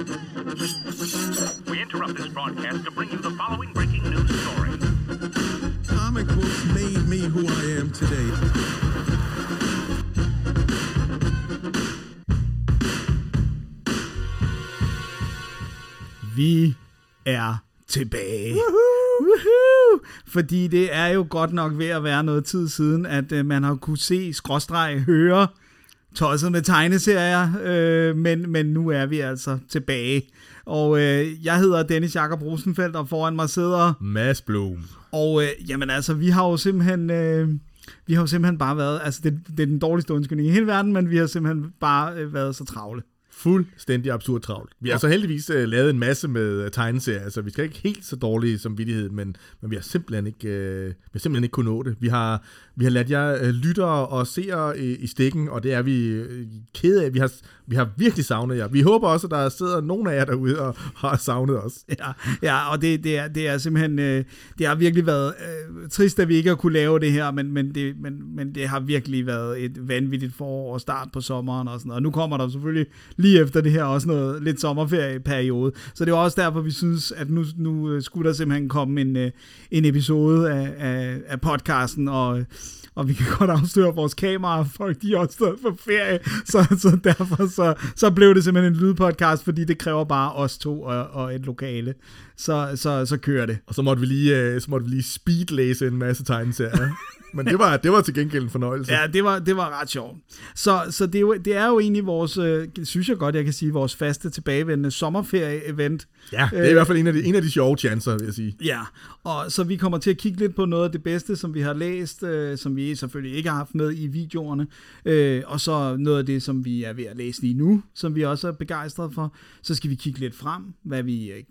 We interrupt this broadcast to bring you the following breaking news story. Comic books made me who I am today. Vi er tilbage. Woohoo! Fordi det er jo godt nok ved at være noget tid siden, at øh, man har kunne se, skråstreg, høre, tosset med tegneserier, øh, men, men nu er vi altså tilbage. Og øh, jeg hedder Dennis Jakob Rosenfeldt, og foran mig sidder... Mads Blom. Og øh, jamen altså, vi har jo simpelthen... Øh, vi har jo simpelthen bare været... Altså, det, det er den dårligste undskyldning i hele verden, men vi har simpelthen bare øh, været så travle. Fuldstændig absurd travlt. Vi har så heldigvis uh, lavet en masse med uh, tegneserier, så vi skal ikke helt så dårlige som vidtighed, men, men vi har simpelthen ikke, uh, vi har simpelthen ikke kunnet nå det. Vi har, vi har ladt jer uh, lyttere og seere i, i stikken, og det er vi øh, uh, kede af. Vi har, vi har virkelig savnet jer. Vi håber også, at der sidder nogen af jer derude og har savnet os. Ja, ja og det, det, er, det er simpelthen, øh, det har virkelig været øh, trist, at vi ikke har kunne lave det her, men, men, det, men, men det har virkelig været et vanvittigt forår og start på sommeren og sådan noget. Og nu kommer der selvfølgelig lige efter det her også noget lidt sommerferieperiode. Så det er også derfor, vi synes, at nu, nu øh, skulle der simpelthen komme en, en episode af, af, af podcasten, og og vi kan godt afsløre vores kameraer, folk de er også stadig på ferie, så, så derfor så, så blev det simpelthen en lydpodcast, fordi det kræver bare os to og, og et lokale. Så, så, så kører det. Og så måtte vi lige, øh, så måtte vi lige speedlæse en masse tegneserier. Men det var, det var til gengæld en fornøjelse. Ja, det var, det var ret sjovt. Så, så det, er jo, det er jo egentlig vores, øh, synes jeg godt, jeg kan sige, vores faste tilbagevendende sommerferie-event. Ja, det er i hvert fald en af de, en af de sjove chancer, vil jeg sige. Ja, og så vi kommer til at kigge lidt på noget af det bedste, som vi har læst, øh, som vi selvfølgelig ikke har haft med i videoerne, øh, og så noget af det, som vi er ved at læse lige nu, som vi også er begejstrede for. Så skal vi kigge lidt frem, hvad vi øh,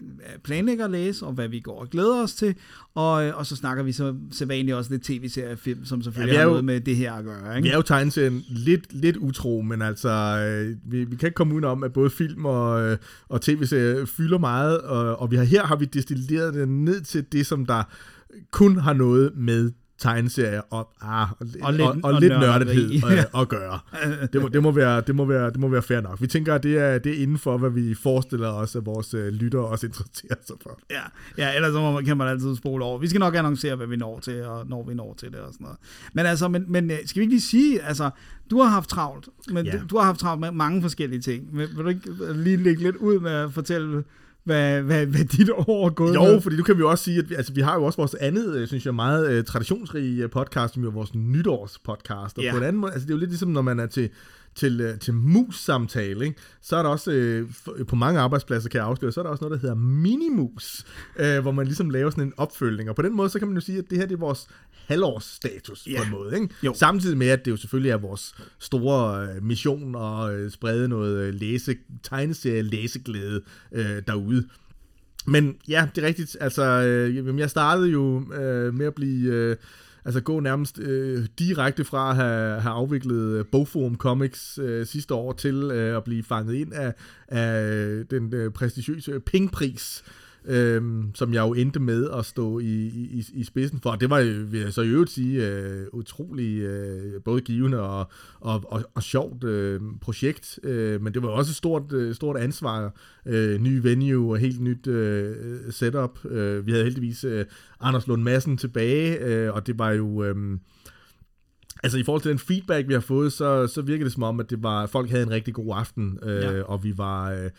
planlægger at læse, og hvad vi går og glæder os til, og, øh, og så snakker vi så sædvanligt også lidt tv-seriefilm, som selvfølgelig ja, har noget med det her at gøre. Ikke? Vi er jo tegneserien lidt, lidt utro, men altså, øh, vi, vi kan ikke komme ud om, at både film og, øh, og tv-serier fylder meget, og, og vi har, her har vi destilleret det ned til det, som der kun har noget med tegneserier og, ah, og, og, lidt, og, og, og lidt nørdighed at, at gøre. Det må, det, må være, det, må være, det må være fair nok. Vi tænker, at det er, det er inden for, hvad vi forestiller os, at vores uh, lyttere også interesserer sig for. Ja, ja ellers så må man, kan man altid spole over. Vi skal nok annoncere, hvad vi når til, og når vi når til det og sådan noget. Men altså, men, men øh, skal vi ikke lige sige, altså, du har haft travlt, men ja. du, du har haft travlt med mange forskellige ting. Vil, vil du ikke lige lægge lidt ud med at fortælle hvad, hvad, hvad dit år er gået Jo, med. fordi nu kan vi jo også sige, at vi, altså, vi har jo også vores andet, øh, synes jeg, meget uh, traditionsrige podcast, som jo er vores nytårspodcast. Og ja. på en anden måde, altså det er jo lidt ligesom, når man er til, til, til mus-samtale, ikke? så er der også, øh, på mange arbejdspladser kan jeg afsløre, så er der også noget, der hedder minimus, øh, hvor man ligesom laver sådan en opfølgning. Og på den måde, så kan man jo sige, at det her det er vores halvårsstatus yeah. på en måde. Ikke? Jo. Samtidig med, at det jo selvfølgelig er vores store øh, mission at øh, sprede noget øh, læse, tegneserie læseglæde øh, derude. Men ja, det er rigtigt. Altså, øh, jeg startede jo øh, med at blive... Øh, altså gå nærmest øh, direkte fra at have, have afviklet Bogforum Comics øh, sidste år til øh, at blive fanget ind af, af den øh, prestigiøse Pingpris, øhm, som jeg jo endte med at stå i, i, i spidsen for. Det var, vil jeg så i øvrigt sige, øh, utrolig øh, både givende og, og, og, og sjovt øh, projekt, øh, men det var også et stort, øh, stort ansvar. Øh, ny venue og helt nyt øh, setup. Øh, vi havde heldigvis øh, Anders Lund Madsen tilbage, øh, og det var jo... Øh, Altså i forhold til den feedback, vi har fået, så, så virker det som om, at det var, folk havde en rigtig god aften, øh, ja. og vi var... Øh,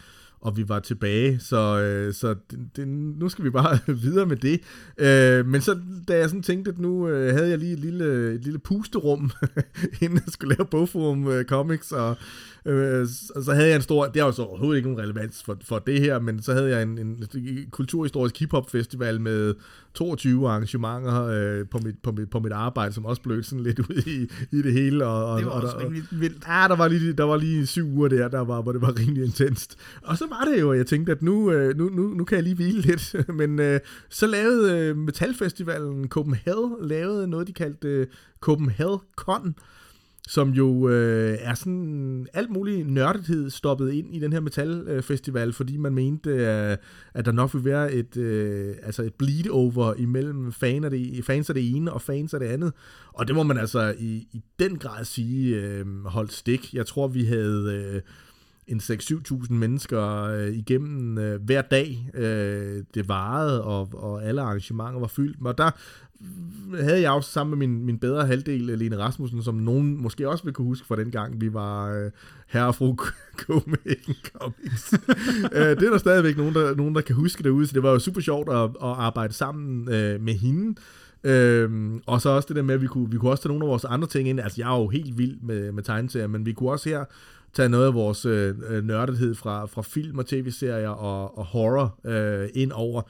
og vi var tilbage, så, øh, så det, det, nu skal vi bare videre med det. Øh, men så da jeg sådan tænkte, at nu øh, havde jeg lige et lille, et lille pusterum, inden jeg skulle lave Bogforum øh, Comics, og Øh, så, havde jeg en stor, det har jo så overhovedet ikke nogen relevans for, for det her, men så havde jeg en, en kulturhistorisk hiphop festival med 22 arrangementer øh, på, mit, på, mit, på mit arbejde, som også blev sådan lidt ud i, i det hele. Og, og, det var og, også og, vildt. Ja, der var, lige, der var lige syv uger der, der var, hvor det var rimelig intenst. Og så var det jo, jeg tænkte, at nu, øh, nu, nu, nu kan jeg lige hvile lidt. Men øh, så lavede øh, Metalfestivalen Copenhagen lavede noget, de kaldte øh, Copenhagen Con, som jo øh, er sådan alt mulig nørdethed stoppet ind i den her metalfestival, øh, fordi man mente, øh, at der nok ville være et, øh, altså et bleed over imellem fan af det, fans af det ene og fans af det andet. Og det må man altså i, i den grad sige øh, holdt stik. Jeg tror, vi havde... Øh, en 6-7.000 mennesker øh, igennem øh, hver dag. Øh, det varede, og, og alle arrangementer var fyldt. Og der havde jeg også sammen med min, min bedre halvdel, Lene Rasmussen, som nogen måske også vil kunne huske fra den gang, vi var øh, herre og fru Copenhagen Comics. øh, det er der stadigvæk nogen der, nogen, der kan huske derude, så det var jo super sjovt at, at arbejde sammen øh, med hende. Øhm, og så også det der med, at vi kunne, vi kunne også tage nogle af vores andre ting ind. Altså, jeg er jo helt vild med, med tegneserier, men vi kunne også her tage noget af vores øh, nørdethed fra, fra film og tv-serier og, og horror øh, ind over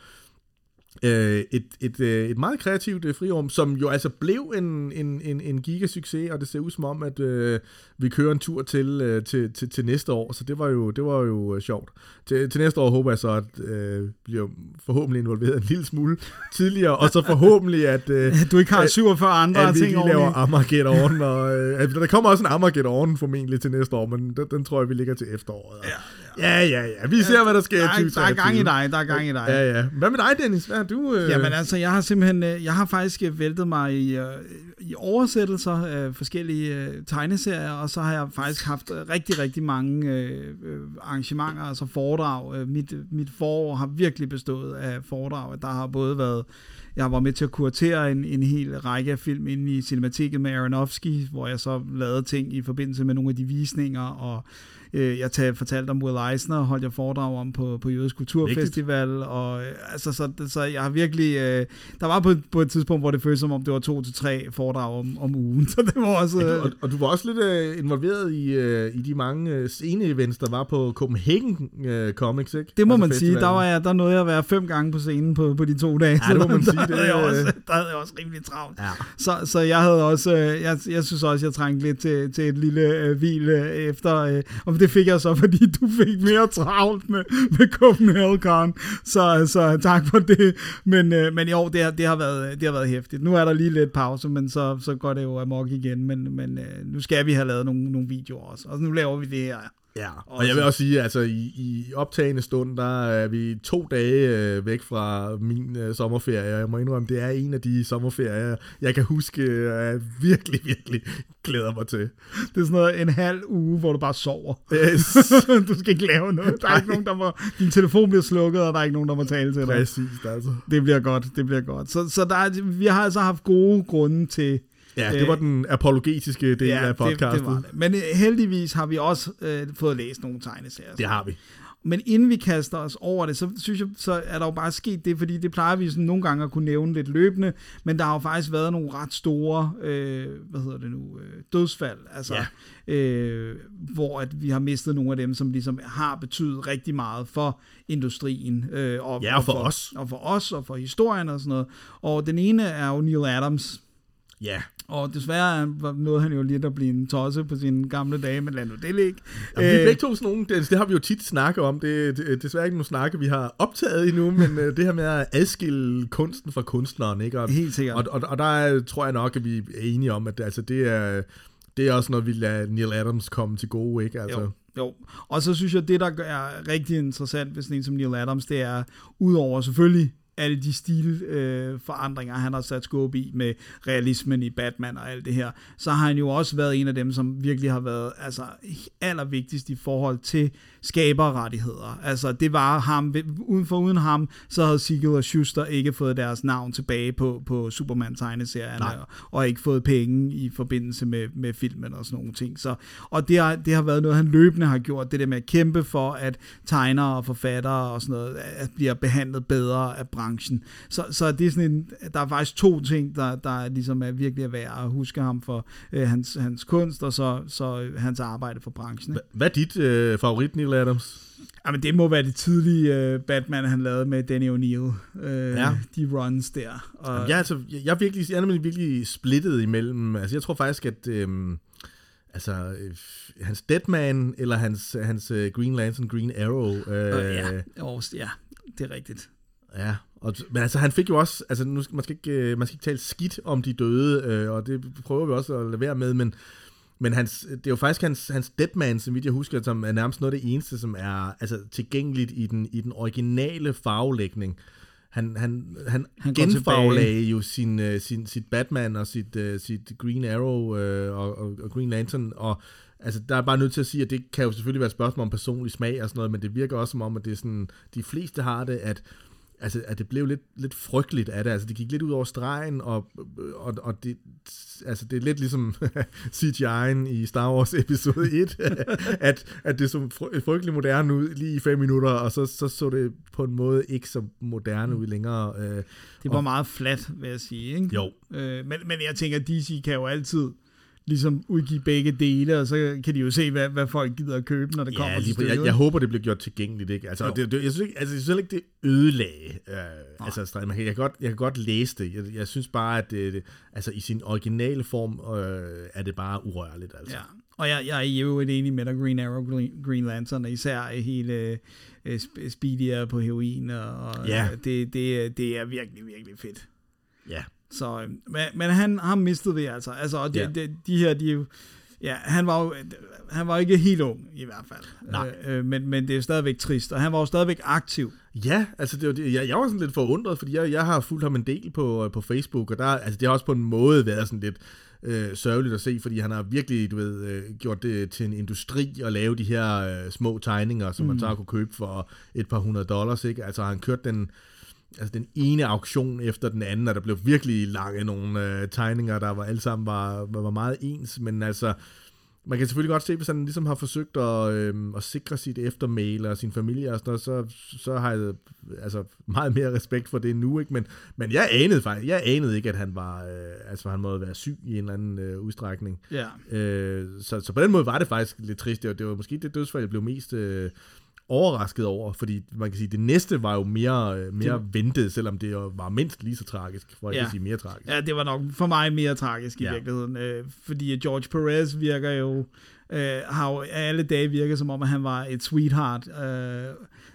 øh, et, et, øh, et meget kreativt øh, frirum, som jo altså blev en, en, en, en gigasucces, og det ser ud som om, at øh, vi kører en tur til, øh, til, til, til næste år, så det var jo, det var jo øh, sjovt. Til, til næste år håber jeg så, at øh, bliver forhåbentlig involveret en lille smule tidligere, og så forhåbentlig, at... Øh, du ikke har 47 andre at vi ting laver Armageddon, og øh, at der kommer også en Armageddon formentlig til næste år, men den, den tror jeg, vi ligger til efteråret. Ja, ja, ja. ja. Vi ser, hvad der sker der i er, 2023. der er gang i dig, der er gang i dig. Ja, ja. Hvad med dig, Dennis? Hvad har du... Øh... Jamen altså, jeg har simpelthen, øh, jeg har faktisk øh, væltet mig i, øh, i oversættelser af forskellige tegneserier, og så har jeg faktisk haft øh, rigtig, rigtig mange øh, øh arrangementer, altså foredrag. Øh, mit, mit forår har virkelig bestået af foredrag. Der har både været, jeg var med til at kuratere en, en hel række af film inde i Cinemateket med Aronofsky, hvor jeg så lavede ting i forbindelse med nogle af de visninger, og Øh, jeg tager, fortalte om Will Eisner, holdt jeg foredrag om på, på Jødisk Kulturfestival, Vigtigt. og øh, altså, så, så jeg har virkelig, øh, der var på, på et tidspunkt, hvor det føltes som om, det var to til tre foredrag om, om ugen, så det var også... Ja, du, og, og du var også lidt øh, involveret i, øh, i de mange øh, scene-events, der var på Copenhagen øh, Comics, ikke? Det må altså man sige, der, var jeg, der nåede jeg at være fem gange på scenen på, på de to dage, ja, det må man der, sige. Det, havde jeg også, der havde jeg også rimelig travlt. Ja. Så, så jeg havde også, øh, jeg, jeg synes også, jeg trængte lidt til, til et lille øh, hvil øh, efter, øh, og det fik jeg så, fordi du fik mere travlt med, med Copenhagen. Så, så tak for det. Men, øh, men jo, det har, det, har været, det har været hæftigt. Nu er der lige lidt pause, men så, så går det jo amok igen. Men, men øh, nu skal vi have lavet nogle, nogle videoer også. Og nu laver vi det her. Ja, og jeg vil også sige, altså i, i optagende stund, der er vi to dage øh, væk fra min øh, sommerferie, og jeg må indrømme, det er en af de sommerferier, jeg kan huske, øh, jeg virkelig, virkelig glæder mig til. Det er sådan noget en halv uge, hvor du bare sover. Yes. du skal ikke lave noget. Der er ikke nogen, der må, din telefon bliver slukket, og der er ikke nogen, der må tale til dig. Præcis, altså. Det bliver godt, det bliver godt. Så, så der er, vi har altså haft gode grunde til Ja, det var den apologetiske del ja, af podcastet. Det, det var det. Men øh, heldigvis har vi også øh, fået læst nogle tegneserier. Det har vi. Men inden vi kaster os over det, så synes jeg, så er der jo bare sket det, fordi det plejer vi sådan nogle gange at kunne nævne lidt løbende, men der har jo faktisk været nogle ret store, øh, hvad hedder det nu, øh, dødsfald, altså, ja. øh, hvor at vi har mistet nogle af dem, som ligesom har betydet rigtig meget for industrien. Øh, og, ja, og for, og for os. Og for os, og for historien og sådan noget. Og den ene er jo Neil Adams, Ja. og desværre nåede han jo lidt at blive en tosse på sine gamle dage, men lad nu det ligge. Jamen, vi er begge to sådan nogle, det, det har vi jo tit snakket om, det, er desværre ikke nogle snakke, vi har optaget endnu, men øh, det her med at adskille kunsten fra kunstneren, ikke? Og, Helt sikkert. Og, og, og der er, tror jeg nok, at vi er enige om, at altså, det er... Det er også noget, vi lader Neil Adams komme til gode, ikke? Altså. Jo, jo. Og så synes jeg, det der er rigtig interessant ved sådan en som Neil Adams, det er, udover selvfølgelig alle de stilforandringer, øh, han har sat skub i med realismen i Batman og alt det her, så har han jo også været en af dem, som virkelig har været altså, allervigtigst i forhold til skaberrettigheder. Altså, det var ham, uden for uden ham, så havde Siegel og Schuster ikke fået deres navn tilbage på, på Superman-tegneserierne, og, og ikke fået penge i forbindelse med, med filmen og sådan nogle ting. Så, og det har, det har været noget, han løbende har gjort, det der med at kæmpe for, at tegnere og forfattere og sådan noget, at bliver behandlet bedre af branchen. Så, så det er sådan en, der er faktisk to ting, der, der ligesom er virkelig er værd at huske ham for øh, hans, hans kunst, og så, så hans arbejde for branchen. Ikke? Hvad er dit øh, favorit, Neil Adams? Jamen, det må være det tidlige uh, Batman, han lavede med Danny O'Neill. Uh, ja. De runs der. Og... Jamen, jeg, altså, jeg, jeg, er virkelig, jeg er nemlig virkelig splittet imellem. Altså, jeg tror faktisk, at... Øhm, altså, øh, hans Deadman, eller hans, hans uh, Green Lantern, Green Arrow. Øh, uh, ja. Ja, det er rigtigt. Ja, og, men altså han fik jo også, altså nu, man, skal ikke, man skal ikke tale skidt om de døde, øh, og det prøver vi også at lade være med, men, men hans, det er jo faktisk hans, hans Deadman, som vidt jeg husker, som er nærmest noget af det eneste, som er altså, tilgængeligt i den, i den originale farvelægning. Han, han, han, han genfarvelagde jo sin, uh, sin, sit Batman og sit, uh, sit Green Arrow uh, og, og, og Green Lantern, og altså, der er bare nødt til at sige, at det kan jo selvfølgelig være et spørgsmål om personlig smag og sådan noget, men det virker også som om, at det er sådan, de fleste har det, at altså, at det blev lidt, lidt frygteligt af det. Altså, det gik lidt ud over stregen, og, og, og det, altså, det er lidt ligesom CGI'en i Star Wars episode 1, at, at det så frygtelig moderne ud lige i fem minutter, og så, så så det på en måde ikke så moderne ud længere. Øh, Det var og, meget flat, vil jeg sige. Ikke? Jo. Øh, men, men jeg tænker, DC kan jo altid ligesom udgive begge dele, og så kan de jo se, hvad, hvad folk gider at købe, når det kommer Ja, til lige, på- stykket. jeg, jeg håber, det bliver gjort tilgængeligt. Ikke? Altså, Jo. det, det, jeg, synes ikke, altså, jeg synes ikke, det ødelagde. Øh, altså, man kan, jeg, kan godt, jeg kan godt læse det. Jeg, jeg synes bare, at det, det, altså, i sin originale form øh, er det bare urørligt. Altså. Ja, og jeg, jeg er øvrigt enig med dig, Green Arrow, Green, Green Lantern, og især hele uh, Speedy er på heroin, og, og Ja. øh, det, det, det er virkelig, virkelig fedt. ja. Så, øh, men, men han har mistet vi altså. altså og det, Ja. det, de her, de jo, ja, han var jo, han var ikke helt ung i hvert fald. Nej. Øh, øh, men, men det er stadigvæk trist, og han var jo stadigvæk aktiv. Ja, altså det var det, jeg, jeg var sådan lidt forundret, fordi jeg, jeg har fulgt ham en del på, på Facebook, og der, altså det har også på en måde været sådan lidt øh, sørgeligt at se, fordi han har virkelig, du ved, øh, gjort det til en industri at lave de her øh, små tegninger, som mm. man så kunne købe for et par hundrede dollars, ikke? Altså han kørt den, altså den ene auktion efter den anden, og der blev virkelig lange nogle øh, tegninger, der var alle sammen var, var, meget ens, men altså, man kan selvfølgelig godt se, hvis han ligesom har forsøgt at, øh, at sikre sit eftermæl og sin familie og sådan noget, så, så har jeg altså, meget mere respekt for det nu, ikke? Men, men jeg anede faktisk, jeg anede ikke, at han var, øh, altså han måtte være syg i en eller anden øh, udstrækning. Ja. Øh, så, så på den måde var det faktisk lidt trist. Det var, det var måske det dødsfald, jeg blev mest øh, overrasket over, fordi man kan sige, det næste var jo mere, øh, mere det... ventet, selvom det jo var mindst lige så tragisk, for ikke Ja. at sige mere tragisk. Ja, det var nok for mig mere tragisk i Ja. virkeligheden, øh, fordi George Perez virker jo, øh, har jo alle dage virket som om, at han var et sweetheart, øh,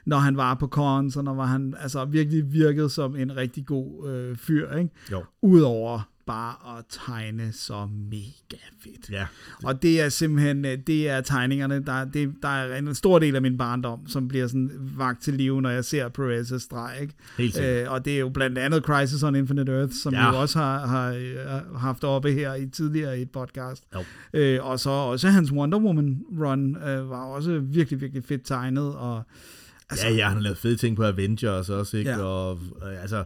når han var på cons, og når var han altså virkelig virkede som en rigtig god øh, fyr, ikke? Jo. Udover bare at tegne så mega fedt. Ja, Og det er simpelthen, øh, det er tegningerne, der, det, der er en stor del af min barndom, som bliver sådan vagt til live, når jeg ser Perez' streg, ikke? Helt. Øh, og det er jo blandt andet Crisis on Infinite Earth, som Ja. jo også har, har øh, haft oppe her i tidligere i et podcast. Jo. Øh, og så også hans Wonder Woman run øh, var også virkelig, virkelig fedt tegnet, og Altså, ja, ja, han har lavet fede ting på Avengers også, ikke? Ja. Og øh, altså,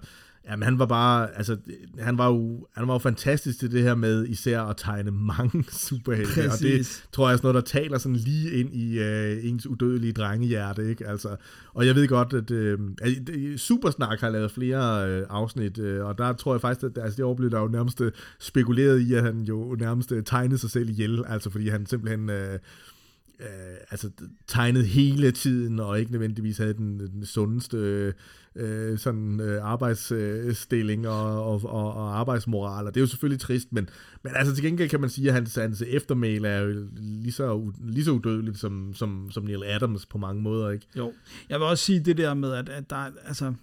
jamen, han var bare, altså, han var jo, han var jo fantastisk til det her med især at tegne mange superhelte. Og det tror jeg er sådan noget, der taler sådan lige ind i øh, ens udødelige drengehjerte, ikke? Altså, og jeg ved godt, at øh, Supersnak har lavet flere øh, afsnit, øh, og der tror jeg faktisk, at altså, det år blev der jo nærmest øh, spekuleret i, at han jo nærmest øh, tegnede sig selv ihjel, altså fordi han simpelthen... Øh, øh, altså tegnet hele tiden, og ikke nødvendigvis havde den, den sundeste øh, sådan øh, arbejdsstilling og, og, og, og arbejdsmoral, og det er jo selvfølgelig trist, men, men altså til gengæld kan man sige, at hans, hans eftermæl er jo lige så, lige så udødeligt som, som, som Neil Adams på mange måder, ikke? Jo. Jeg vil også sige det der med, at, at der, altså,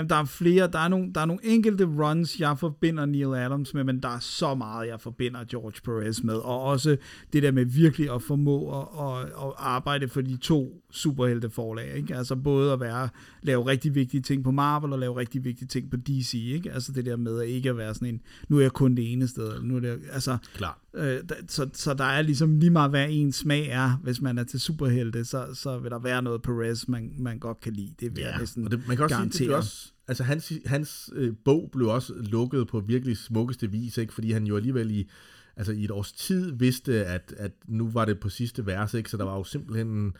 jamen, der er flere, der er, nogle, der er nogle enkelte runs, jeg forbinder Neil Adams med, men der er så meget, jeg forbinder George Perez med, og også det der med virkelig at formå at, at, at arbejde for de to superhelte forlag, ikke? Altså både at være, lave rigtig vigtige ting på Marvel, og lave rigtig vigtige ting på DC, ikke? Altså det der med at ikke at være sådan en, nu er jeg kun det ene sted, eller nu er det, altså, Klar. Øh, så, så der er ligesom lige meget, hvad ens smag er, hvis man er til superhelte, så, så vil der være noget Perez, man, man godt kan lide. Det vil jeg næsten og det, man kan også sige, det garantere. blev også, altså hans, hans øh, bog blev også lukket på virkelig smukkeste vis, ikke? fordi han jo alligevel i, altså i et års tid vidste, at, at nu var det på sidste vers, ikke? så der var jo simpelthen,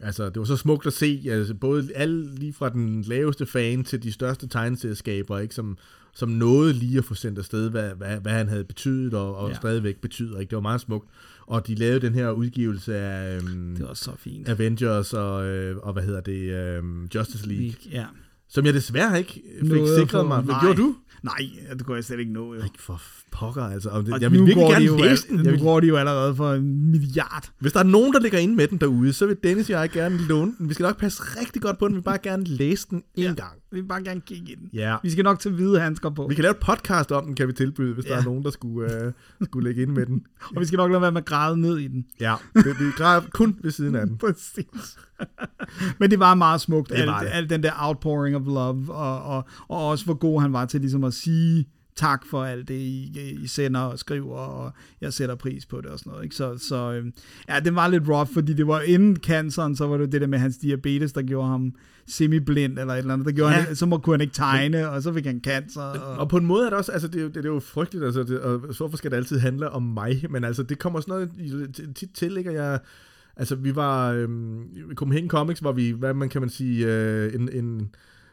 altså det var så smukt at se, altså både alle, lige fra den laveste fan til de største tegneselskaber, ikke? Som, som nåede lige at få sendt afsted, hvad, hvad, hvad han havde betydet, og, og Ja. stadigvæk betyder. Ikke? Det var meget smukt. Og de lavede den her udgivelse af øhm, Det var så fint. Avengers og, øh, og hvad hedder det, øhm, Justice League. Ja. Som jeg desværre ikke fik Nåede at sikret mig. Hvad gjorde du? Nej, det kunne jeg slet ikke nå. Jo. Ikke for pokker, altså. Og det, Og jeg vil virkelig går de gerne jo, læse den. Jeg Nu vil, går de jo allerede for en milliard. hvis der er nogen, der ligger inde med den derude, så vil Dennis og jeg gerne låne den. Vi skal nok passe rigtig godt på den. Vi vil bare gerne læse den en Ja. gang. Vi vil bare gerne kigge i den. Ja. Vi skal nok til hvide handsker på. Vi kan lave et podcast om den, kan vi tilbyde, hvis ja. der er nogen, der skulle, øh, skulle lægge ind med den. Og vi skal nok lade være med at græde ned i den. Ja, det, vi græder kun ved siden af den. Præcis. Men det var meget smukt, Det var alt, det. alt den der outpouring of love, og, og, og også hvor god han var til ligesom at sige tak for alt det, I, I sender og skriver, og jeg sætter pris på det og sådan noget. Ikke? Så, så øh, ja, det var lidt rough, fordi det var inden canceren, så var det det der med hans diabetes, der gjorde ham semi-blind eller et eller andet. Der gjorde ja. han, så må, kunne han ikke tegne, og så fik han cancer. Og, Og på en måde er det også, altså det, er jo- det, det er jo frygteligt, altså det, og hvorfor skal det altid handle om mig, men altså det kommer sådan noget tit til, ikke, og jeg, altså vi var, øhm, i Copenhagen Comics, hvor vi, hvad man kan man sige, øh, en, en,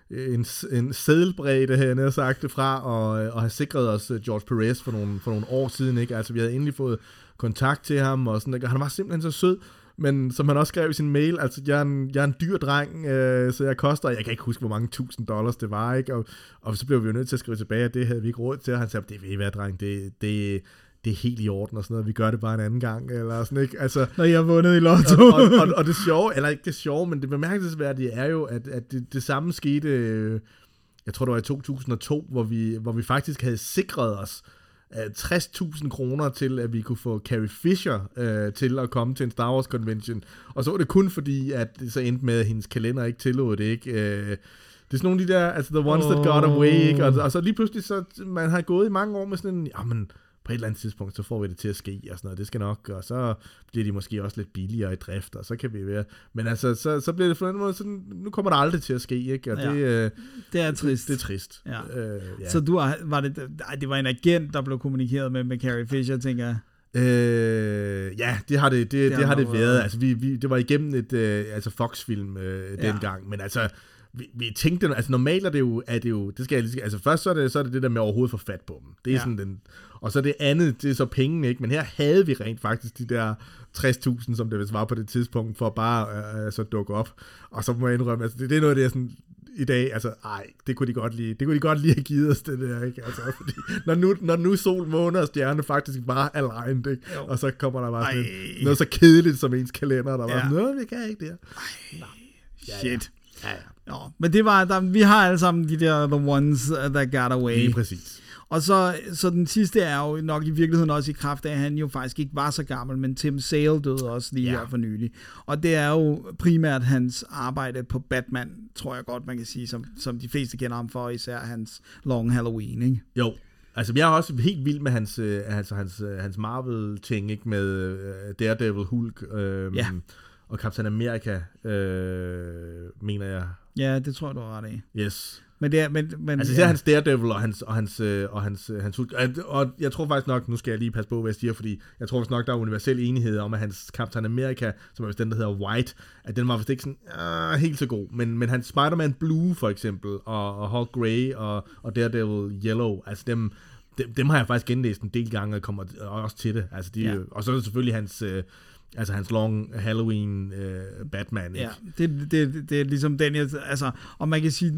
en, en sædelbredde, havde jeg sagt det fra, og, øh, og have sikret os øh, George Perez for nogle, for nogle år siden, ikke? Altså vi havde endelig fået kontakt til ham, og sådan, ikke? han var simpelthen så sød, men som han også skrev i sin mail, altså jeg er en, jeg er en dyr dreng, øh, så jeg koster, jeg kan ikke huske, hvor mange tusind dollars det var, ikke? Og, og så blev vi jo nødt til at skrive tilbage, at det havde vi ikke råd til, og han sagde, det ved I hvad, dreng, det, det, det er helt i orden og sådan noget, vi gør det bare en anden gang, eller sådan, ikke? Altså, når jeg har vundet i lotto. og, og, og, og det sjove, eller ikke det sjove, men det bemærkelsesværdige er jo, at, at det, det samme skete, øh, jeg tror det var i 2002, hvor vi, hvor vi faktisk havde sikret os øh, 60.000 kroner til, at vi kunne få Carrie Fisher øh, til at komme til en Star Wars convention. Og så var det kun fordi, at det så endte med, at hendes kalender ikke tillod det, ikke? Øh, det er sådan nogle af de der, altså the ones that got away, ikke? Og, og så lige pludselig, så man har gået i mange år med sådan en, jamen, på et eller andet tidspunkt, så får vi det til at ske, og sådan noget, det skal nok, og så bliver de måske også lidt billigere i drift, og så kan vi være, men altså, så, så bliver det på den måde sådan, nu kommer det aldrig til at ske, ikke, og Ja. det, øh, det er trist. det er trist. Ja. Øh, ja. Så du har, var det, ej, det var en agent, der blev kommunikeret med, med Carrie Fisher, tænker jeg. Øh, ja, det har det, det, det, har det har det været. Altså, vi, vi, det var igennem et øh, altså Fox-film øh, Ja. dengang, men altså, vi, vi tænkte, altså normalt er det jo, er det jo, det skal jeg lige altså først så er det, så er det det der med overhovedet at få fat på dem. Det er ja. sådan den, og så det andet, det er så pengene, ikke? Men her havde vi rent faktisk de der 60.000, som det vist var på det tidspunkt, for bare øh, så dukke op. Og så må jeg indrømme, altså det, det er noget det, jeg sådan, i dag, altså, ej, det kunne de godt lige, det kunne de godt lige have givet os, det der, ikke? Altså, fordi, når nu, når nu sol, måne og stjerne faktisk bare er aligned, ikke? Jo. Og så kommer der bare sådan Ej. et, noget så kedeligt som ens kalender, der var Ja. sådan, noget, vi kan ikke det her. Shit. Ja, ja. Nå, men det var, der, vi har alle sammen de der the ones uh, that got away. Lige præcis. Og så, så den sidste er jo nok i virkeligheden også i kraft af, at han jo faktisk ikke var så gammel, men Tim Sale døde også lige Ja. her for nylig. Og det er jo primært hans arbejde på Batman, tror jeg godt, man kan sige, som, som de fleste kender ham for, især hans Long Halloween, ikke? Jo, altså jeg er også helt vild med hans, øh, altså hans, øh, hans Marvel-ting, ikke? Med øh, Daredevil, Hulk øh, Ja. og Captain America, øh, mener jeg. Ja, det tror jeg, du har ret i. Yes. Men det er, men, men, Altså, det er hans Daredevil og hans, og hans, øh, og hans, øh, hans. Og- Og jeg tror faktisk nok, nu skal jeg lige passe på, hvad jeg siger, fordi jeg tror faktisk nok, der er universel enighed om, at hans Captain America, som er vist den, der hedder White, at den var vist ikke sådan øh, helt så god. Men, men hans Spider-Man Blue, for eksempel, og, og Hulk Grey og, og Daredevil Yellow, altså dem, dem, dem har jeg faktisk genlæst en del gange, og kommer også til det. Altså, de, Ja. Og så er det selvfølgelig hans... Øh, Altså hans long Halloween øh, Batman, ikke? Ja, det, det, det er ligesom den, jeg, altså, og man kan sige,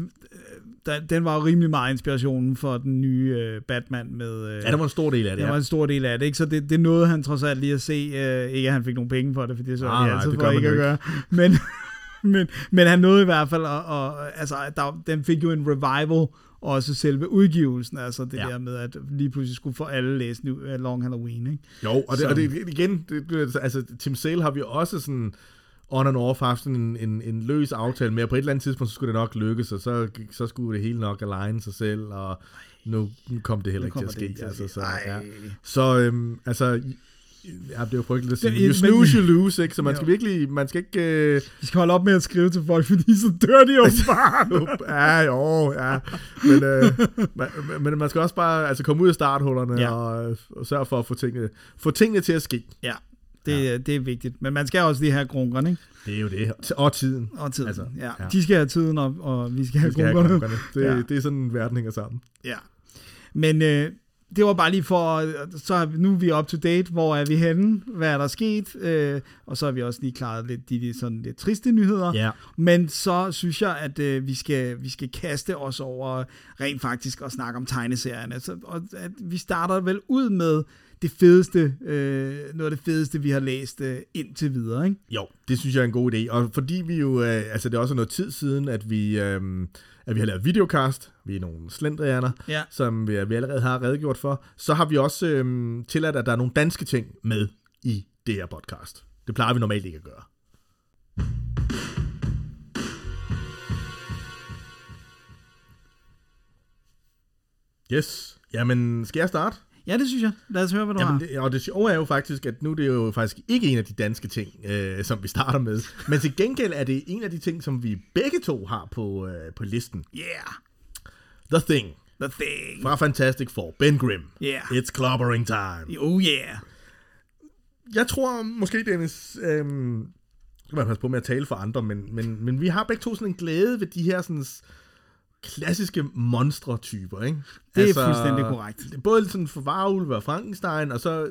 der, den var jo rimelig meget inspirationen for den nye øh, Batman med... Øh, Ja, det var en stor del af det, det var en stor del af det, ikke? Så det, det nåede han trods alt lige at se. Øh, ikke at han fik nogle penge for det, for det så ah, nej, altid det for ikke at gøre. Men, men, men han nåede i hvert fald, og, og altså, der, den fik jo en revival, også selve udgivelsen, altså det Ja. der med, at lige pludselig skulle få alle uh, Long Halloween, ikke? Jo, og det, Så- og det igen, det, det, altså Tim Sale har vi også sådan on and off haft sådan en, en, en løs aftale med, på et eller andet tidspunkt, så skulle det nok lykkes, og så, så skulle det hele nok align sig selv, og nu, kom det heller ikke til at ske. til at altså, ske. så, ja. så øhm, altså, ja, det er jo frygteligt at sige. Det- You snooze, you lose, ikke? Så man skal virkelig, man skal ikke... Øh, Vi skal holde op med at skrive til folk, fordi så dør de åbenbart. ja, jo, ja. Men, øh, man, men man skal også bare altså, komme ud af starthullerne Ja. ja. og, og sørge for at få tingene, få tingene til at ske. ja, det, ja. det er vigtigt. Men man skal også lige have grunkerne, ikke? Det er jo det. Og tiden. Og tiden. Altså, ja. ja. De skal have tiden, og, og vi skal have Vi skal have grunkerne. grunkerne. Det, Ja. det er sådan, verden hænger sammen. Ja. Men øh, det var bare lige for, så er vi, nu er vi up to date, hvor er vi henne, hvad er der sket, øh, og så har vi også lige klaret lidt de, de sådan lidt triste nyheder. Ja. Men så synes jeg, at øh, vi, skal, vi skal kaste os over rent faktisk og snakke om tegneserierne. Så, og at vi starter vel ud med det fedeste, øh, noget af det fedeste, vi har læst øh, indtil videre, ikke? Jo, det synes jeg er en god idé. Og fordi vi jo, øh, altså det er også noget tid siden, at vi, øh, at vi har lavet videocast, vi er nogle slendrianer, Ja. som vi, vi allerede har redegjort for, så har vi også øh, tilladt, at der er nogle danske ting med i det her podcast. Det plejer vi normalt ikke at gøre. Yes. Jamen, skal jeg starte? Ja, det synes jeg. Lad os høre, hvad du Jamen, har. det, og det sjove er jo faktisk, at nu det er jo faktisk ikke en af de danske ting, øh, som vi starter med. Men til gengæld er det en af de ting, som vi begge to har på, øh, på listen. Yeah, The Thing the thing. fra Fantastic Four. Ben Grimm. Yeah. It's clobbering time. Oh yeah. Jeg tror måske, Dennis... Øh, skal man passe på med at tale for andre, men, men, men vi har begge to sådan en glæde ved de her sådan klassiske monstre-typer, ikke? Det er fuldstændig korrekt. Både sådan for Varulv og Frankenstein, og så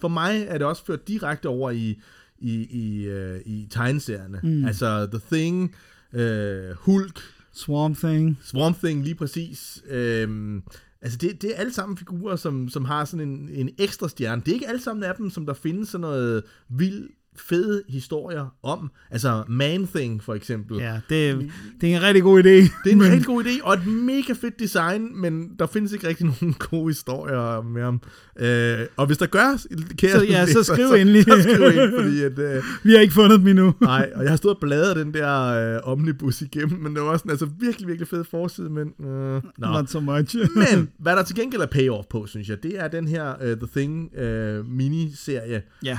for mig er det også ført direkte over i, i, i, uh, i tegneserierne. Mm. Altså The Thing, uh, Hulk, Swamp Thing. Swamp Thing lige præcis. Øhm, altså det, det er alle sammen figurer, som, som har sådan en, en ekstra stjerne. Det er ikke alle sammen af dem, som der findes sådan noget vild fede historier om. Altså Man Thing for eksempel. Ja, det, det er en rigtig god idé. Det er en rigtig god idé, og et mega fedt design, men der findes ikke rigtig nogen gode historier med ham. Øh, og hvis der gør, kære Så ja, så skriv endelig. Så skriv ind, fordi at, øh, Vi har ikke fundet dem endnu. nej, og jeg har stået og bladret den der øh, omnibus igennem, men det var sådan altså virkelig, virkelig fed forside, men... Øh, nå. Not so much. Men hvad der til gengæld er payoff på, synes jeg, det er den her uh, The Thing uh, miniserie ja,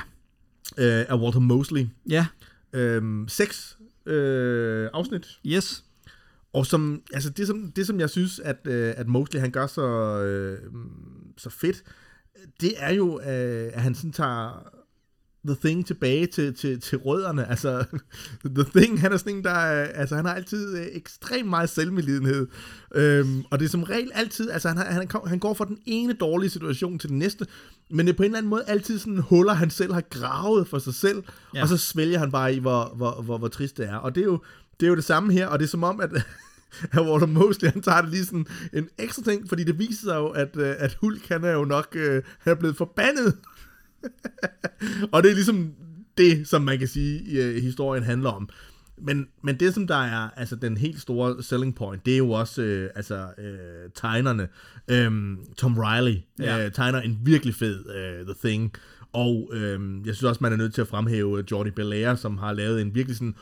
uh, af Walter Mosley. ja, Um, seks uh, afsnit. yes. Og som, altså det, som, det, som jeg synes, at, uh, at Mosley han gør så, uh, så fedt, det er jo, uh, at han sådan tager The Thing tilbage til, til, til rødderne. Altså, The Thing, han er sådan en, der er, altså, han har altid øh, ekstremt meget selvmedlidenhed. Øhm, og det er som regel altid, altså, han, han, han går fra den ene dårlige situation til den næste, men det er på en eller anden måde altid sådan huller, han selv har gravet for sig selv, Ja. og så svælger han bare i, hvor, hvor, hvor, hvor trist det er. Og det er jo det, er jo det samme her, og det er som om, at at Walter Mosley, han tager det lige sådan en ekstra ting, fordi det viser sig jo, at, øh, at Hulk, han er jo nok øh, han er blevet forbandet og det er ligesom det, som man kan sige, øh, historien handler om. Men, men det, som der er altså den helt store selling point, det er jo også øh, altså, øh, tegnerne. Øhm, Tom Riley Ja. øh, tegner en virkelig fed øh, The Thing. Og øh, jeg synes også, man er nødt til at fremhæve øh, Jordi Belair, som har lavet en virkelig sådan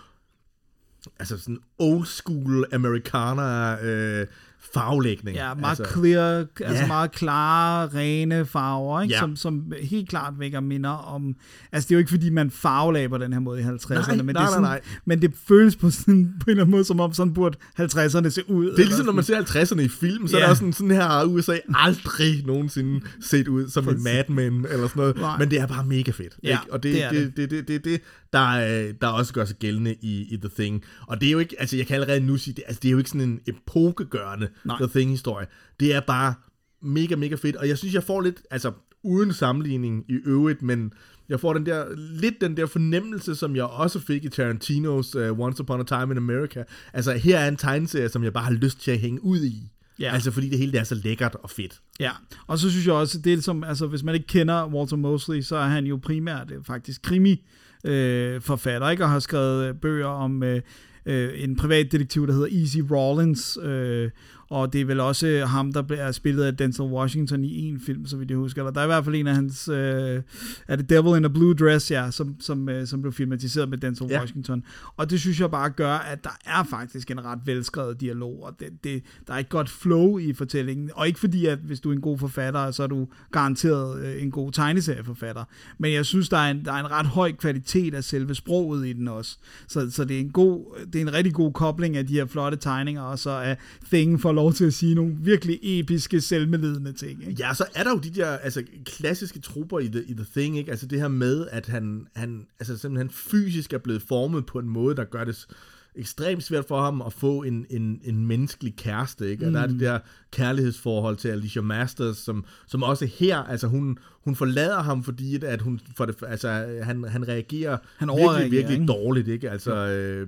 altså sådan old school americana øh, farvelægning. Ja, meget altså, clear, altså Ja. meget klare, rene farver, ikke? Ja. Som, som helt klart vækker minder om... Altså, det er jo ikke, fordi man farvelagde på den her måde i 50'erne, Nej, men, det nej, er sådan, nej, nej. men det føles på, sådan, på en eller anden måde, som om sådan burde 50'erne se ud. Det er ligesom, når man ser 50'erne i film, så Ja. er der sådan, sådan her USA aldrig nogensinde set ud som en Mad Men eller sådan noget. Nej. Men det er bare mega fedt. Ja, ikke? Og det, det er det, det, det, det, det, der, er- der også gør sig gældende i, i The Thing. Og det er jo ikke, altså jeg kan allerede nu sige, det, altså det er jo ikke sådan en epokegørende Nej. The Thing-historie. Det er bare mega, mega fedt. Og jeg synes, jeg får lidt, altså uden sammenligning i øvrigt, men jeg får den der, lidt den der fornemmelse, som jeg også fik i Tarantinos uh, Once Upon a Time in America. Altså, her er en tegneserie, som jeg bare har lyst til at hænge ud i. Ja. Altså, fordi det hele det er så lækkert og fedt. Ja, og så synes jeg også, det er som, altså hvis man ikke kender Walter Mosley, så er han jo primært øh, faktisk krimi øh, forfatter, ikke? Og har skrevet øh, bøger om øh, øh, en privatdetektiv, der hedder Easy Rawlins, øh, og det er vel også ham, der bliver spillet af Denzel Washington i en film, så vidt jeg husker. Eller der er i hvert fald en af hans, øh, er det Devil in a Blue Dress, ja, som, som, øh, som blev filmatiseret med Denzel Ja. Washington. Og det synes jeg bare gør, at der er faktisk en ret velskrevet dialog, og det, det, der er et godt flow i fortællingen. Og ikke fordi, at hvis du er en god forfatter, så er du garanteret øh, en god tegneserieforfatter. Men jeg synes, der er en, der er en ret høj kvalitet af selve sproget i den også. Så, så det, er en god, det er en rigtig god kobling af de her flotte tegninger, og så er Thing får lov til at sige nogle virkelig episke, selvmedledende ting. Ikke? Ja, så er der jo de der altså, klassiske trupper i The, i the Thing, ikke? Altså det her med, at han, han altså, simpelthen fysisk er blevet formet på en måde, der gør det ekstremt svært for ham at få en, en, en menneskelig kæreste, ikke? Og mm. der er det der kærlighedsforhold til Alicia Masters, som, som også her, altså hun, hun forlader ham, fordi at- at hun, for det, altså, han, han reagerer Han virkelig, virkelig ikke? dårligt, ikke? Altså, øh,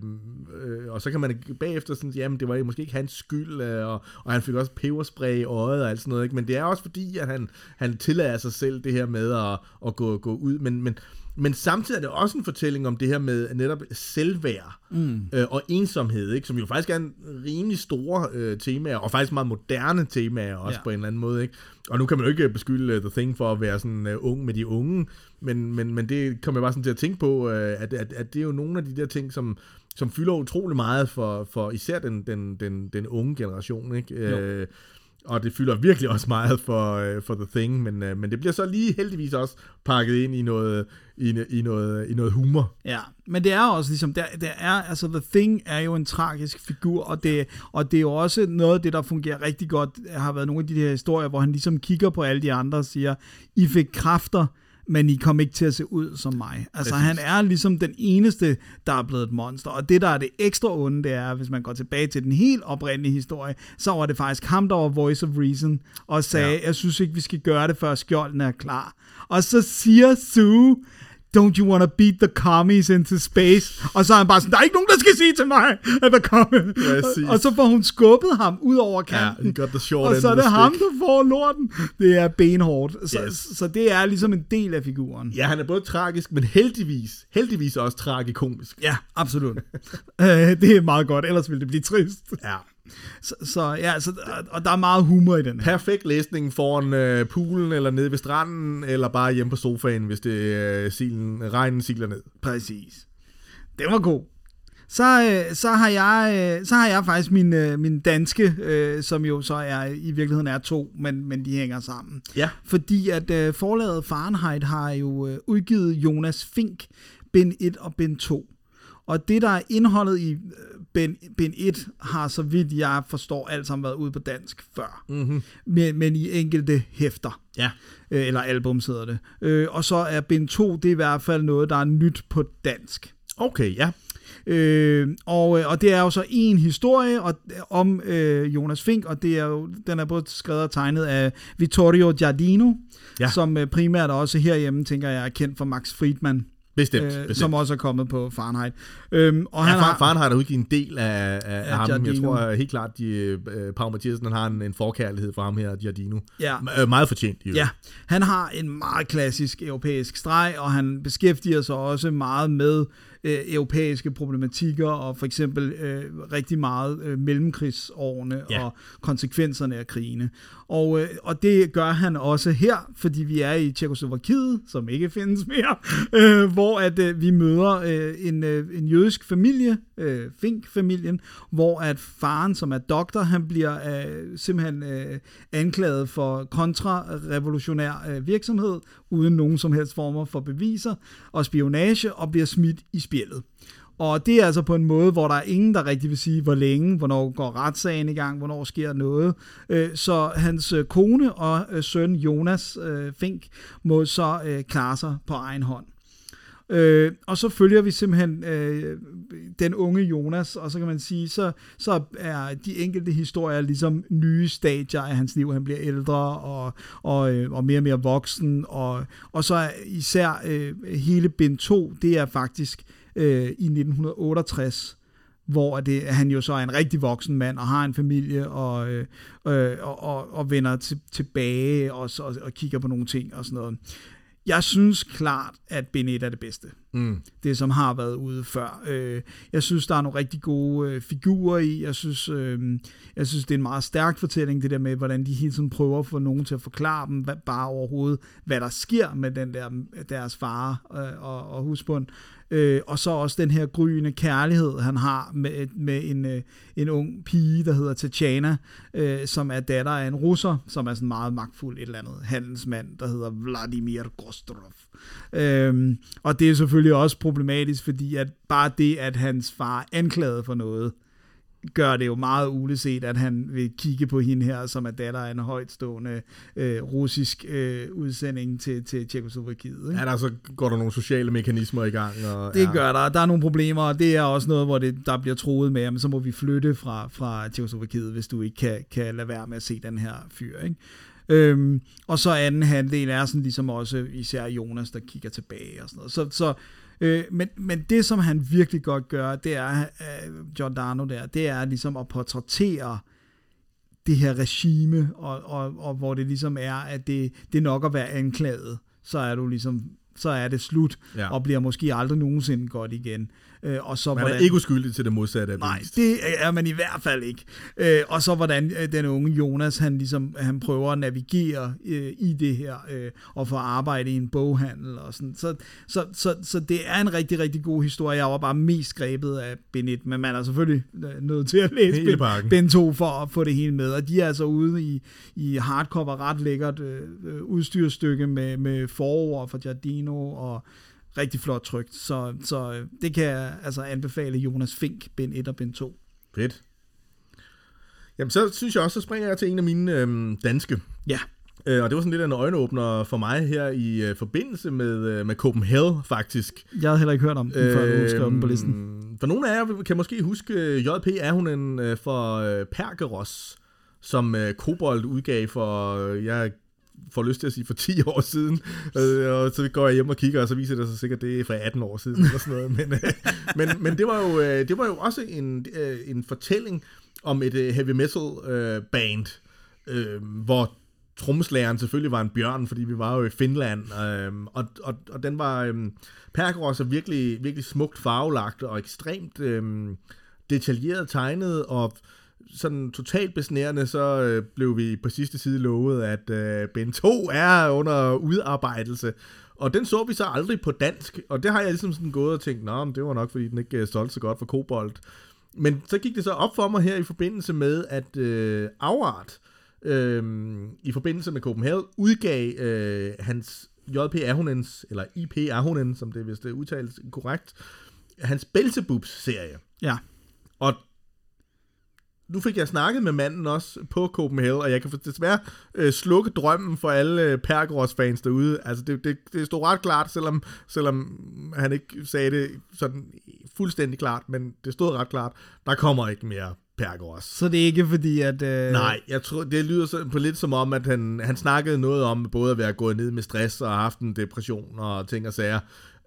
øh, og så kan man bagefter sådan, jamen det var måske ikke hans skyld, øh, og, og han fik også peberspray i øjet og alt sådan noget, ikke? Men det er også fordi, at han, han tillader sig selv det her med at, at gå, gå ud, men, men, men samtidig er det også en fortælling om det her med netop selvværd mm. øh, og ensomhed, ikke? som jo faktisk er en rimelig store øh, temaer, og faktisk meget moderne temaer også Ja. på en eller anden måde. Ikke? Og nu kan man jo ikke beskylde uh, The Thing for at være sådan uh, ung med de unge, men, men, men det kommer jeg bare sådan til at tænke på, uh, at, at, at det er jo nogle af de der ting, som, som fylder utrolig meget for, for især den, den, den, den unge generation. Ikke? Øh, og det fylder virkelig også meget for, øh, for The Thing, men, øh, men det bliver så lige heldigvis også pakket ind i noget, i, i noget, i noget humor. Ja, men det er også ligesom, der, der er, altså The Thing er jo en tragisk figur, og det, og det er jo også noget af det, der fungerer rigtig godt, har været nogle af de her historier, hvor han ligesom kigger på alle de andre og siger, I fik kræfter, men I kom ikke til at se ud som mig. Altså Præcis. han er ligesom den eneste, der er blevet et monster, og det der er det ekstra onde, det er, hvis man går tilbage til den helt oprindelige historie, så var det faktisk ham, der var voice of reason, og sagde, Ja. ja. jeg synes ikke, vi skal gøre det, før skjolden er klar. Og så siger Sue, don't you wanna beat the commies into space? Og så er han bare sådan, der er ikke nogen, der skal sige til mig, at der kommer. Præcis. Og så får hun skubbet ham ud over kanten. he got the short og så er det ham, der får lorten. Det er benhårdt. Så, Yes. så det er ligesom en del af figuren. Ja, han er både tragisk, men heldigvis, heldigvis også tragikomisk. Ja, absolut. øh, det er meget godt, ellers ville det blive trist. Ja. Så, så ja, så, og der er meget humor i den her. Perfekt læsning foran øh, poolen, eller nede ved stranden, eller bare hjemme på sofaen, hvis det øh, silen, regnen siler ned. Præcis. Det var god. Så, øh, så, har jeg, øh, så har jeg faktisk min, øh, min danske, øh, som jo så er i virkeligheden er to, men, men de hænger sammen. Ja. Fordi at øh, forlaget Fahrenheit har jo øh, udgivet Jonas Fink, bind 1 og bind 2. Og det, der er indholdet i bind, bind 1, har så vidt jeg forstår alt sammen været ude på dansk før. Mm-hmm. Men, men i enkelte hæfter. Ja. Øh, eller album hedder det. Øh, og så er bind 2, det er i hvert fald noget, der er nyt på dansk. Okay, ja. Øh, og, øh, og det er jo så en historie og, om øh, Jonas Fink, og det er jo, den er både skrevet og tegnet af Vittorio Giardino, Ja. som øh, primært også herhjemme, tænker jeg, er kendt for Max Friedman, Bestemt. øh, bestemt. som også er kommet på Fahrenheit. Øhm, og Ja, han har, faren har udgivet en del af, af, af ham. Jeg Giardino. tror øh, helt klart, de, øh, Pau Mathiasen har en, en forkærlighed for ham her, Giardino. Ja. M- øh, meget fortjent, jo. Ja, han har en meget klassisk europæisk streg, og han beskæftiger sig også meget med øh, europæiske problematikker, og for eksempel øh, rigtig meget øh, mellemkrigsårene Ja. og konsekvenserne af krigene. Og, øh, og det gør han også her, fordi vi er i Tjekoslovakiet, som ikke findes mere, øh, hvor at øh, vi møder øh, en, øh, en jødisk familie, øh, Fink-familien, hvor at faren, som er doktor, han bliver øh, simpelthen øh, anklaget for kontrarevolutionær øh, virksomhed, uden nogen som helst former for beviser og spionage, og bliver smidt i spjældet. Og det er altså på en måde, hvor der er ingen, der rigtig vil sige, hvor længe, hvornår går retssagen i gang, hvornår sker noget. Øh, så hans øh, kone og øh, søn Jonas Fink må så klare sig på egen hånd. Øh, og så følger vi simpelthen øh, den unge Jonas, og så kan man sige, så, så er de enkelte historier ligesom nye stadier af hans liv. Han bliver ældre og, og, øh, og mere og mere voksen, og, og så er især øh, hele bind 2, det er faktisk øh, i 1968, hvor det, han jo så er en rigtig voksen mand og har en familie og, øh, øh, og, og, og vender til, tilbage og, og, og kigger på nogle ting og sådan noget. Jeg synes klart, at bind 1 er det bedste. Mm. Det, som har været ude før. Øh, jeg synes, der er nogle rigtig gode øh, figurer i. Jeg synes, øh, jeg synes, det er en meget stærk fortælling, det der med, hvordan de hele tiden prøver at få nogen til at forklare dem, hvad, bare overhovedet, hvad der sker med den der, deres far øh, og, og husbund. Øh, og så også den her gryende kærlighed, han har med, med en, øh, en ung pige, der hedder Tatjana, øh, som er datter af en russer, som er sådan meget magtfuld et eller andet handelsmand, der hedder Vladimir Kostrov. Øh, og det er selvfølgelig også problematisk, fordi at bare det, at hans far er anklaget for noget, gør det jo meget uleset, at han vil kigge på hende her, som er datter af en højtstående øh, russisk øh, udsending til, til Tjekoslovakiet. Ikke? Ja, der så går der nogle sociale mekanismer i gang. Og, Det ja. gør der. Der er nogle problemer, og det er også noget, hvor det, der bliver troet med, at så må vi flytte fra, fra Tjekoslovakiet, hvis du ikke kan, kan lade være med at se den her fyr. Ikke? Øhm, og så anden halvdel er sådan ligesom også især Jonas, der kigger tilbage og sådan noget. Så, så øh, men, men det, som han virkelig godt gør, det er, øh, Giordano der, det er ligesom at portrættere det her regime, og, og, og hvor det ligesom er, at det, det er nok at være anklaget, så er du ligesom så er det slut, Ja. og bliver måske aldrig nogensinde godt igen. Øh, og så, Man er hvordan, ikke uskyldig til det modsatte af Nej, bevist. det er man i hvert fald ikke. Øh, og så hvordan øh, den unge Jonas, han ligesom han prøver at navigere øh, i det her, øh, og få arbejde i en boghandel og sådan. Så, så, så, så det er en rigtig, rigtig god historie. Jeg var bare mest grebet af Ben 1, men man er selvfølgelig øh, nødt til at læse Ben. Ben 2 for at få det hele med. Og de er altså ude i, i hardcover, ret lækkert øh, øh, udstyrstykke med, med forord fra Giardino og rigtig flot trykt. Så, så øh, det kan jeg altså anbefale Jonas Fink, Ben 1 og Ben 2. Fedt. Jamen, så synes jeg også, så springer jeg til en af mine øhm, danske. Ja, Øh, og det var sådan lidt en øjenåbner for mig her i øh, forbindelse med, øh, med Copenhagen, faktisk. jeg havde heller ikke hørt om den, før du skrev den på listen. Øhm, For nogle af jer kan måske huske, øh, JP er hun en øh, for øh, Pergeros, som øh, Kobold udgav for, øh, jeg får lyst til at sige, for 10 år siden. Øh, og så går jeg hjem og kigger, og så viser det sig sikkert, det er fra 18 år siden, eller sådan noget. Men, øh, men, men det, var jo, øh, det var jo også en, øh, en fortælling om et øh, heavy metal øh, band, øh, hvor trommeslageren selvfølgelig var en bjørn, fordi vi var jo i Finland, øh, og, og, og den var, øh, Pergeros er virkelig, virkelig smukt farvelagt, og ekstremt øh, detaljeret tegnet, og sådan totalt besnærende, så øh, blev vi på sidste side lovet, at øh, Ben 2 er under udarbejdelse, og den så vi så aldrig på dansk, og det har jeg ligesom sådan gået og tænkt, nå, men det var nok, fordi den ikke øh, solgte så godt for Kobold. Men så gik det så op for mig her i forbindelse med, at øh, Afart, øh, i forbindelse med Copenhagen, udgav øh, hans JP Ahonens, eller IP Ahonen, som det vist er udtalt korrekt, hans Belzebubs-serie. Ja, Og nu fik jeg snakket med manden også på Copenhagen, og jeg kan desværre øh, slukke drømmen for alle øh, Pergros-fans derude. Altså, det, det, det stod ret klart, selvom, selvom han ikke sagde det sådan fuldstændig klart, men det stod ret klart, der kommer ikke mere Pergros. så det er ikke fordi, at... Øh, Nej, jeg tror, det lyder så, på lidt som om, at han, han snakkede noget om både at være gået ned med stress og haft en depression og ting og sager.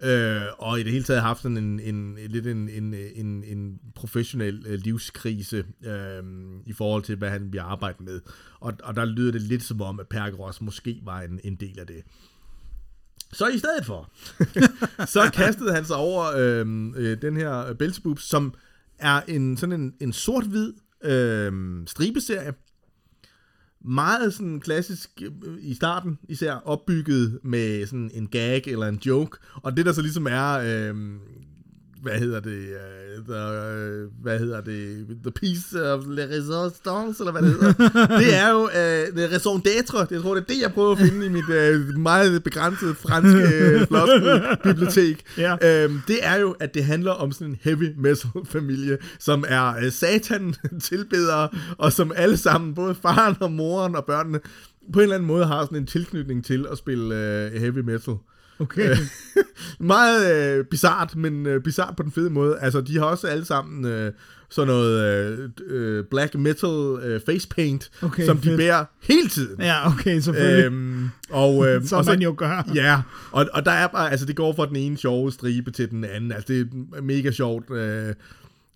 Øh, og i det hele taget haft sådan en, en, lidt en, en, en, en professionel øh, livskrise øh, i forhold til, hvad han vil arbejde med. Og, og der lyder det lidt som om, at Pergros måske var en, en del af det. Så i stedet for, så kastede han sig over øh, øh, den her Belzebub, som er en sådan en, en sort-hvid øh, stribeserie. Meget sådan klassisk øh, i starten, især opbygget med sådan en gag eller en joke. Og det der så ligesom er, øh, hvad hedder det, øh, the, øh, hvad hedder det, the piece of la resistance, eller hvad det hedder, det er jo øh, the raison d'être. Jeg tror, det er det, jeg prøver at finde i mit øh, meget begrænsede franske øh, floskelbibliotek. Ja. Øhm, det er jo, at det handler om sådan en heavy metal familie, som er øh, satan tilbedere, og som alle sammen, både faren og moren og børnene, på en eller anden måde har sådan en tilknytning til at spille øh, heavy metal. Okay. Øh, meget øh, bizart, men øh, bizart på den fede måde. Altså, de har også alle sammen øh, sådan noget øh, øh, black metal øh, face paint, Okay, som de fedt. bærer hele tiden. ja, okay, selvfølgelig. Øhm, og, øh, Som og så, man jo gør. Ja, og, og der er bare, altså det går fra den ene sjove stribe til den anden, altså det er mega sjovt. Øh,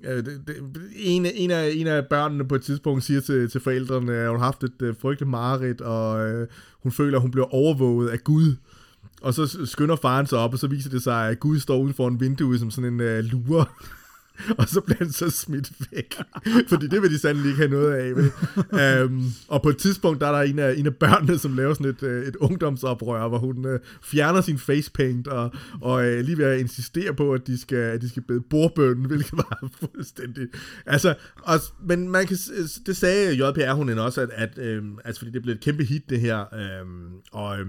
øh, det, det, en, en, af, en af børnene på et tidspunkt siger til, til forældrene, at hun har haft et øh, frygteligt mareridt, og øh, hun føler, at hun bliver overvåget af Gud. Og så skynder faren sig op, og så viser det sig, at Gud står uden for en vindue som sådan en øh, lure. og så bliver han så smidt væk. Fordi det vil de sandelig ikke have noget af. Vel? um, og på et tidspunkt, der er der en af, en af børnene, som laver sådan et, øh, et ungdomsoprør, hvor hun øh, fjerner sin facepaint, og, og øh, lige ved at insistere på, at de skal, at de skal bede bordbønnen, hvilket var fuldstændig... Altså, og, men man kan, det sagde JPR hun også, at, at øh, altså, fordi det blev et kæmpe hit, det her, øh, og... Øh,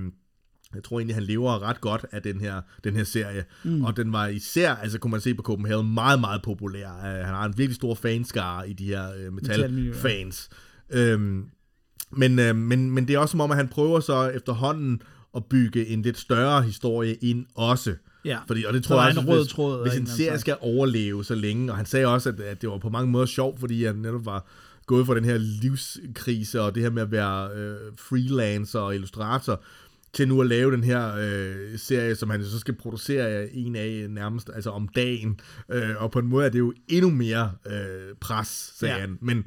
jeg tror egentlig, han lever ret godt af den her, den her serie. Mm. Og den var især, altså kunne man se på Copenhagen, meget, meget populær. Uh, han har en virkelig stor fanskare i de her uh, metal-fans. Øhm, men, øh, men, men det er også som om, at han prøver så efterhånden at bygge en lidt større historie ind også. Ja. Fordi, og det tror jeg også, rød hvis, tråd af hvis en serie skal overleve så længe, og han sagde også, at, at det var på mange måder sjovt, fordi han netop var gået fra den her livskrise, og det her med at være øh, freelancer og illustrator, til nu at lave den her øh, serie, som han så skal producere en af nærmest altså om dagen. Øh, og på en måde er det jo endnu mere øh, pres, sagde ja. han. Men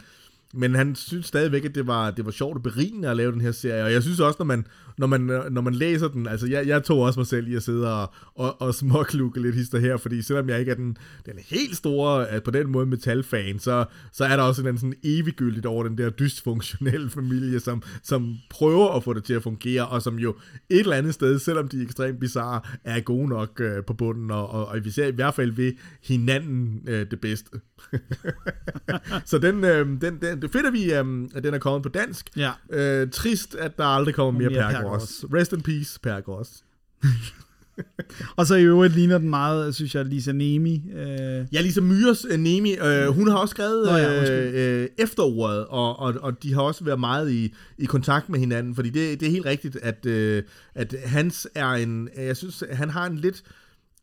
men han synes stadigvæk, at det var, det var sjovt og berigende at lave den her serie, og jeg synes også, når man, når man, når man læser den, altså jeg, jeg tog også mig selv i at sidde og, og, og småklukke lidt hister her, fordi selvom jeg ikke er den, den helt store, at på den måde metalfan, så, så er der også en sådan eviggyldigt over den der dysfunktionelle familie, som, som prøver at få det til at fungere, og som jo et eller andet sted, selvom de er ekstremt bizarre, er gode nok øh, på bunden, og, og, og vi ser i hvert fald ved hinanden øh, det bedste. så den, øh, den, den, det fedt, at, vi, øh, at den er kommet på dansk. Ja. Øh, trist, at der aldrig kommer mere, mere Pergros. Rest in peace, Pergros. Og så i øvrigt ligner den meget, synes jeg, Lisa Nemi. Øh, Ja, Lisa Myers uh, Nemi, øh, hun har også skrevet Nå ja, øh, øh, efterordet, og, og, og de har også været meget i, i kontakt med hinanden, fordi det, det er helt rigtigt, at, øh, at Hans er en, jeg synes, han har en lidt,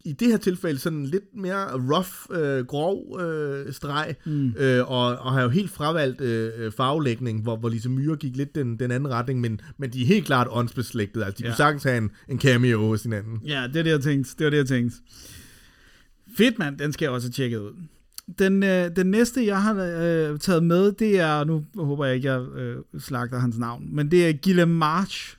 i det her tilfælde sådan lidt mere rough, øh, grov øh, streg, mm. øh, og, og har jo helt fravalgt øh, farvelægning, hvor, hvor Lise Myre gik lidt den, den anden retning, men, men de er helt klart åndsbeslægtet, altså de ja. Kunne sagtens have en, en cameo hos hinanden. Ja, det er det, jeg tænkte. Det var det, jeg tænkte. Fedt, mand. Den skal jeg også have tjekket ud. Den, øh, den næste, jeg har øh, taget med, det er, nu håber jeg ikke, jeg øh, slagter hans navn, men det er Gilliam March,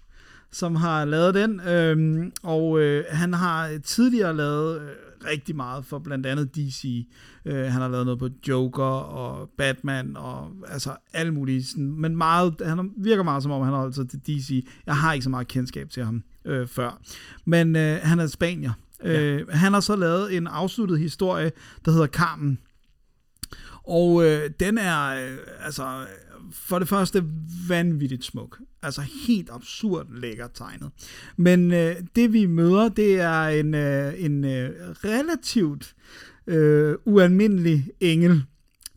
som har lavet den, øh, og øh, han har tidligere lavet øh, rigtig meget for blandt andet DC. Øh, han har lavet noget på Joker og Batman og altså alle mulige, sådan, men meget, han virker meget som om, han har holdt sig til DC. Jeg har ikke så meget kendskab til ham øh, før. Men øh, han er spanier. Øh, han har så lavet en afsluttet historie, der hedder Carmen. Og øh, den er øh, altså for det første vanvittigt smuk. Altså helt absurd lækker tegnet. Men øh, det vi møder, det er en, øh, en øh, relativt øh, ualmindelig engel,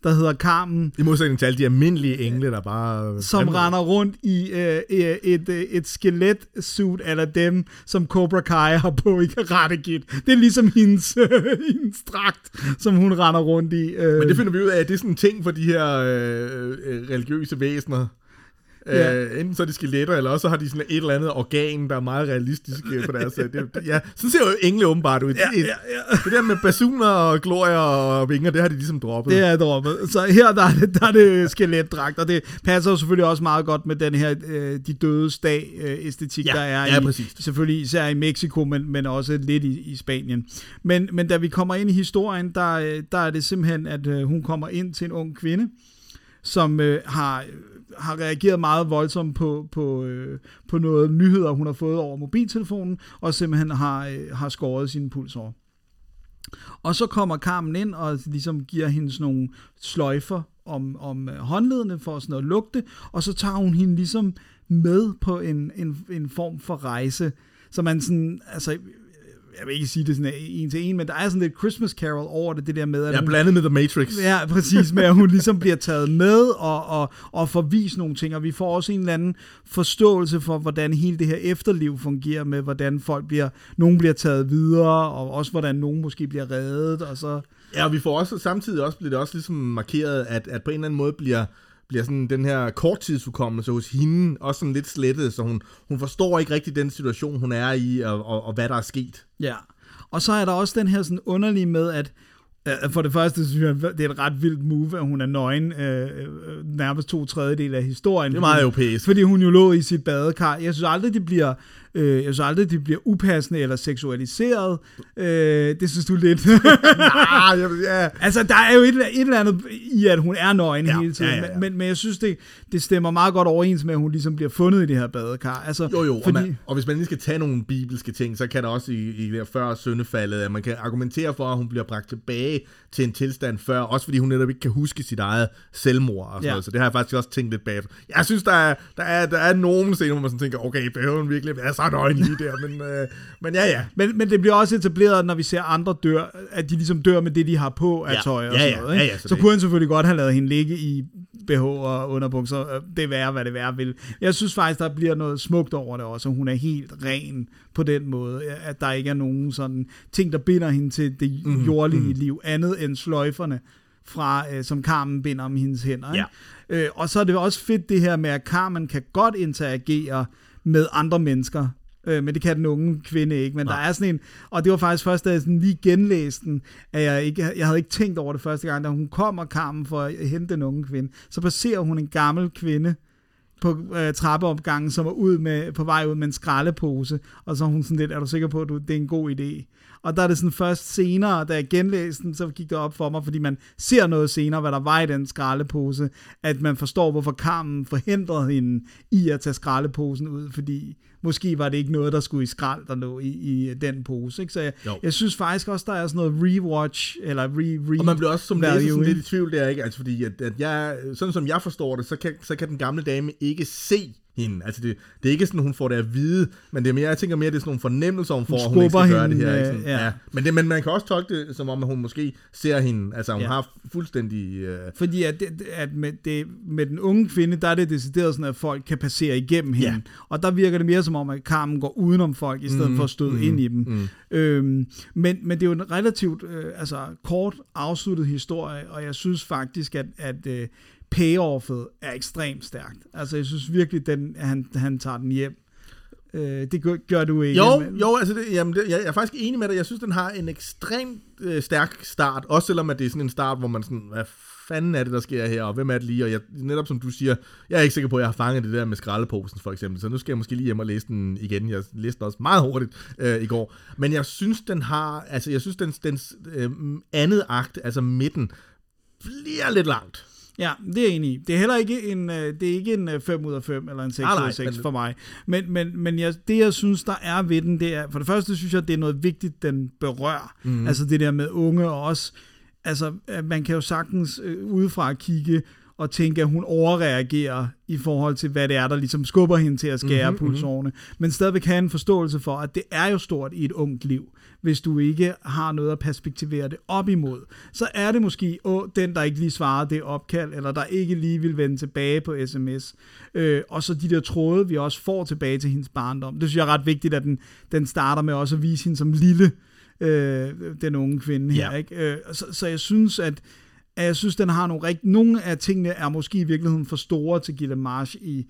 der hedder Carmen, I modsætning til alle de almindelige engle, der bare... som render rundt i øh, øh, et, øh, et skeletsuit eller dem, som Cobra Kai har på i Karate Kid. Det er ligesom hendes, øh, hendes dragt, som hun render rundt i. Øh. Men det finder vi ud af, at det er sådan en ting for de her øh, øh, religiøse væsener. Ja. Øh, enten så er de skeletter, eller også så har de sådan et eller andet organ, der er meget realistisk øh, på deres... øh, det, ja, sådan ser jo engle åbenbart ud. Ja, det, ja, ja. det der med basuner og glorier og vinger, det har de ligesom droppet. Det er droppet. Så her der er det, der er det skeletdragt, og det passer jo selvfølgelig også meget godt med den her øh, de døde dag øh, æstetik, Ja, der er ja, i, præcis. selvfølgelig især i Mexico, men, men også lidt i, i Spanien. Men, men da vi kommer ind i historien, der, øh, der er det simpelthen, at øh, hun kommer ind til en ung kvinde, som øh, har, har reageret meget voldsomt på, på, øh, på noget nyheder, hun har fået over mobiltelefonen, og simpelthen har, øh, har skåret sin puls. Og så kommer Carmen ind og ligesom giver hende sådan nogle sløjfer om, om øh, håndledene for sådan at lugte, og så tager hun hende ligesom med på en, en, en form for rejse, så man sådan, altså, jeg vil ikke sige det sådan en til en, men der er sådan lidt Christmas Carol over det, det der med, at Ja, hun, blandet med The Matrix. Ja, præcis, med at hun ligesom bliver taget med og, og, og får vist nogle ting, og vi får også en eller anden forståelse for, hvordan hele det her efterliv fungerer med, hvordan folk bliver, nogen bliver taget videre, og også hvordan nogen måske bliver reddet, og så... Ja, og vi får også samtidig også, bliver det også ligesom markeret, at, at på en eller anden måde bliver, bliver sådan den her korttidsudkommelse hos hende også sådan lidt slettet, så hun, hun forstår ikke rigtig den situation, hun er i, og, og, og hvad der er sket. Ja, og så er der også den her sådan underlige med, at øh, for det første synes jeg, det er et ret vildt move, at hun er nøgen øh, øh, nærmest to tredjedel af historien. Det er meget europæisk. Fordi hun jo lå i sit badekar. Jeg synes aldrig, det bliver, øh, jeg synes aldrig, det bliver upassende eller seksualiseret. Øh, det synes du lidt. ah, ja, ja. altså, der er jo et, et eller andet i, at hun er nøgen Ja, hele tiden. ja, ja, ja. Men, men, jeg synes, det, det stemmer meget godt overens med, at hun ligesom bliver fundet i det her badekar. Altså, Jo, jo, og, fordi, man, og hvis man lige skal tage nogle bibelske ting, så kan der også i, i der før syndefaldet, at man kan argumentere for, at hun bliver bragt tilbage til en tilstand før, også fordi hun netop ikke kan huske sit eget selvmord og sådan Ja. ja. noget, så det har jeg faktisk også tænkt lidt bag. Jeg synes, der er, der er, der er nogle scener, hvor man sådan tænker, okay, behøver hun virkelig være så nøgen lige der, men, øh, men ja, ja. Men, men det bliver også etableret, når vi ser andre dør, at de ligesom dør med det, de har på af Ja. tøj og Ja, sådan ja. noget. Ikke? Ja, ja, så så kunne han selvfølgelig godt have lavet hende ligge i BH og underbukser. Øh, Det værre, hvad det værre vil. Jeg synes faktisk, der bliver noget smukt over det også, og hun er helt ren på den måde, at der ikke er nogen sådan ting, der binder hende til det Mhm, jordlige mm, liv, andet end sløjferne fra, øh, som Carmen binder om hendes hænder. Ikke? Ja. Øh, og så er det også fedt det her med, at Carmen kan godt interagere med andre mennesker, Øh, men det kan den unge kvinde ikke. Men Nej. der er sådan en, og det var faktisk først, da jeg sådan lige genlæste den, at jeg, ikke, jeg havde ikke tænkt over det første gang, da hun kommer Carmen for at hente den unge kvinde. Så passerer hun en gammel kvinde, på øh, trappeopgangen, som er ud med, på vej ud med en skraldepose, og så er hun sådan lidt, er du sikker på, at du, det er en god idé? Og der er det sådan først senere, da jeg genlæste den, så gik det op for mig, fordi man ser noget senere, hvad der var i den skraldepose, at man forstår, hvorfor Carmen forhindrede hende i at tage skraldeposen ud, fordi måske var det ikke noget, der skulle i skrald, der lå i, i den pose. Ikke? Så jeg, jeg synes faktisk også, der er sådan noget rewatch, eller re, re Og man bliver også som læser sådan lidt i tvivl der, ikke? Altså fordi, at, at jeg, sådan som jeg forstår det, så kan, så kan den gamle dame ikke se hende. Altså det, det er ikke sådan, hun får det at vide, men det er mere, jeg tænker mere, det er sådan nogle fornemmelser, hun får, hun, hun ikke skal hende, gøre det her. Ikke? Sådan, ja. Ja. Men, det, men man kan også tolke det, som om at hun måske ser hende, altså hun ja. har fuldstændig... Uh... Fordi at, det, at med, det, med den unge kvinde, der er det decideret sådan, at folk kan passere igennem hende. Ja. Og der virker det mere som om, at Carmen går udenom folk, i stedet mm, for at støde mm, ind i dem. Mm. Øhm, men, men det er jo en relativt øh, altså, kort afsluttet historie, og jeg synes faktisk, at, at øh, payoffet er ekstremt stærkt. Altså, jeg synes virkelig, den, han, han tager den hjem. Øh, det gør, gør du ikke. Jo, men... jo altså det, jamen det, jeg, jeg er faktisk enig med dig. Jeg synes, den har en ekstremt øh, stærk start. Også selvom at det er sådan en start, hvor man sådan, hvad fanden er det, der sker her, og hvem er det lige? Og jeg, netop som du siger, jeg er ikke sikker på, at jeg har fanget det der med skraldeposen, for eksempel. Så nu skal jeg måske lige hjem og læse den igen. Jeg læste den også meget hurtigt øh, i går. Men jeg synes, den har, altså jeg synes, den, den øh, andet akt, altså midten, bliver lidt langt. Ja, det er jeg enig i. Det er heller ikke en, øh, det er ikke en 5 øh, ud af 5 eller en 6 ud af 6 for mig. Men, men, men jeg, det, jeg synes, der er ved den, det er, for det første synes jeg, det er noget vigtigt, den berører. Mm. Altså det der med unge og også, altså man kan jo sagtens øh, udefra kigge og tænke, at hun overreagerer i forhold til, hvad det er, der ligesom skubber hende til at skære mm-hmm, pulsårene. Men stadigvæk have en forståelse for, at det er jo stort i et ungt liv hvis du ikke har noget at perspektivere det op imod. Så er det måske åh, den, der ikke lige svarede det opkald, eller der ikke lige vil vende tilbage på sms. Øh, og så de der tråde, vi også får tilbage til hendes barndom. Det synes jeg er ret vigtigt, at den, den starter med også at vise hende som lille, øh, den unge kvinde her. Ja. Ikke? Øh, så, så jeg synes, at at jeg synes, den har nogle rigt... Nogle af tingene er måske i virkeligheden for store til Gilles March i,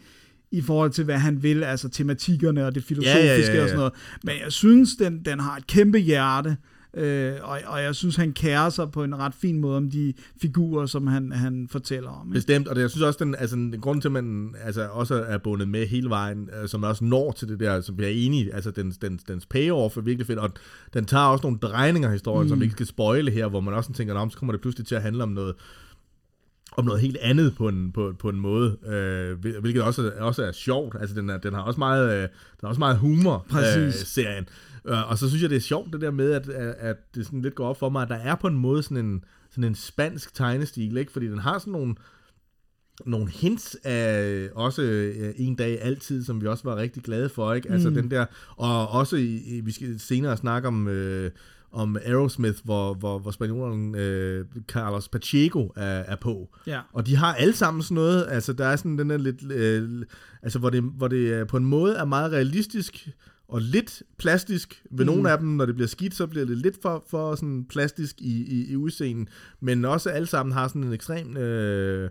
i forhold til, hvad han vil, altså tematikkerne og det filosofiske ja, ja, ja, ja. og sådan noget. Men jeg synes, den, den har et kæmpe hjerte, øh, og, og jeg synes, han kærer sig på en ret fin måde om de figurer, som han, han fortæller om. Ikke? Bestemt, og det, jeg synes også, den, altså, den grund til, at man altså, også er bundet med hele vejen, øh, som også når til det der, som jeg er enig altså dens, dens, dens payoff er virkelig fedt, og den tager også nogle drejninger af historien, mm. som vi ikke skal spoile her, hvor man også tænker, om så kommer det pludselig til at handle om noget om noget helt andet på en, på, på en måde, øh, hvilket også, også er sjovt. Altså, den, er, den har også meget, øh, den har også meget humor, øh, serien. Øh, og så synes jeg, det er sjovt det der med, at, at det sådan lidt går op for mig, at der er på en måde sådan en, sådan en spansk tegnestil, ikke? fordi den har sådan nogle, nogle hints af også øh, en dag altid, som vi også var rigtig glade for, ikke? Altså mm. den der, og også i, vi skal senere snakke om øh, om Aerosmith, hvor, hvor, hvor spanjoleren øh, Carlos Pacheco er, er på. Ja. Og de har alle sammen sådan noget, altså der er sådan den der lidt, øh, altså hvor det, hvor det på en måde er meget realistisk, og lidt plastisk ved mm. nogle af dem, når det bliver skidt, så bliver det lidt for, for sådan plastisk i, i, i udseendet, men også alle sammen har sådan en ekstrem øh,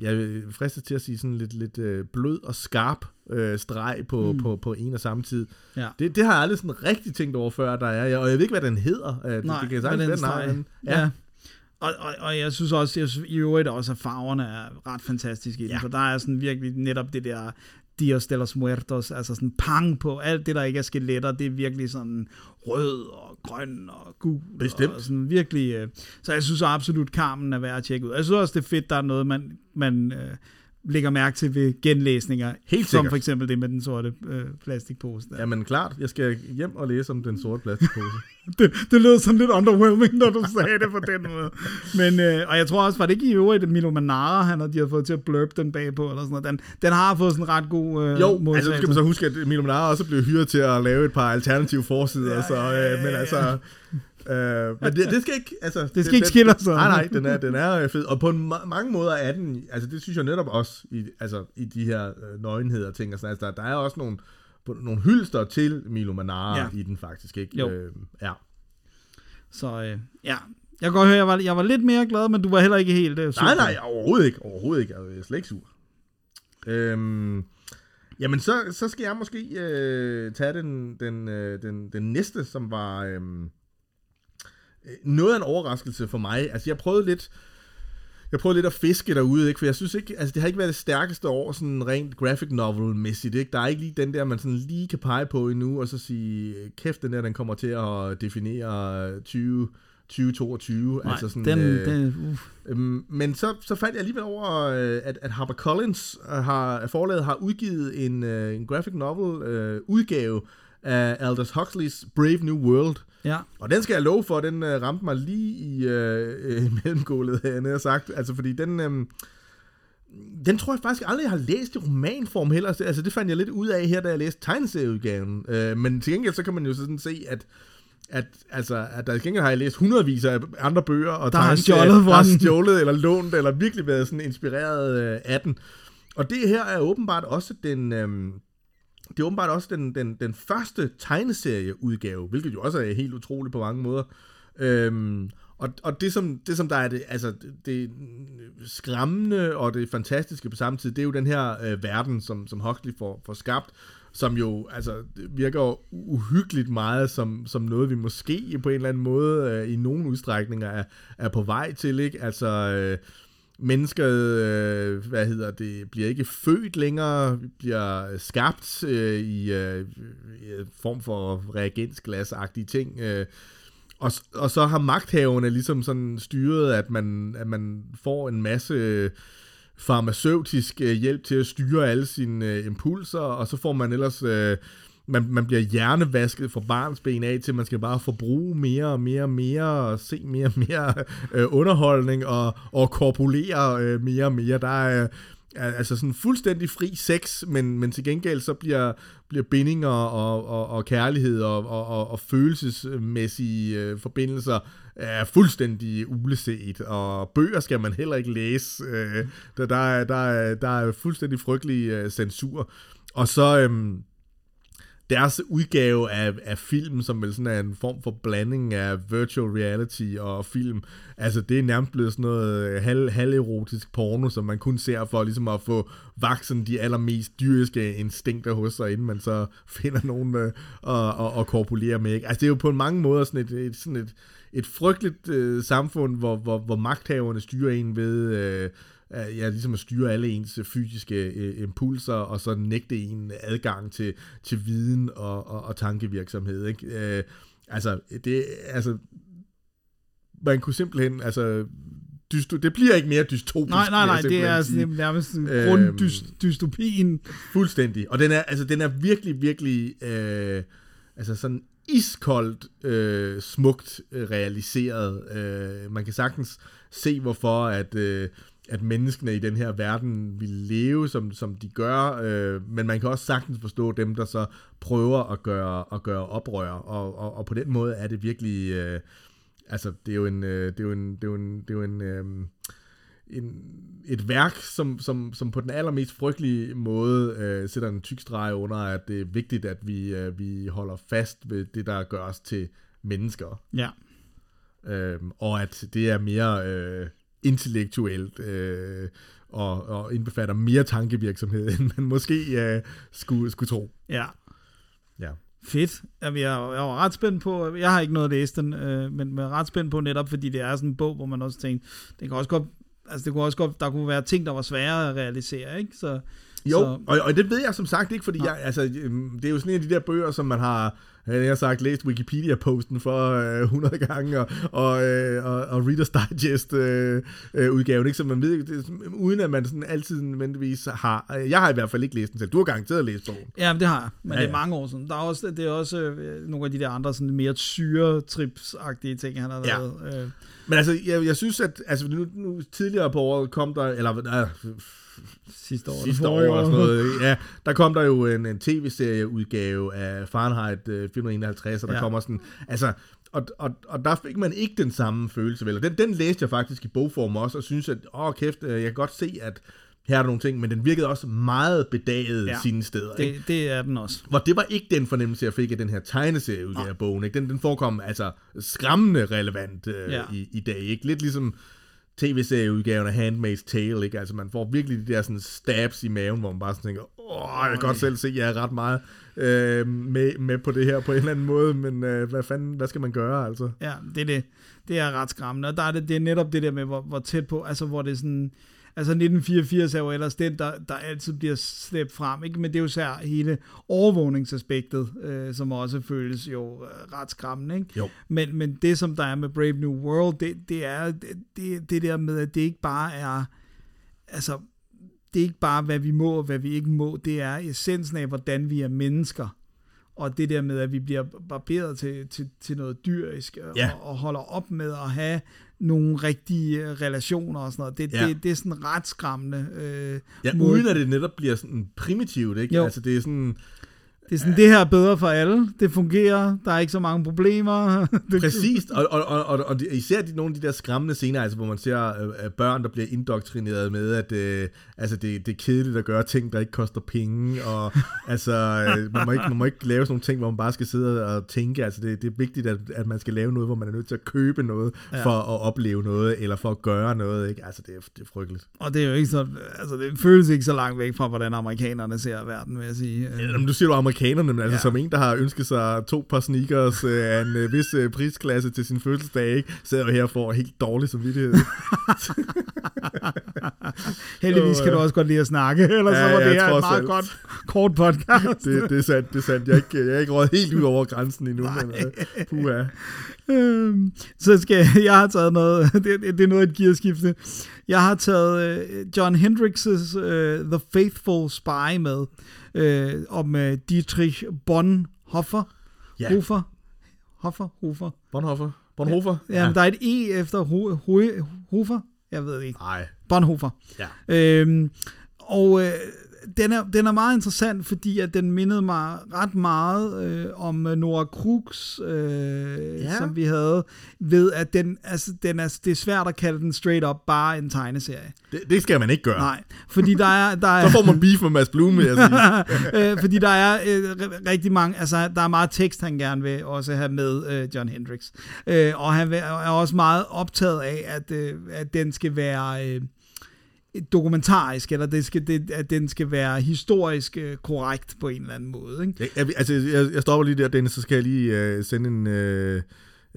jeg fristet til at sige sådan lidt, lidt øh, blød og skarp øh, streg på, mm. på, på en og samme tid. Ja. Det, det har jeg aldrig sådan rigtig tænkt over før, der er. Og jeg ved ikke, hvad den hedder. Øh, Nej, det, det kan sagtens den streg. Ja. ja. Og, og, og jeg synes også, jeg synes, i øvrigt også, at farverne er ret fantastiske i den, ja. for der er sådan virkelig netop det der Dios de los Muertos, altså sådan pang på alt det, der ikke er skeletter, det er virkelig sådan rød og grøn og gul. Bestemt. Og sådan virkelig, øh, så jeg synes absolut, Carmen er værd at tjekke ud. Jeg synes også, det er fedt, der er noget, man, man øh, lægger mærke til ved genlæsninger. Helt Som for eksempel det med den sorte øh, plastikpose. Der. Jamen klart, jeg skal hjem og læse om den sorte plastikpose. det, det lød sådan lidt underwhelming, når du sagde det på den måde. Men, øh, og jeg tror også, var det ikke i øvrigt, at Milo Manara, han har, de har fået til at blurb den bagpå, eller sådan noget. Den, den har fået sådan en ret god øh, Jo, altså skal man så huske, at Milo Manara også blev hyret til at lave et par alternative forsider, ja, så, øh, men altså... Øh, men det, det skal ikke, altså... Det skal det, ikke skille sig. Nej, nej, den er, den er fed. Og på en, mange måder er den, altså det synes jeg netop også, i, altså i de her øh, nøgenheder ting og sådan, altså der, der er også nogle, nogle hylster til Milo Manara ja. i den faktisk, ikke? Jo. Øh, ja. Så øh, ja, jeg kan godt høre, jeg var, jeg var lidt mere glad, men du var heller ikke helt øh, sur. Nej, nej, overhovedet ikke, overhovedet ikke. Jeg er slet ikke sur. Øhm, Jamen, så, så skal jeg måske øh, tage den, den, øh, den, den næste, som var øh, noget af en overraskelse for mig. Altså, jeg prøvede lidt... Jeg prøvede lidt at fiske derude, ikke? for jeg synes ikke, altså det har ikke været det stærkeste år, sådan rent graphic novel-mæssigt, ikke? Der er ikke lige den der, man sådan lige kan pege på endnu, og så sige, kæft, den der, den kommer til at definere 20, 2022. Nej, altså sådan, den, øh, den, uh. Øhm, men så, så fandt jeg alligevel over, øh, at, at HarperCollins har, forlaget har udgivet en, øh, en graphic novel øh, udgave af Aldous Huxleys Brave New World. Ja. Og den skal jeg love for, den øh, ramte mig lige i øh, øh, mellemgulvet, havde jeg sagt. Altså, fordi den... Øh, den tror jeg faktisk aldrig, jeg har læst i romanform heller. Altså, det fandt jeg lidt ud af her, da jeg læste tegneserieudgaven. Øh, men til gengæld, så kan man jo sådan se, at at, altså, at der gengæld har jeg læst hundredvis af andre bøger, og Der har tegneserier, stjålet der den. stjålet eller lånt, eller virkelig været sådan inspireret øh, af den. Og det her er åbenbart også den... Øhm, det er åbenbart også den, den, den første tegneserieudgave, hvilket jo også er helt utroligt på mange måder. Øhm, og, og det, som, det, som der er det, altså, det, det skræmmende og det fantastiske på samme tid, det er jo den her øh, verden, som, som Huxley får, får skabt, som jo altså, virker uhyggeligt meget som, som noget, vi måske på en eller anden måde øh, i nogle udstrækninger er, er på vej til. Ikke? Altså, øh, mennesket øh, hvad hedder det, bliver ikke født længere, bliver skabt øh, i, øh, i form for reagensglasagtige ting. Øh, og, og så har magthaverne ligesom sådan styret, at man, at man får en masse øh, farmaceutisk øh, hjælp til at styre alle sine øh, impulser, og så får man ellers... Øh, man, man bliver hjernevasket fra barnsben af til, man skal bare forbruge mere og mere og mere, og se mere og mere øh, underholdning, og, og korpulere øh, mere og mere. Der er, Øh, altså sådan fuldstændig fri sex, men, men til gengæld så bliver, bliver bindinger og, og, og kærlighed og, og, og, og følelsesmæssige øh, forbindelser er fuldstændig uleset, og bøger skal man heller ikke læse. Øh, der, der, er, der, er, der er fuldstændig frygtelig øh, censur. Og så... Øh, deres udgave af, af film, som vel sådan er en form for blanding af virtual reality og film, altså det er nærmest blevet sådan noget øh, halv, halverotisk porno, som man kun ser for ligesom at få vaksen de allermest dyriske instinkter hos sig, inden man så finder nogen øh, at, og, og, korpulere med. Ikke? Altså det er jo på mange måder sådan et, et, sådan et, et frygteligt øh, samfund, hvor, hvor, hvor magthaverne styrer en ved... Øh, ja, ligesom at styre alle ens fysiske øh, impulser, og så nægte en adgang til, til viden og, og, og tankevirksomhed. Ikke? Øh, altså, det, altså, man kunne simpelthen, altså, dysto, det bliver ikke mere dystopisk. Nej, nej, nej, det er sådan, nærmest en Øhm, grunddystopien. Fuldstændig. Og den er, altså, den er virkelig, virkelig, øh, altså sådan iskoldt, øh, smukt øh, realiseret. Øh, man kan sagtens se, hvorfor at, øh, at menneskene i den her verden vil leve, som, som de gør, øh, men man kan også sagtens forstå dem, der så prøver at gøre, at gøre oprør, og, og, og på den måde er det virkelig, øh, altså det er jo en, øh, det er jo en, det er jo en, det er jo en, øh, en, et værk, som, som, som på den allermest frygtelige måde øh, sætter en tyk streg under, at det er vigtigt, at vi, øh, vi holder fast ved det, der gør os til mennesker. Ja. Øh, og at det er mere øh, intellektuelt øh, og, og indbefatter mere tankevirksomhed, end man måske øh, skulle, skulle tro. Ja. Ja. Fedt. Jamen, jeg, jeg var ret spændt på, jeg har ikke noget at læse den, øh, men, men ret spændt på netop, fordi det er sådan en bog, hvor man også tænker, det kan også godt, altså det kunne også godt, der kunne være ting, der var svære at realisere, ikke? Så, Jo, så, og, og det ved jeg som sagt ikke, fordi jeg, altså, øhm, det er jo sådan en af de der bøger, som man har, jeg har sagt, læst Wikipedia-posten for øh, 100 gange, og, og, øh, og, og Reader's Digest øh, øh, ikke? så man ved, det, uden at man sådan altid nødvendigvis har, øh, jeg har i hvert fald ikke læst den selv, du har garanteret læst bogen. Ja, men det har jeg, men Ja, ja, det er mange år siden. Der er også, det er også øh, nogle af de der andre sådan mere syretrips-agtige ting, han har Ja. lavet. Øh, Men altså, jeg, jeg synes, at altså, nu, nu tidligere på året kom der, eller øh, sidste år. sidste år forrige eller sådan noget, ja, der kom der jo en, en tv-serieudgave af Fahrenheit øh, 451, og der Ja. kommer sådan, altså, og, og, og der fik man ikke den samme følelse, vel, og den, den læste jeg faktisk i bogform også, og synes, at, åh kæft, øh, jeg kan godt se, at her er der nogle ting, men den virkede også meget bedaget Ja. sine steder, ikke? Det, det er den også. Hvor det var ikke den fornemmelse, jeg fik af den her tegneserieudgave af bogen. Ikke? Den, den forekom altså skræmmende relevant øh, ja. i, i dag. Ikke? Lidt ligesom tv-serieudgaven af Handmaid's Tale. Ikke? Altså man får virkelig de der sådan stabs i maven, hvor man bare sådan tænker, åh, jeg kan godt selv se, at jeg er ret meget øh, med, med på det her på en eller anden måde, men øh, hvad fanden, hvad skal man gøre, altså? Ja, det er det. Det er ret skræmmende. Og der er det, det er netop det der med, hvor, hvor tæt på, altså hvor det er sådan, altså 1984 er jo ellers den, der, der altid bliver slæbt frem, ikke? men det er jo sær hele overvågningsaspektet, øh, som også føles jo øh, ret skræmmende. Ikke? Jo. Men, men det, som der er med Brave New World, det, det er det, det, det der med, at det ikke bare er, altså, det er ikke bare, hvad vi må og hvad vi ikke må, det er essensen af, hvordan vi er mennesker. Og det der med, at vi bliver barberet til, til, til noget dyrisk, Ja. og, og holder op med at have nogle rigtige øh, relationer og sådan noget. Det, Ja. det, det er sådan ret skræmmende. Øh, Ja, uden at det netop bliver sådan primitivt, ikke? Jo. Altså, det er sådan, Det er sådan, det her er bedre for alle. Det fungerer. Der er ikke så mange problemer. Præcis, og, og, og, og, og især de, nogle af de der skræmmende scener, altså, hvor man ser øh, øh, børn, der bliver indoktrineret med, at øh, altså, det, det er kedeligt at gøre ting, der ikke koster penge, og altså, øh, man, må ikke, man må ikke lave sådan nogle ting, hvor man bare skal sidde og tænke, altså det, det er vigtigt, at, at man skal lave noget, hvor man er nødt til at købe noget, ja. for at opleve noget, eller for at gøre noget, ikke? Altså, det er, det er frygteligt. Og det er jo ikke så, altså det føles ikke så langt væk fra, hvordan amerikanerne ser verden, vil jeg sige. Øh, Jamen, du siger du amerikanerne, men altså Ja. som en, der har ønsket sig to par sneakers øh, af en øh, vis øh, prisklasse til sin fødselsdag, ikke? sidder jo her for helt dårlig samvittighed. Heldigvis kan du også godt lide at snakke, ellers Ja, så var ja, det her et meget godt, kort podcast. det, det er sandt, det er sandt. Jeg er ikke, jeg er ikke råd helt ud over grænsen endnu, men øh, puha. Øhm, så skal jeg, jeg har taget noget, det, det er noget af et gearskifte. Jeg har taget øh, John Hendricks' øh, The Faithful Spy med, øh, om øh, Dietrich Bonhoeffer. Ja. Hofer. Hoffer? Hofer? Bonhoeffer? Bonhoeffer? Ja, men der er et E efter Ho- Ho- Hofer. Jeg ved det ikke. Nej. Bonhoeffer. Ja. Øhm, og øh, den, er, den er meget interessant, fordi at den mindede mig ret meget øh, om øh, Nora Crux, øh, Ja. som vi havde, ved at den, altså, den er, det er svært at kalde den straight up bare en tegneserie. Det, det skal man ikke gøre. Nej, fordi der er... Der er Så får man beef med Mads Blum, vil jeg sige. øh, fordi der er øh, ri- rigtig mange, altså der er meget tekst, han gerne vil også have med øh, John Hendricks. Øh, og han vil- er også meget optaget af, at, øh, at den skal være øh, dokumentarisk, eller det skal, det, at den skal være historisk øh, korrekt på en eller anden måde. Ikke? Jeg, altså, jeg, jeg stopper lige der, Dennis, så skal jeg lige øh, sende en... Øh,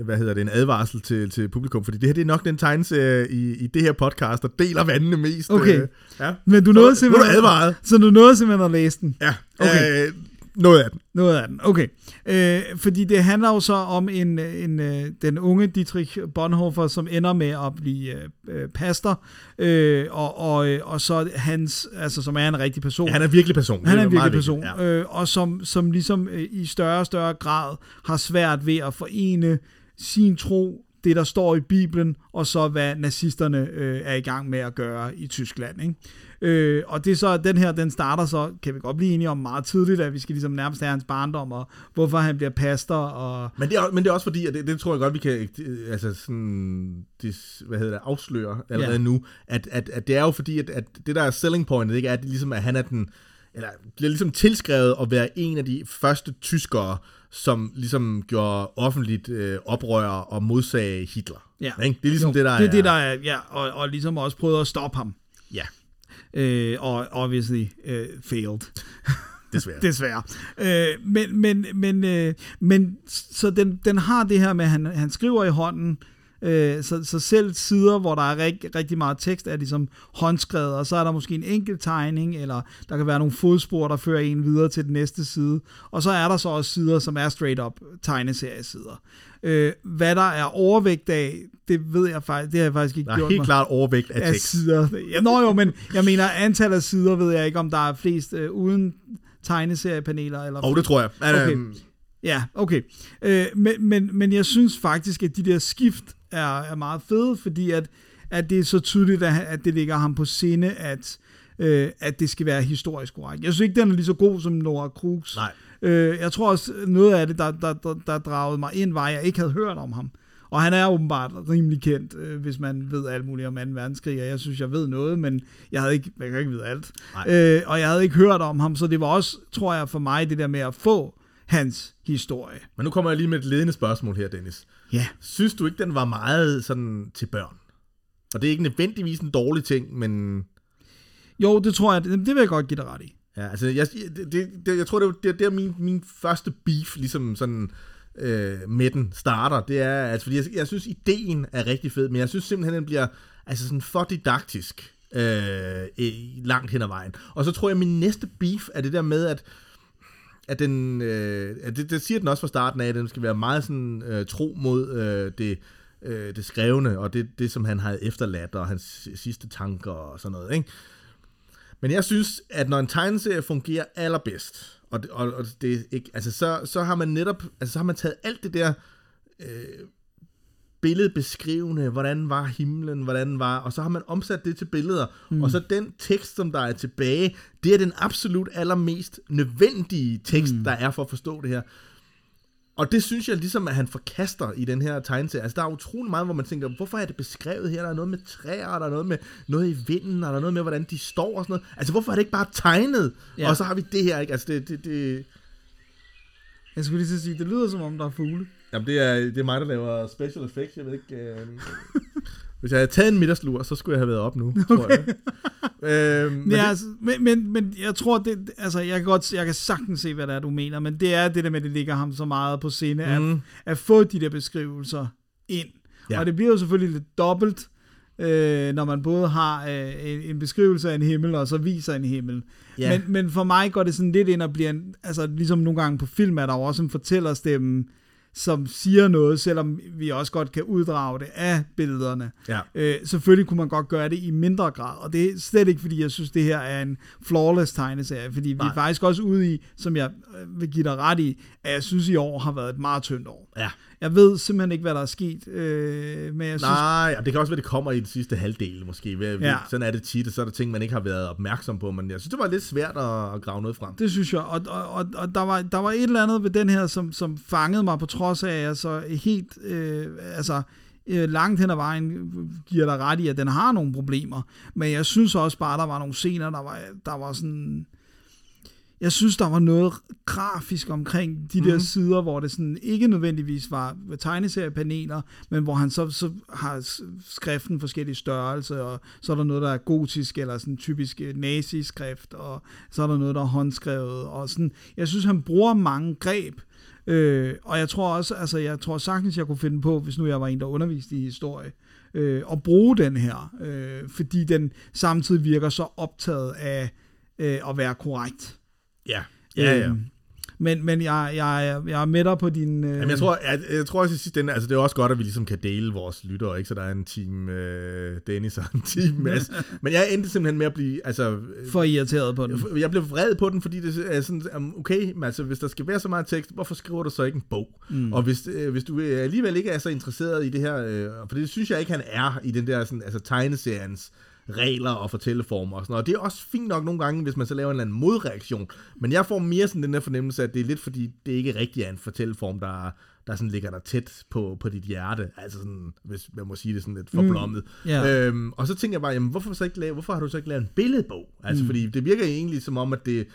hvad hedder det, en advarsel til, til publikum, fordi det her det er nok den tegneserie i, i det her podcast, der deler vandene mest. Okay. Øh, ja. Men du Så- nåede nu er simpelthen... du advaret. Så du nåede simpelthen at læse den? Ja, Okay. øh, noget af den. Noget af den, okay. Øh, fordi det handler jo så om en, en, øh, den unge Dietrich Bonhoeffer, som ender med at blive øh, øh, pastor, øh, og, og, øh, og så hans, altså som er en rigtig person. Ja, han er virkelig person. Han er en virkelig person, vigtigt, ja. øh, og som, som ligesom øh, i større og større grad har svært ved at forene sin tro, det der står i Bibelen, og så hvad nazisterne øh, er i gang med at gøre i Tyskland. Ikke? Øh, og det er så, den her, den starter så, kan vi godt blive enige om meget tidligt, at vi skal ligesom nærmest have hans barndom, og hvorfor han bliver pastor, og Men det, er, men det er også fordi, og det, det tror jeg godt, vi kan altså sådan, det, hvad hedder det, afsløre allerede Ja. nu, at, at, at det er jo fordi, at, at det der er selling pointet, ikke, er, at, ligesom, at han er den, eller bliver ligesom tilskrevet at være en af de første tyskere, som ligesom gjorde offentligt øh, oprør og modsagde Hitler. Ja. Ikke? Det er ligesom jo, det, der det, er. det, der er, ja, og, og ligesom også prøvet at stoppe ham. Ja, Øh, og obviously øh, failed. desværre. Desværre. Øh, men, men, men, øh, men så den, den har det her med, at han, han skriver i hånden, øh, så, så selv sider, hvor der er rig, rigtig meget tekst, er ligesom håndskrevet, og så er der måske en enkelt tegning, eller der kan være nogle fodspor, der fører en videre til den næste side. Og så er der så også sider, som er straight up tegneseriesider. Øh, hvad der er overvægt af, det ved jeg faktisk, det har jeg faktisk ikke Der er gjort helt mig klart overvægt af af tekst. sider. Ja, nå jo, men jeg mener, antallet af sider ved jeg ikke, om der er flest øh, uden tegneseriepaneler. Eller Og det tror jeg. Men, Okay. øhm, Ja, okay. Øh, men, men, men jeg synes faktisk, at de der skift er, er meget fede, fordi at, at det er så tydeligt, at, at det ligger ham på sinde, at, øh, at det skal være historisk korrekt. Jeg synes ikke, den er lige så god som Nora Cruz. Nej. Øh, jeg tror også, noget af det, der, der, der, der dragede mig ind, var, at jeg ikke havde hørt om ham. Og han er åbenbart rimelig kendt, øh, hvis man ved alt muligt om 2. verdenskrig, og jeg synes, jeg ved noget, men jeg havde ikke, jeg kan ikke vide alt. Øh, og jeg havde ikke hørt om ham, så det var også, tror jeg, for mig, det der med at få hans historie. men nu kommer jeg lige med et ledende spørgsmål her, Dennis. Ja. Synes du ikke, den var meget sådan til børn? Og det er ikke nødvendigvis en dårlig ting, men... Jo, det tror jeg, det, det vil jeg godt give dig ret i. Ja, altså, jeg, det, det, jeg tror, det er, det, det er min, min første beef, ligesom sådan øh, med den starter. Det er, altså, fordi jeg, jeg synes, ideen er rigtig fed, men jeg synes simpelthen, den bliver altså sådan for didaktisk øh, langt hen ad vejen. Og så tror jeg, min næste beef er det der med, at at den, øh, at det, det siger den også fra starten af, at den skal være meget sådan øh, tro mod øh, det, øh, det skrevne, og det, det, som han havde efterladt, og hans sidste tanker og sådan noget, ikke? Men jeg synes, at når en tegneserie fungerer allerbedst, og, det, og, og det ikke, altså så, så har man netop, altså så har man taget alt det der øh, billedbeskrivende, hvordan var himlen, hvordan var, og så har man omsat det til billeder, mm. og så den tekst, som der er tilbage, det er den absolut allermest nødvendige tekst, mm. der er for at forstå det her. Og det synes jeg ligesom, at han forkaster i den her tegneserie. Altså, der er utrolig meget, hvor man tænker, hvorfor er det beskrevet her? Der er noget med træer, der er noget med noget i vinden, og der er noget med, hvordan de står og sådan noget. Altså, hvorfor er det ikke bare tegnet? Ja. Og så har vi det her, ikke? Altså, det... det, det... Jeg skulle lige at sige, det lyder som om, der er fugle. Jamen, det er, det er mig, der laver special effects, jeg ved ikke... Øh... Hvis jeg havde taget en middagslur, så skulle jeg have været op nu, okay. tror jeg. øhm, men, ja, altså, men, men, men jeg tror, det, altså, jeg kan, godt, jeg kan sagtens se, hvad det er, du mener, men det er det der med, at det ligger ham så meget på scene, mm. at, at få de der beskrivelser ind. Ja. Og det bliver jo selvfølgelig lidt dobbelt, øh, når man både har øh, en, beskrivelse af en himmel, og så viser en himmel. Ja. Men, men for mig går det sådan lidt ind og bliver, en, altså ligesom nogle gange på film, er der jo også en fortællerstemme, som siger noget, selvom vi også godt kan uddrage det af billederne. Ja. Øh, selvfølgelig kunne man godt gøre det i mindre grad, og det er slet ikke, fordi jeg synes, det her er en flawless tegneserie, fordi Nej. vi er faktisk også ude i, som jeg øh, vil give dig ret i, at jeg synes, i år har været et meget tyndt år. Ja. Jeg ved simpelthen ikke, hvad der er sket, øh, men jeg synes... Nej, det kan også være, det kommer i den sidste halvdel måske. Ved, ja. Sådan er det tit, og så er der ting, man ikke har været opmærksom på, men jeg synes, det var lidt svært at, at grave noget frem. Det synes jeg, og, og, og, og der, var, der var et eller andet ved den her, som, som fangede mig på trods af, altså helt, øh, altså øh, langt hen ad vejen giver dig ret i, at den har nogle problemer, men jeg synes også bare, der var nogle scener, der var, der var sådan jeg synes, der var noget grafisk omkring de der mm. sider, hvor det sådan ikke nødvendigvis var tegneseriepaneler, men hvor han så, så har skriften forskellige størrelser, og så er der noget, der er gotisk, eller sådan typisk øh, nazi-skrift, og så er der noget, der er håndskrevet, og sådan. Jeg synes, han bruger mange greb, øh, og jeg tror også, altså jeg tror sagtens, jeg kunne finde på, hvis nu jeg var en, der underviste i historie, øh, at bruge den her, øh, fordi den samtidig virker så optaget af øh, at være korrekt. Ja, ja, ja. Øhm, men, men jeg, jeg, jeg er med dig på din... Øh... Jamen, jeg, tror, jeg, jeg tror også i sidste ende, altså det er også godt, at vi ligesom kan dele vores lyttere, ikke? Så der er en team øh, Dennis og en team Mads. men jeg endte simpelthen med at blive... Altså, For irriteret på den. Jeg blev vred på den, fordi det er sådan, okay, men altså, hvis der skal være så meget tekst, hvorfor skriver du så ikke en bog? Mm. Og hvis, øh, hvis du alligevel ikke er så interesseret i det her, øh, for det synes jeg ikke, han er i den der sådan, altså, tegneseriens regler og fortælleformer og sådan noget. Og det er også fint nok nogle gange, hvis man så laver en eller anden modreaktion. Men jeg får mere sådan den der fornemmelse, at det er lidt fordi, det ikke rigtig er en fortælleform, der, der sådan ligger der tæt på, på dit hjerte. Altså sådan, hvis man må sige det sådan lidt forblommet. Mm, yeah. øhm, og så tænker jeg bare, jamen, hvorfor, så ikke lave, hvorfor har du så ikke lavet en billedbog? Altså, mm. fordi det virker egentlig som om, at det,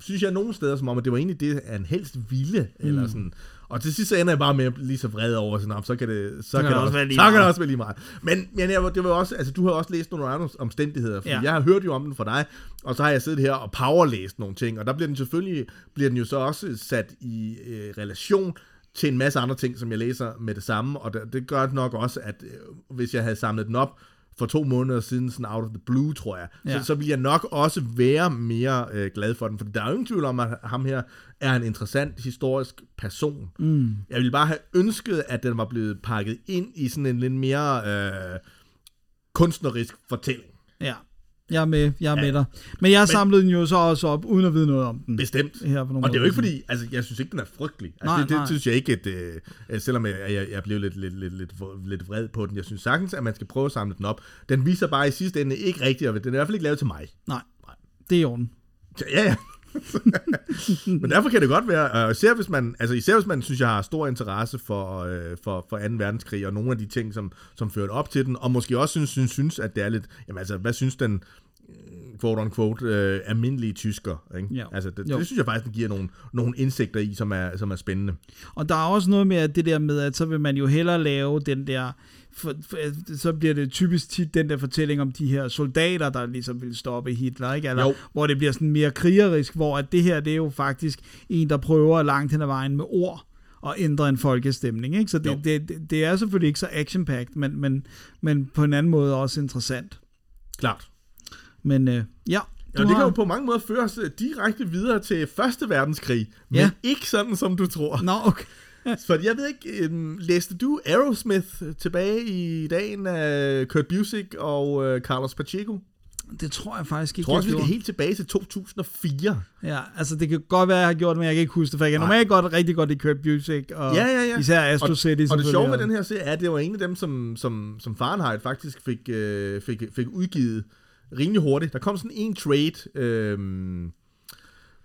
synes jeg nogle steder som om, at det var egentlig det, han helst ville, mm. eller sådan. Og til sidst så ender jeg bare med at blive så vred over, sådan, så kan det, så kan det, også, være lige så kan det også være lige meget. Men, men jeg, det var også, altså, du har også læst nogle andre omstændigheder, fordi ja. jeg har hørt jo om den fra dig, og så har jeg siddet her og powerlæst nogle ting, og der bliver den selvfølgelig, bliver den jo så også sat i øh, relation til en masse andre ting, som jeg læser med det samme, og det, det gør nok også, at øh, hvis jeg havde samlet den op, for to måneder siden, sådan out of the blue, tror jeg, ja. så, så vil jeg nok også være mere øh, glad for den, for der er jo ingen tvivl om, at ham her er en interessant historisk person. Mm. Jeg ville bare have ønsket, at den var blevet pakket ind i sådan en lidt mere øh, kunstnerisk fortælling. Ja. Jeg er med, jeg er ja, med dig. Men jeg samlede den jo så også op, uden at vide noget om den. Bestemt. Her for nogle og det er jo ikke fordi, altså jeg synes ikke, den er frygtelig. Altså, nej, det, det nej. synes jeg ikke, at, uh, selvom jeg, jeg, jeg blev lidt, lidt, lidt, lidt, lidt vred på den. Jeg synes sagtens, at man skal prøve at samle den op. Den viser bare i sidste ende ikke rigtigt, og den er i hvert fald ikke lavet til mig. Nej, nej. det er i orden. Ja, ja. Men derfor kan det godt være, uh, især hvis man, altså især hvis man synes, jeg har stor interesse for, uh, for, for 2. verdenskrig, og nogle af de ting, som, som førte op til den, og måske også synes, synes, synes at det er lidt, jamen altså, hvad synes den quote on quote, øh, almindelige tysker. Ikke? Ja. Altså, det, Jo. det, synes jeg faktisk, den giver nogle, nogle indsigter i, som er, som er spændende. Og der er også noget med at det der med, at så vil man jo hellere lave den der, for, for, så bliver det typisk tit den der fortælling om de her soldater, der ligesom vil stoppe Hitler, ikke? Eller, Jo. hvor det bliver sådan mere krigerisk, hvor at det her, det er jo faktisk en, der prøver langt hen ad vejen med ord at ændre en folkestemning, ikke? Så Jo. det, det, det, det er selvfølgelig ikke så action men, men, men på en anden måde også interessant. Klart. Men øh, ja, Ja, det kan jo på mange måder føre os øh, direkte videre til Første Verdenskrig, men Ja. ikke sådan, som du tror. Nå, okay. For jeg ved ikke, øhm, læste du Aerosmith tilbage i dagen af Kurt Busiek og øh, Carlos Pacheco? Det tror jeg faktisk ikke, tror også, vi jeg skal gjorde. helt tilbage til 2004. Ja, altså det kan godt være, jeg har gjort men jeg kan ikke huske det, for jeg kan normalt godt rigtig godt i Kurt Busiek, og Ja, ja, ja. især Astro og, City. Og det sjove ved den her serie er, at det var en af dem, som, som, som Fahrenheit faktisk fik, øh, fik, fik udgivet rimelig hurtigt. Der kom sådan en trade, øhm,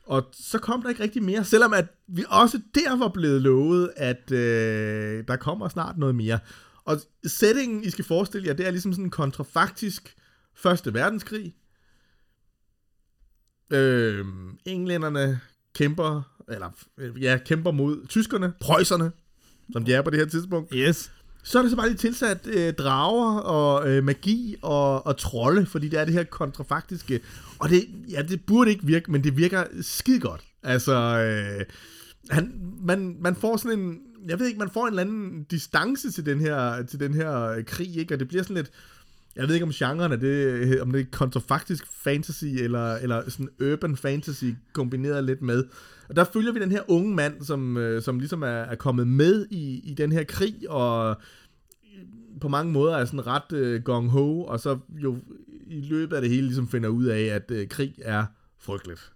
og så kom der ikke rigtig mere, selvom at vi også der var blevet lovet, at øh, der kommer snart noget mere. Og settingen, I skal forestille jer, det er ligesom sådan en kontrafaktisk Første Verdenskrig. Øh, englænderne kæmper, eller ja, kæmper mod tyskerne, preusserne, som de er på det her tidspunkt. Yes. Så er der så bare lige tilsat øh, drager og øh, magi og, og trolde, fordi det er det her kontrafaktiske. Og det, ja, det burde ikke virke, men det virker skide godt. Altså, øh, han, man, man får sådan en, jeg ved ikke, man får en eller anden distance til den her, til den her øh, krig, ikke? Og det bliver sådan lidt, jeg ved ikke om genren er det, øh, om det er kontrafaktisk fantasy, eller, eller sådan urban fantasy kombineret lidt med. Og der følger vi den her unge mand, som, øh, som ligesom er, er kommet med i, i den her krig, og på mange måder er sådan ret øh, gong-ho, og så jo i løbet af det hele ligesom finder ud af, at øh, krig er frygteligt.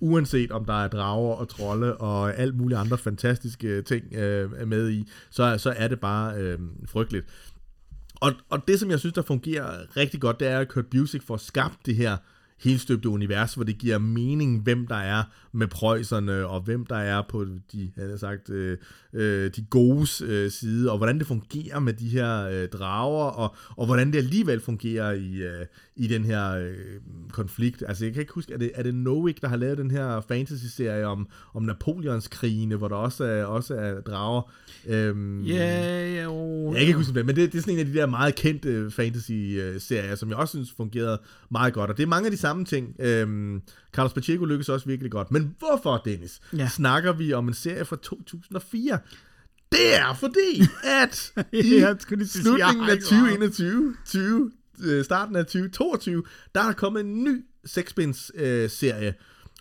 Uanset om der er drager og trolde og alt mulige andre fantastiske ting øh, med i, så, så er det bare øh, frygteligt. Og, og det, som jeg synes, der fungerer rigtig godt, det er, at Kurt Busiek får skabt det her helstøbte univers, hvor det giver mening, hvem der er med prøjserne, og hvem der er på de, han sagt, øh, øh, de godes øh, side, og hvordan det fungerer med de her øh, drager, og, og hvordan det alligevel fungerer i, øh, i den her øh, konflikt. Altså, jeg kan ikke huske, er det, er det Novick, der har lavet den her fantasy-serie om, om Napoleonskrigene, hvor der også er, også er drager? Øhm, Ja, jo. jeg kan ikke huske det, men det, det er sådan en af de der meget kendte fantasy-serier, som jeg også synes fungerede meget godt. Og det er mange af de samme ting. Øhm, Carlos Pacheco lykkes også virkelig godt. Men hvorfor, Dennis, Ja. snakker vi om en serie fra 2004? Det er fordi, at i Jeg sige, slutningen af hvor- 2021, 20, øh, starten af 2022, der er kommet en ny sexpins øh.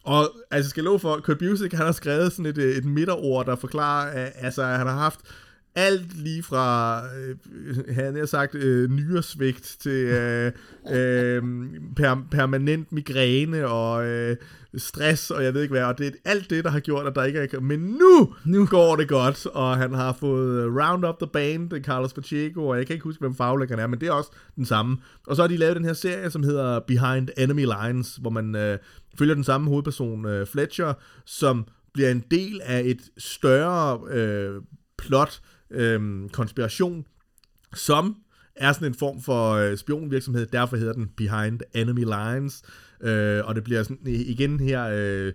Og altså, jeg skal love for, Kurt Busiek, han har skrevet sådan et, øh, et midterord, der forklarer, at altså, han har haft alt lige fra, øh, han har sagt, øh, nyresvigt til øh, øh, per, permanent migræne og øh, stress, og jeg ved ikke hvad, og det er alt det, der har gjort, at der ikke er... Men nu, nu går det godt, og han har fået Round Up The Band, det Carlos Pacheco, og jeg kan ikke huske, hvem faglæggeren er, men det er også den samme. Og så har de lavet den her serie, som hedder Behind Enemy Lines, hvor man øh, følger den samme hovedperson, øh, Fletcher, som bliver en del af et større øh, plot, øh, konspiration, som er sådan en form for øh, spionvirksomhed, derfor hedder den Behind Enemy Lines, øh, og det bliver sådan igen her, øh,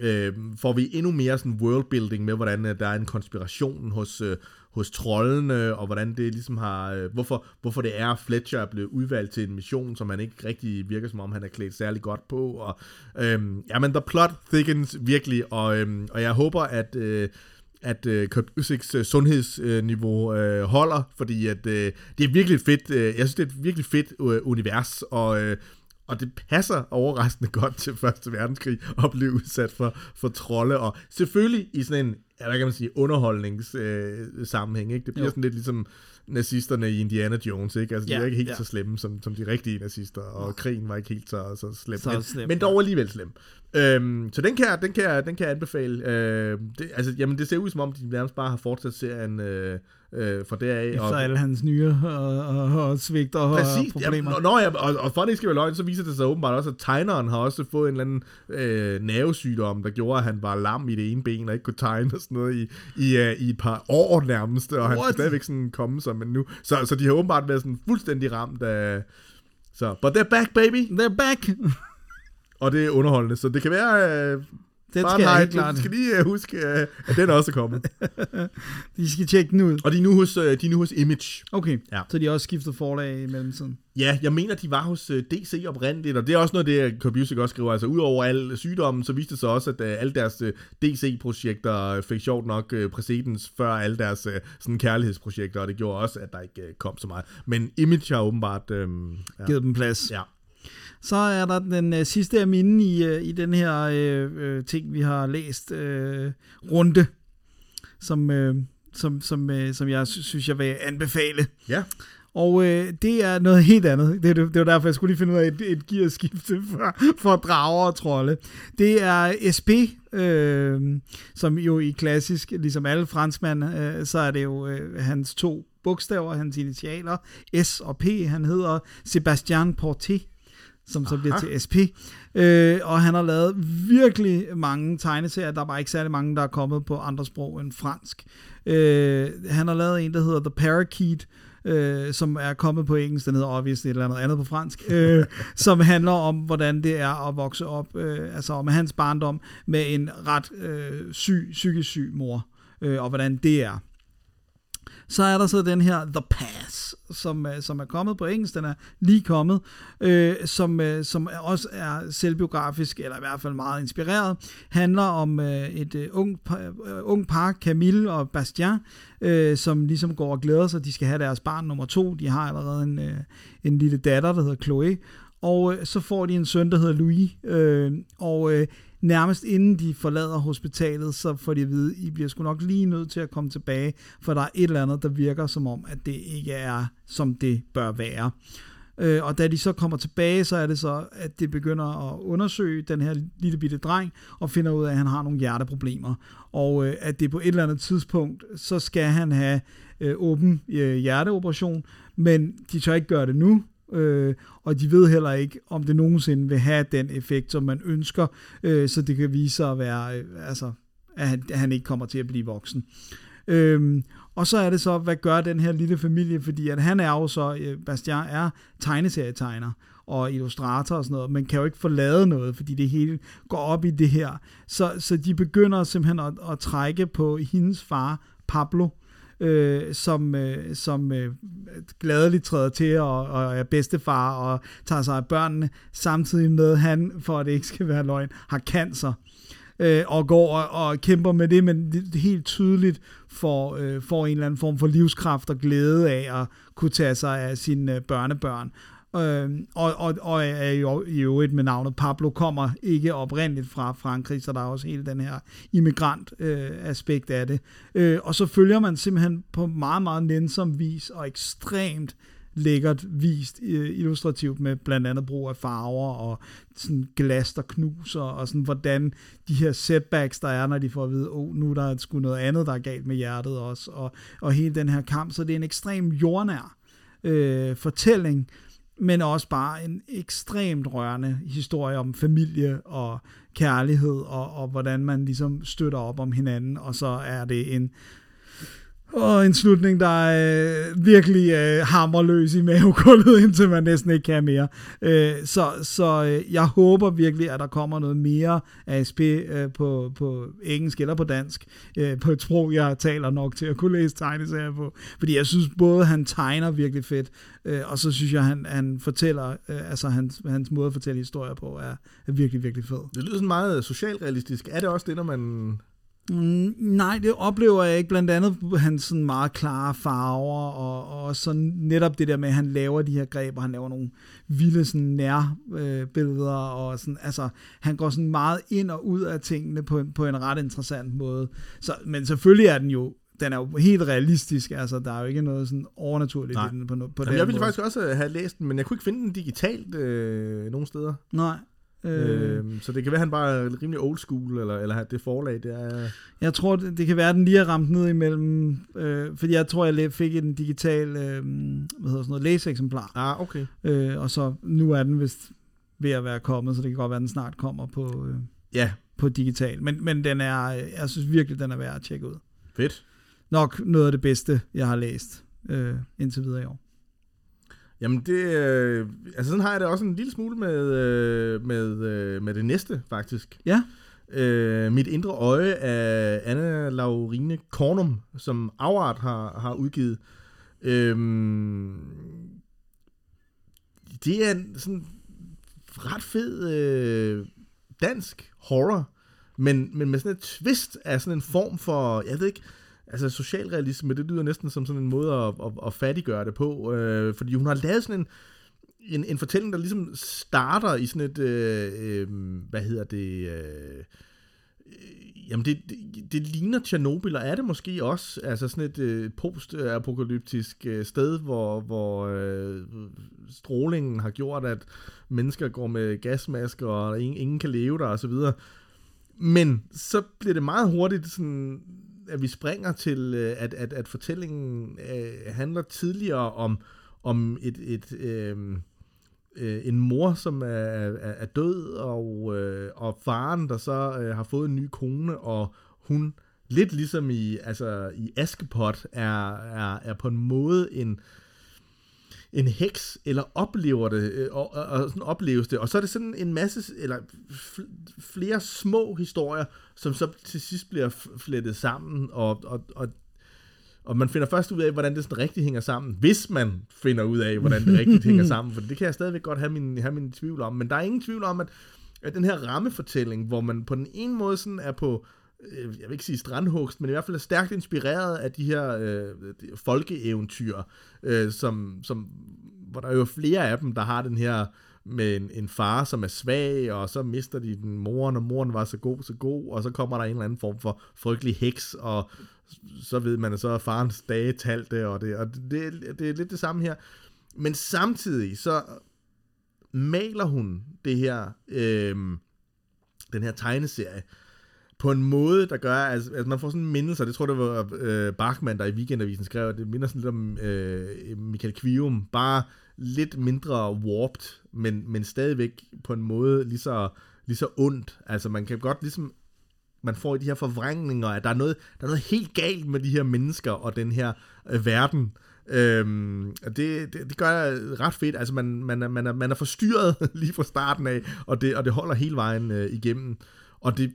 øh, får vi endnu mere sådan worldbuilding med, hvordan øh, der er en konspiration hos, øh, hos trollene, og hvordan det ligesom har, øh, hvorfor, hvorfor det er, at Fletcher er blevet udvalgt til en mission, som han ikke rigtig virker som om, han er klædt særlig godt på, og øh, jamen, the plot thickens virkelig, og, øh, og jeg håber, at øh, at øh, Kurt Busieks øh, sundhedsniveau øh, holder, fordi at øh, det er virkelig fedt, øh, jeg synes det er et virkelig fedt øh, univers, og, øh, og det passer overraskende godt til Første Verdenskrig at blive udsat for, for trolde, og selvfølgelig i sådan en, ja, hvad kan man sige, underholdningssammenhæng, øh, sammenhæng, ikke? Det bliver Jo. sådan lidt ligesom nazisterne i Indiana Jones, ikke? Altså, de Ja, er ikke helt ja. så slemme som, som de rigtige nazister, og krigen var ikke helt så, så slem, Så men, slem, men ja. dog alligevel slem. Øhm, så den kan, jeg, den, kan jeg, den kan jeg anbefale. Øh, det, altså, jamen, det ser ud som om, de nærmest bare har fortsat serien øh, øh, fra deraf. Efter alle hans nye og, og, og svigter og Præcis, problemer. ja, nå, ja, og, og for det ikke skal være løgn, så viser det sig åbenbart også, at tegneren har også fået en eller anden øh, nervesygdom, der gjorde, at han var lam i det ene ben, og ikke kunne tegne og sådan noget i, i, uh, i et par år nærmest, og han What? skal stadigvæk sådan komme som men nu. Så, så de har åbenbart været sådan fuldstændig ramt af... Så, but they're back, baby! They're back! Og det er underholdende, så det kan være... Øh, Den bare skal jeg helt klart. skal lige øh, huske, øh, at den også er kommet. De skal tjekke den ud. Og de er nu hos, de er nu hos Image. Okay, Ja. så de har også skiftet forlag i mellemtiden. Ja, jeg mener, de var hos DC oprindeligt, og det er også noget, det Kurt Busiek også skriver. Altså, udover al sygdommen, så viste det sig også, at alle deres DC-projekter fik sjovt nok præcedens før alle deres sådan kærlighedsprojekter, og det gjorde også, at der ikke kom så meget. Men Image har åbenbart... Øh, ja. Givet dem plads. ja. Så er der den øh, sidste af mine i, øh, i den her øh, øh, ting, vi har læst øh, runde, som, øh, som, som, øh, som jeg sy- synes, jeg vil anbefale. Ja. Og øh, det er noget helt andet. Det, det, det var derfor, jeg skulle lige finde ud af et, et gearskifte for, for drager og trolde. Det er SP, øh, som jo i klassisk, ligesom alle franskmænd, øh, så er det jo øh, hans to bogstaver, hans initialer, S og P. Han hedder Sébastien Porté som så bliver til SP. Øh, og han har lavet virkelig mange tegneserier. Der er bare ikke særlig mange, der er kommet på andre sprog end fransk. Øh, han har lavet en, der hedder The Parakeet, øh, som er kommet på engelsk. Den hedder obviously et eller andet andet på fransk. Øh, som handler om, hvordan det er at vokse op, øh, altså om hans barndom med en ret øh, syg, psykisk syg mor. Øh, og hvordan det er. Så er der så den her The Pass, som, øh, som er kommet på engelsk. Den er lige kommet, øh, som, øh, som også er selvbiografisk, eller i hvert fald meget inspireret. Handler om øh, et øh, ung, par, øh, ung par, Camille og Bastien, øh, som ligesom går og glæder sig. De skal have deres barn nummer to. De har allerede en, øh, en lille datter, der hedder Chloe. Og øh, så får de en søn, der hedder Louis. Øh, og øh, nærmest inden de forlader hospitalet, så får de at vide, I bliver sgu nok lige nødt til at komme tilbage, for der er et eller andet, der virker som om, at det ikke er, som det bør være. Øh, og da de så kommer tilbage, så er det så, at det begynder at undersøge den her lille bitte dreng, og finder ud af, at han har nogle hjerteproblemer. Og øh, at det på et eller andet tidspunkt, så skal han have øh, åben øh, hjerteoperation, men de tør ikke gøre det nu, øh, og de ved heller ikke, om det nogensinde vil have den effekt, som man ønsker, øh, så det kan vise sig at være, øh, altså, at han, at han ikke kommer til at blive voksen. Øhm, og så er det så, hvad gør den her lille familie, fordi at han er jo så, øh, Bastian er tegneserietegner og illustrator og sådan noget, men kan jo ikke forlade noget, fordi det hele går op i det her. Så, så de begynder simpelthen at, at trække på hendes far, Pablo, øh, som, øh, som øh, gladeligt træder til og, og er bedstefar og tager sig af børnene, samtidig med at han, for at det ikke skal være løgn, har cancer øh, og går og, og kæmper med det, men helt tydeligt får, øh, får en eller anden form for livskraft og glæde af at kunne tage sig af sine øh, børnebørn. Øh, og, og, og er jo i øvrigt med navnet Pablo kommer ikke oprindeligt fra Frankrig, så der er også hele den her immigrant øh, aspekt af det. Øh, og så følger man simpelthen på meget, meget nænsom vis og ekstremt lækkert vist øh, illustrativt med blandt andet brug af farver og sådan glas, der knuser, og sådan hvordan de her setbacks, der er, når de får at vide, oh, nu er der sgu noget andet, der er galt med hjertet også, og, og hele den her kamp, så det er en ekstrem jordnær øh, fortælling, men også bare en ekstremt rørende historie om familie og kærlighed, og, og hvordan man ligesom støtter op om hinanden, og så er det en og en slutning, der er øh, virkelig øh, hammerløs i mavegulvet, indtil man næsten ikke kan mere. Øh, så så øh, jeg håber virkelig, at der kommer noget mere ASP øh, på, på engelsk eller på dansk, øh, på et sprog, jeg taler nok til at kunne læse tegneserier på. Fordi jeg synes både, han tegner virkelig fedt, øh, og så synes jeg, han, han fortæller, øh, altså hans, hans måde at fortælle historier på, er, er virkelig, virkelig fed. Det lyder sådan meget socialrealistisk. Er det også det, når man... Mm, nej, det oplever jeg ikke. Blandt andet hans sådan meget klare farver, og, og sådan netop det der med, at han laver de her greb, og han laver nogle vilde sådan nærbilleder, øh, billeder, og sådan, altså, han går sådan meget ind og ud af tingene på, en- på en ret interessant måde. Så, men selvfølgelig er den jo den er jo helt realistisk, altså der er jo ikke noget sådan overnaturligt Nej. i den på, på Jamen, den jeg ville måde. faktisk også have læst den, men jeg kunne ikke finde den digitalt øh, nogen steder. Nej. Øh, Øh, så det kan være, at han bare er rimelig old school, eller, eller det forlag, det er... Jeg tror, det, det kan være, at den lige er ramt ned imellem, øh, fordi jeg tror, jeg fik en digital, øh, hvad hedder sådan noget, læseeksemplar. Ah, okay. Øh, og så nu er den vist ved at være kommet, så det kan godt være, at den snart kommer på, øh, Ja, på digital. Men, men den er, øh, jeg synes virkelig, den er værd at tjekke ud. fedt. Nok noget af det bedste, jeg har læst øh, indtil videre i år. Jamen det, øh, altså sådan har jeg det også en lille smule med, øh, med, øh, med det næste, faktisk. Ja. Øh, Mit indre øje af Anna Laurine Kornum, som Afart har, har udgivet. Øhm, det er en sådan ret fed øh, dansk horror, men, men med sådan et twist af sådan en form for, jeg ved ikke, altså socialrealisme, det lyder næsten som sådan en måde at, at, at fattiggøre det på, øh, fordi hun har lavet sådan en, en, en fortælling, der ligesom starter i sådan et, øh, øh, hvad hedder det, øh, Jamen, det, det, det ligner Tjernobyl, og er det måske også altså sådan et øh, post-apokalyptisk øh, sted, hvor, hvor øh, strålingen har gjort, at mennesker går med gasmasker, og ingen, ingen kan leve der, og så videre. Men så bliver det meget hurtigt sådan, at vi springer til, øh, at, at, at fortællingen øh, handler tidligere om, om et, et øh, øh, en mor, som er, er, er død, og, øh, og faren, der så øh, har fået en ny kone, og hun lidt ligesom i, altså, i Askepot, er, er, er på en måde en, en heks, eller oplever det, øh, og, og, og sådan opleves det. Og så er det sådan en masse, eller flere små historier, som så til sidst bliver flettet sammen, og, og, og og man finder først ud af, hvordan det sådan rigtigt hænger sammen, hvis man finder ud af, hvordan det rigtigt hænger sammen. For det kan jeg stadigvæk godt have min, have min tvivl om. Men der er ingen tvivl om, at, at den her rammefortælling, hvor man på den ene måde sådan er på, Øh, jeg vil ikke sige strandhugst, men i hvert fald er stærkt inspireret af de her øh, folkeeventyr, øh, som, som, hvor der er jo flere af dem, der har den her med en, en far, som er svag, og så mister de den moren, og moren var så god, så god, og så kommer der en eller anden form for frygtelig heks, og så ved man, at så er farens dage talte, og det, og det, det er lidt det samme her. Men samtidig så maler hun det her, øh, den her tegneserie, på en måde, der gør, at altså, altså man får sådan en mindelse, det tror jeg, det var øh, Bachmann, der i Weekendavisen skrev, at det minder sådan lidt om øh, Michael Kvium, bare lidt mindre warped, men, men stadigvæk på en måde lige så, lige så ondt. Altså man kan godt ligesom man får i de her forvrængninger, at der er noget, der er noget helt galt med de her mennesker og den her øh, verden. Øhm, det, det, det gør jeg ret fedt. Altså, man, man, er, man, er, man er forstyrret lige fra starten af, og det, og det holder hele vejen øh, igennem. Og det,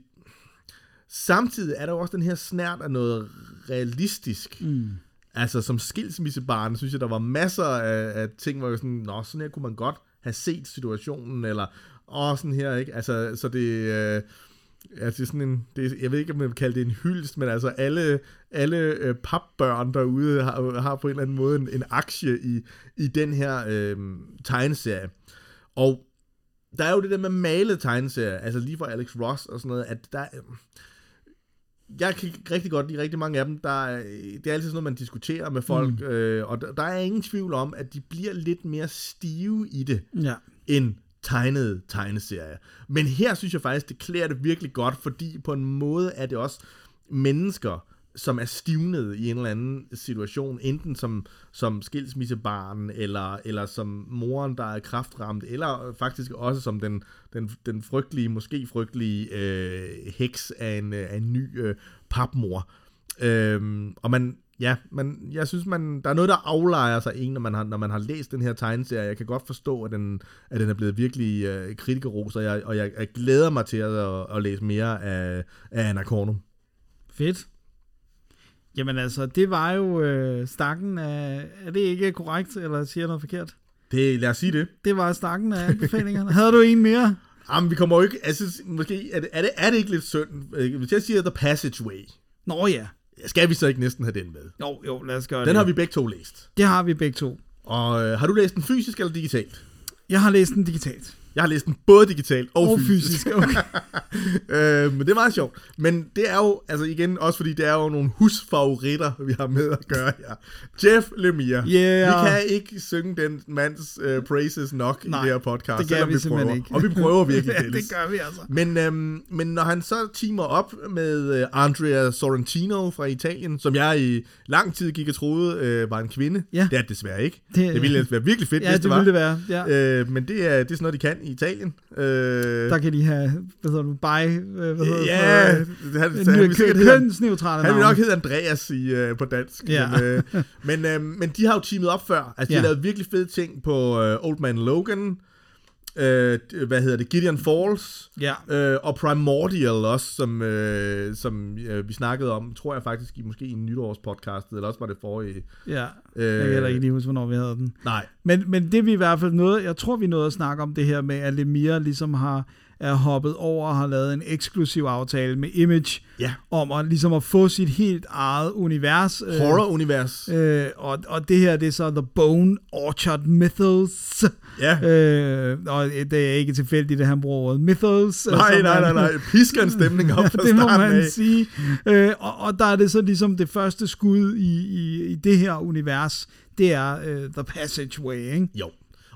samtidig er der jo også den her snært af noget realistisk. Mm. Altså, som skilsmissebarn, synes jeg, der var masser af, af ting, hvor jeg sådan, nå, sådan her kunne man godt have set situationen, eller, åh, sådan her, ikke? Altså, så det... Øh, Altså sådan en, det, jeg ved ikke, om man vil kalde det en hyldest, men altså alle, alle øh, papbørn derude har, har på en eller anden måde en, en aktie i, i den her øh, tegneserie. Og der er jo det der med malet tegneserier, altså lige fra Alex Ross og sådan noget, at der, jeg kan rigtig godt lide rigtig mange af dem. Der, det er altid sådan noget, man diskuterer med folk, mm. øh, og der, der er ingen tvivl om, at de bliver lidt mere stive i det, ja. end tegnede tegneserier. Men her synes jeg faktisk, det klæder det virkelig godt, fordi på en måde er det også mennesker, som er stivnet i en eller anden situation, enten som, som skilsmissebarn, eller, eller som moren, der er kraftramt, eller faktisk også som den, den, den frygtelige, måske frygtelige øh, heks af en, af en ny øh, papmor. Øhm, og man, ja, man, jeg synes, man, der er noget, der aflejer sig en, når man har, når man har læst den her tegneserie. Jeg kan godt forstå, at den, at den er blevet virkelig øh, kritikerros, og jeg, og jeg, jeg glæder mig til at, at, at læse mere af, af Anna Kornum. Fedt. Jamen altså, det var jo øh, stakken af... Er det ikke korrekt, eller siger jeg noget forkert? Det, lad os sige det. Det var stakken af anbefalingerne. Havde du en mere? Jamen, vi kommer jo ikke... Altså, måske... Er det, er det, er det ikke lidt synd? Hvis jeg siger The Passageway... Nå ja. Skal vi så ikke næsten have den med? Jo, jo, lad os gøre den det. Den har vi begge to læst. Det har vi begge to. Og øh, har du læst den fysisk eller digitalt? Jeg har læst den digitalt. Jeg har læst den både digitalt og, og fysisk. fysisk. Okay. øh, men det er meget sjovt. Men det er jo, altså igen, også fordi det er jo nogle husfavoritter, vi har med at gøre her. Jeff Lemire. Yeah. Vi kan ikke synge den mands uh, praises nok Nej, i det her podcast, det gør vi, vi simpelthen prøver. ikke. Og vi prøver virkelig, ja, det gør vi altså. Men, øhm, men når han så teamer op med uh, Andrea Sorrentino fra Italien, som jeg i lang tid gik og troede uh, var en kvinde, ja. det er det desværre ikke. Det, det ville være virkelig fedt, ja, hvis det, det var. ville det være. Ja. Øh, men det er, det er sådan noget, de kan i Italien. Øh, Der kan de have, hvad hedder du, by, øh, hvad hedder ja, det? han, han, han, kønsneutrale han vil nok hedde Andreas i, øh, på dansk. Ja. Men, øh, men, øh, men de har jo teamet op før. Altså, de har Ja. lavet virkelig fede ting på øh, Old Man Logan. Øh, hvad hedder det? Gideon Falls. Ja. Øh, og Primordial også, som, øh, som øh, vi snakkede om, tror jeg faktisk, i, måske i en nytårspodcast, eller også var det forrige. Ja, Øh, jeg kan heller ikke lige huske, hvornår vi havde den. Nej, Men, men det vi i hvert fald nåede, jeg tror vi nåede at snakke om det her med, at Lemire ligesom har er hoppet over og har lavet en eksklusiv aftale med Image, Ja. om at, ligesom at få sit helt eget univers. øh, horror-univers. Øh, og, og det her, det er så The Bone Orchard Mythos. Ja. Øh, og det er ikke tilfældigt, at han bruger ordet mythos. øh, Nej, nej, nej, nej. Pisker en stemning op fra det må man af. sige. Øh, og, og der er det så ligesom det første skud i, i, i det her univers, det er uh, The Passageway, ikke? Jo.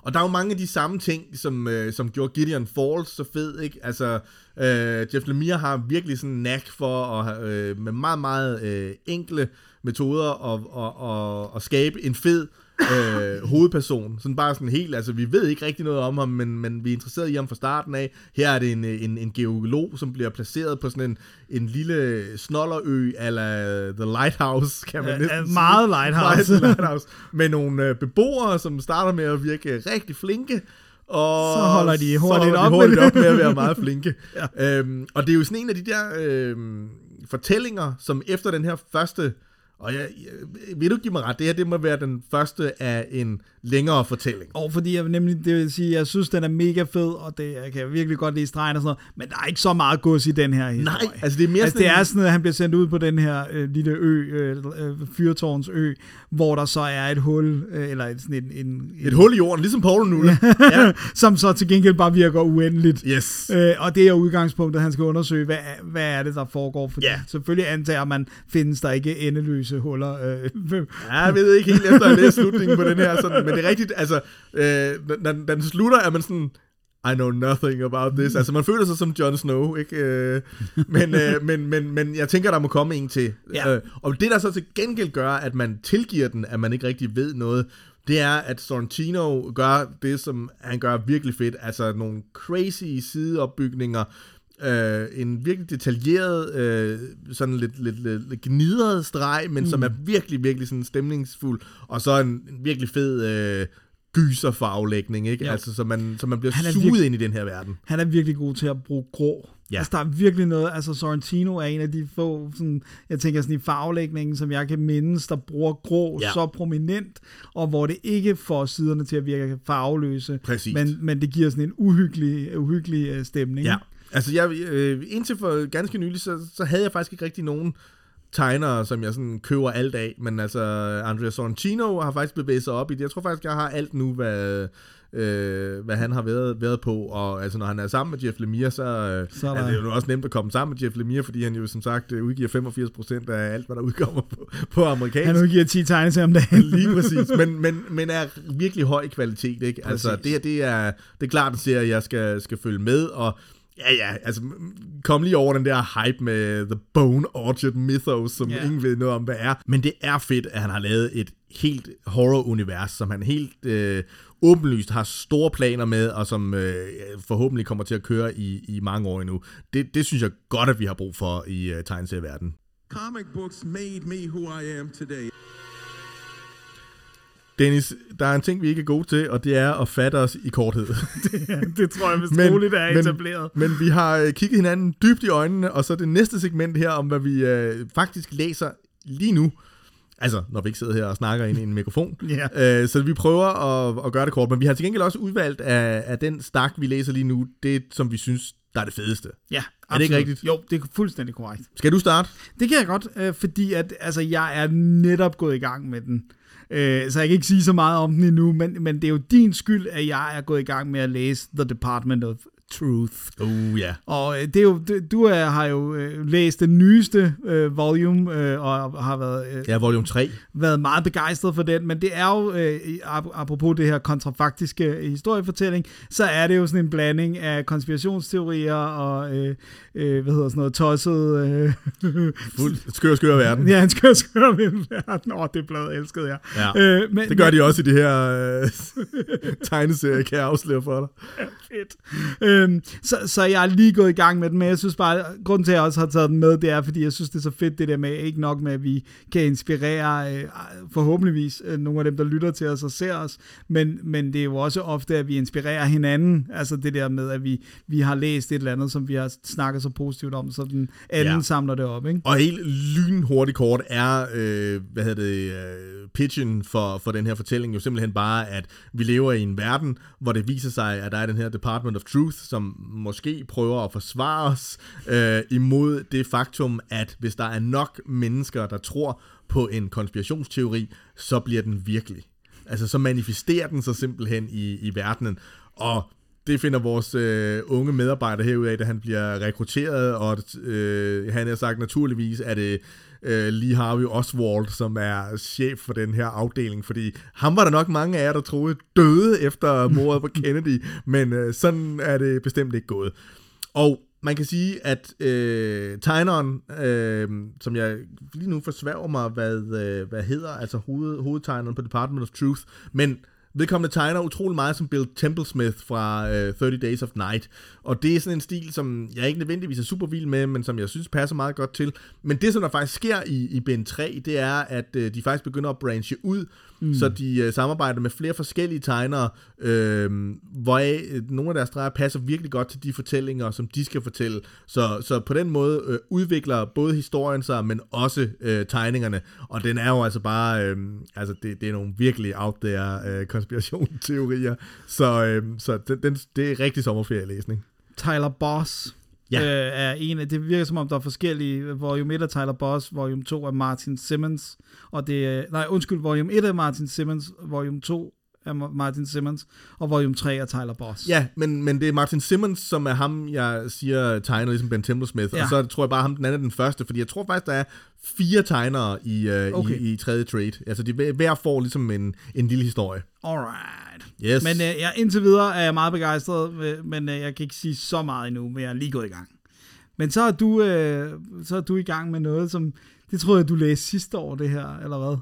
Og der er jo mange af de samme ting, som, øh, som gjorde Gideon Falls så fed, ikke? Altså, øh, Jeff Lemire har virkelig sådan en knack for at øh, med meget, meget øh, enkle metoder at, at, at, at skabe en fed øh, hovedperson. Sådan bare sådan helt, altså vi ved ikke rigtig noget om ham, men, men vi er interesseret i ham fra starten af. Her er det en, en, en geolog, som bliver placeret på sådan en, en lille snollerø, eller The Lighthouse, kan man Ja, næsten sige. meget Lighthouse. Meget Lighthouse. Med nogle øh, beboere, som starter med at virke rigtig flinke, og Så holder de så hurtigt holder op de med hurtigt det. op med at være meget flinke. ja. øhm, og det er jo sådan en af de der øhm, fortællinger, som efter den her første, og jeg, jeg, vil du give mig ret, det her det må være den første af en længere fortælling. Og fordi jeg nemlig, det vil sige, jeg synes, den er mega fed, og det, jeg kan virkelig godt lide stregen og sådan noget, men der er ikke så meget gods i den her historie. Nej, altså det er mere Altså, sådan det er sådan, at han bliver sendt ud på den her øh, lille ø, øh, øh, fyrtårns ø, hvor der så er et hul, øh, eller sådan en, en, en, Et hul i jorden, ligesom Paul nu. ja. som så til gengæld bare virker uendeligt. Yes. Øh, og det er udgangspunktet, han skal undersøge, hvad, hvad er det, der foregår. Fordi Ja. selvfølgelig antager man, findes der ikke endeløse huller. Øh, Ja, jeg ved ikke helt efter at læse slutningen på den her, sådan, men det er rigtigt, altså, øh, når, når den slutter, er man sådan, I know nothing about this. Altså, man føler sig som Jon Snow, ikke? Øh, men, øh, men, men, men jeg tænker, der må komme en til. Ja. Øh, og det, der så til gengæld gør, at man tilgiver den, at man ikke rigtig ved noget, det er, at Sorrentino gør det, som han gør virkelig fedt. Altså, nogle crazy sideopbygninger, øh, en virkelig detaljeret, øh, sådan lidt, lidt, lidt, lidt gnidret streg, men mm. som er virkelig, virkelig sådan stemningsfuld, og så en, en virkelig fed øh, gyserfarvelægning, ikke? Ja. Altså, så man, så man bliver Han suget ind i den her verden. han er virkelig god til at bruge grå. Ja. Altså, der er virkelig noget, altså Sorrentino er en af de få, sådan, jeg tænker sådan i farvelægningen, som jeg kan mindes, der bruger grå Ja. ja. så prominent, og hvor det ikke får siderne til at virke farveløse, Præcis. men, men det giver sådan en uhyggelig, uhyggelig øh, stemning. Ja. Altså, jeg, øh, indtil for ganske nylig, så, så havde jeg faktisk ikke rigtig nogen tegnere, som jeg sådan køber alt af, men altså, Andrea Sorrentino har faktisk bevæget sig op i det. Jeg tror faktisk, jeg har alt nu, hvad, øh, hvad han har været, været på, og altså, når han er sammen med Jeff Lemire, så, øh, Så er det jo også nemt at komme sammen med Jeff Lemire, fordi han jo som sagt øh, udgiver 85% af alt, hvad der udkommer på, på amerikansk. Han udgiver 10 tegneserier om dagen. Lige præcis, men, men, men er virkelig høj kvalitet, ikke? Altså, Præcis. det, her, det, er, det er klart en serie, jeg skal, skal følge med, og ja, ja, altså, kom lige over den der hype med The Bone Orchard Mythos, som Ja. yeah. ingen ved noget om, hvad er. Men det er fedt, at han har lavet et helt horror-univers, som han helt øh, åbenlyst har store planer med, og som øh, forhåbentlig kommer til at køre i, i mange år endnu. Det, det synes jeg godt, at vi har brug for i øh, tegneserieverdenen. Comic books made me who I am today. Dennis, der er en ting, vi ikke er gode til, og det er at fatte os i korthed. det tror jeg vist Men- roligt er men- etableret. Men vi har øh, kigget hinanden dybt i øjnene, og så det næste segment her, om hvad vi øh, faktisk læser lige nu. Altså, når vi ikke sidder her og snakker ind i en mikrofon. Ja. Øh, så vi prøver at, at gøre det kort, men vi har til gengæld også udvalgt af, af den stak, vi læser lige nu, det som vi synes, der er det fedeste. Ja, Er det ikke absolut. rigtigt? Jo, det er fuldstændig korrekt. Skal du starte? Det kan jeg godt, øh, fordi at, altså, jeg er netop gået i gang med den. Øh, så jeg kan ikke sige så meget om den endnu, men, men det er jo din skyld, at jeg er gået i gang med at læse The Department of Truth. Uh, ja. Og øh, det er jo, du er, har jo øh, læst den nyeste øh, volume, øh, og har været, øh, Ja, volume 3. været meget begejstret for den, men det er jo, øh, ap- apropos det her kontrafaktiske historiefortælling, så er det jo sådan en blanding af konspirationsteorier og, øh, øh, hvad hedder sådan noget, tosset... Øh, Fuld skør, skør verden. ja, en skør, skør verden. Åh, det blad elskede jeg. Ja. Øh, men, Det gør de også i det her øh, tegneserie, kan jeg afsløre for dig. fedt. Øhm, så, så jeg er lige gået i gang med den, men jeg synes bare, grunden til, at jeg også har taget den med, det er, fordi jeg synes, det er så fedt, det der med, ikke nok med, at vi kan inspirere øh, forhåbentligvis øh, nogle af dem, der lytter til os og ser os, men, men det er jo også ofte, at vi inspirerer hinanden, altså det der med, at vi, vi har læst et eller andet, som vi har snakket så positivt om, så den anden Ja. ja. samler det op, ikke? Og helt lynhurtigt kort er, øh, hvad hedder det, øh, pitchen for, for den her fortælling jo simpelthen bare, at vi lever i en verden, hvor det viser sig, at der er den her Department of Truth, som måske prøver at forsvare os øh, imod det faktum, at hvis der er nok mennesker, der tror på en konspirationsteori, så bliver den virkelig. Altså, så manifesterer den sig simpelthen i, i verdenen. Og det finder vores øh, unge medarbejder herud af, da han bliver rekrutteret, og øh, han har sagt naturligvis, at det øh, Lee Harvey Oswald, som er chef for den her afdeling, fordi ham var der nok mange af jer, der troede døde efter mordet på Kennedy, men øh, sådan er det bestemt ikke gået. Og man kan sige, at øh, tegneren, øh, som jeg lige nu forsværger mig, hvad, øh, hvad hedder, altså hoved, hovedtegneren på Department of Truth, men vedkommende tegner utrolig meget som Bill Templesmith fra øh, 30 Days of Night, og det er sådan en stil, som jeg ikke nødvendigvis er super vild med, men som jeg synes passer meget godt til. Men det, som der faktisk sker i, i Ben 3, det er, at øh, de faktisk begynder at branche ud, mm. så de øh, samarbejder med flere forskellige tegnere, øh, hvoraf øh, nogle af deres streger passer virkelig godt til de fortællinger, som de skal fortælle. Så, så på den måde øh, udvikler både historien sig, men også øh, tegningerne. Og den er jo altså bare, øh, altså det, det er nogle virkelig out there øh, konspirationsteorier. Så, øh, så den, den, det er rigtig sommerferielæsning. Tyler Boss Ja. øh, er en af, det virker som om, der er forskellige, volume 1 er Tyler Boss, volume 2 er Martin Simmons, og det er, nej, undskyld, volume 1 er Martin Simmons, volume 2 af Ma- Martin Simmons, og volume 3 af Tyler Boss. Ja, men, men det er Martin Simmons, som er ham, jeg siger tegner, ligesom Ben Templesmith, ja. Og så tror jeg bare ham, den anden er den første, fordi jeg tror faktisk, der er fire tegnere i, uh, okay. I, i tredje trade. Altså, de hver- får ligesom en, en lille historie. Alright. Yes. Men øh, jeg, indtil videre er jeg meget begejstret, øh, men øh, jeg kan ikke sige så meget endnu, men jeg er lige gået i gang. Men så er du, øh, så er du i gang med noget, som, det troede jeg, du læste sidste år, det her, eller hvad?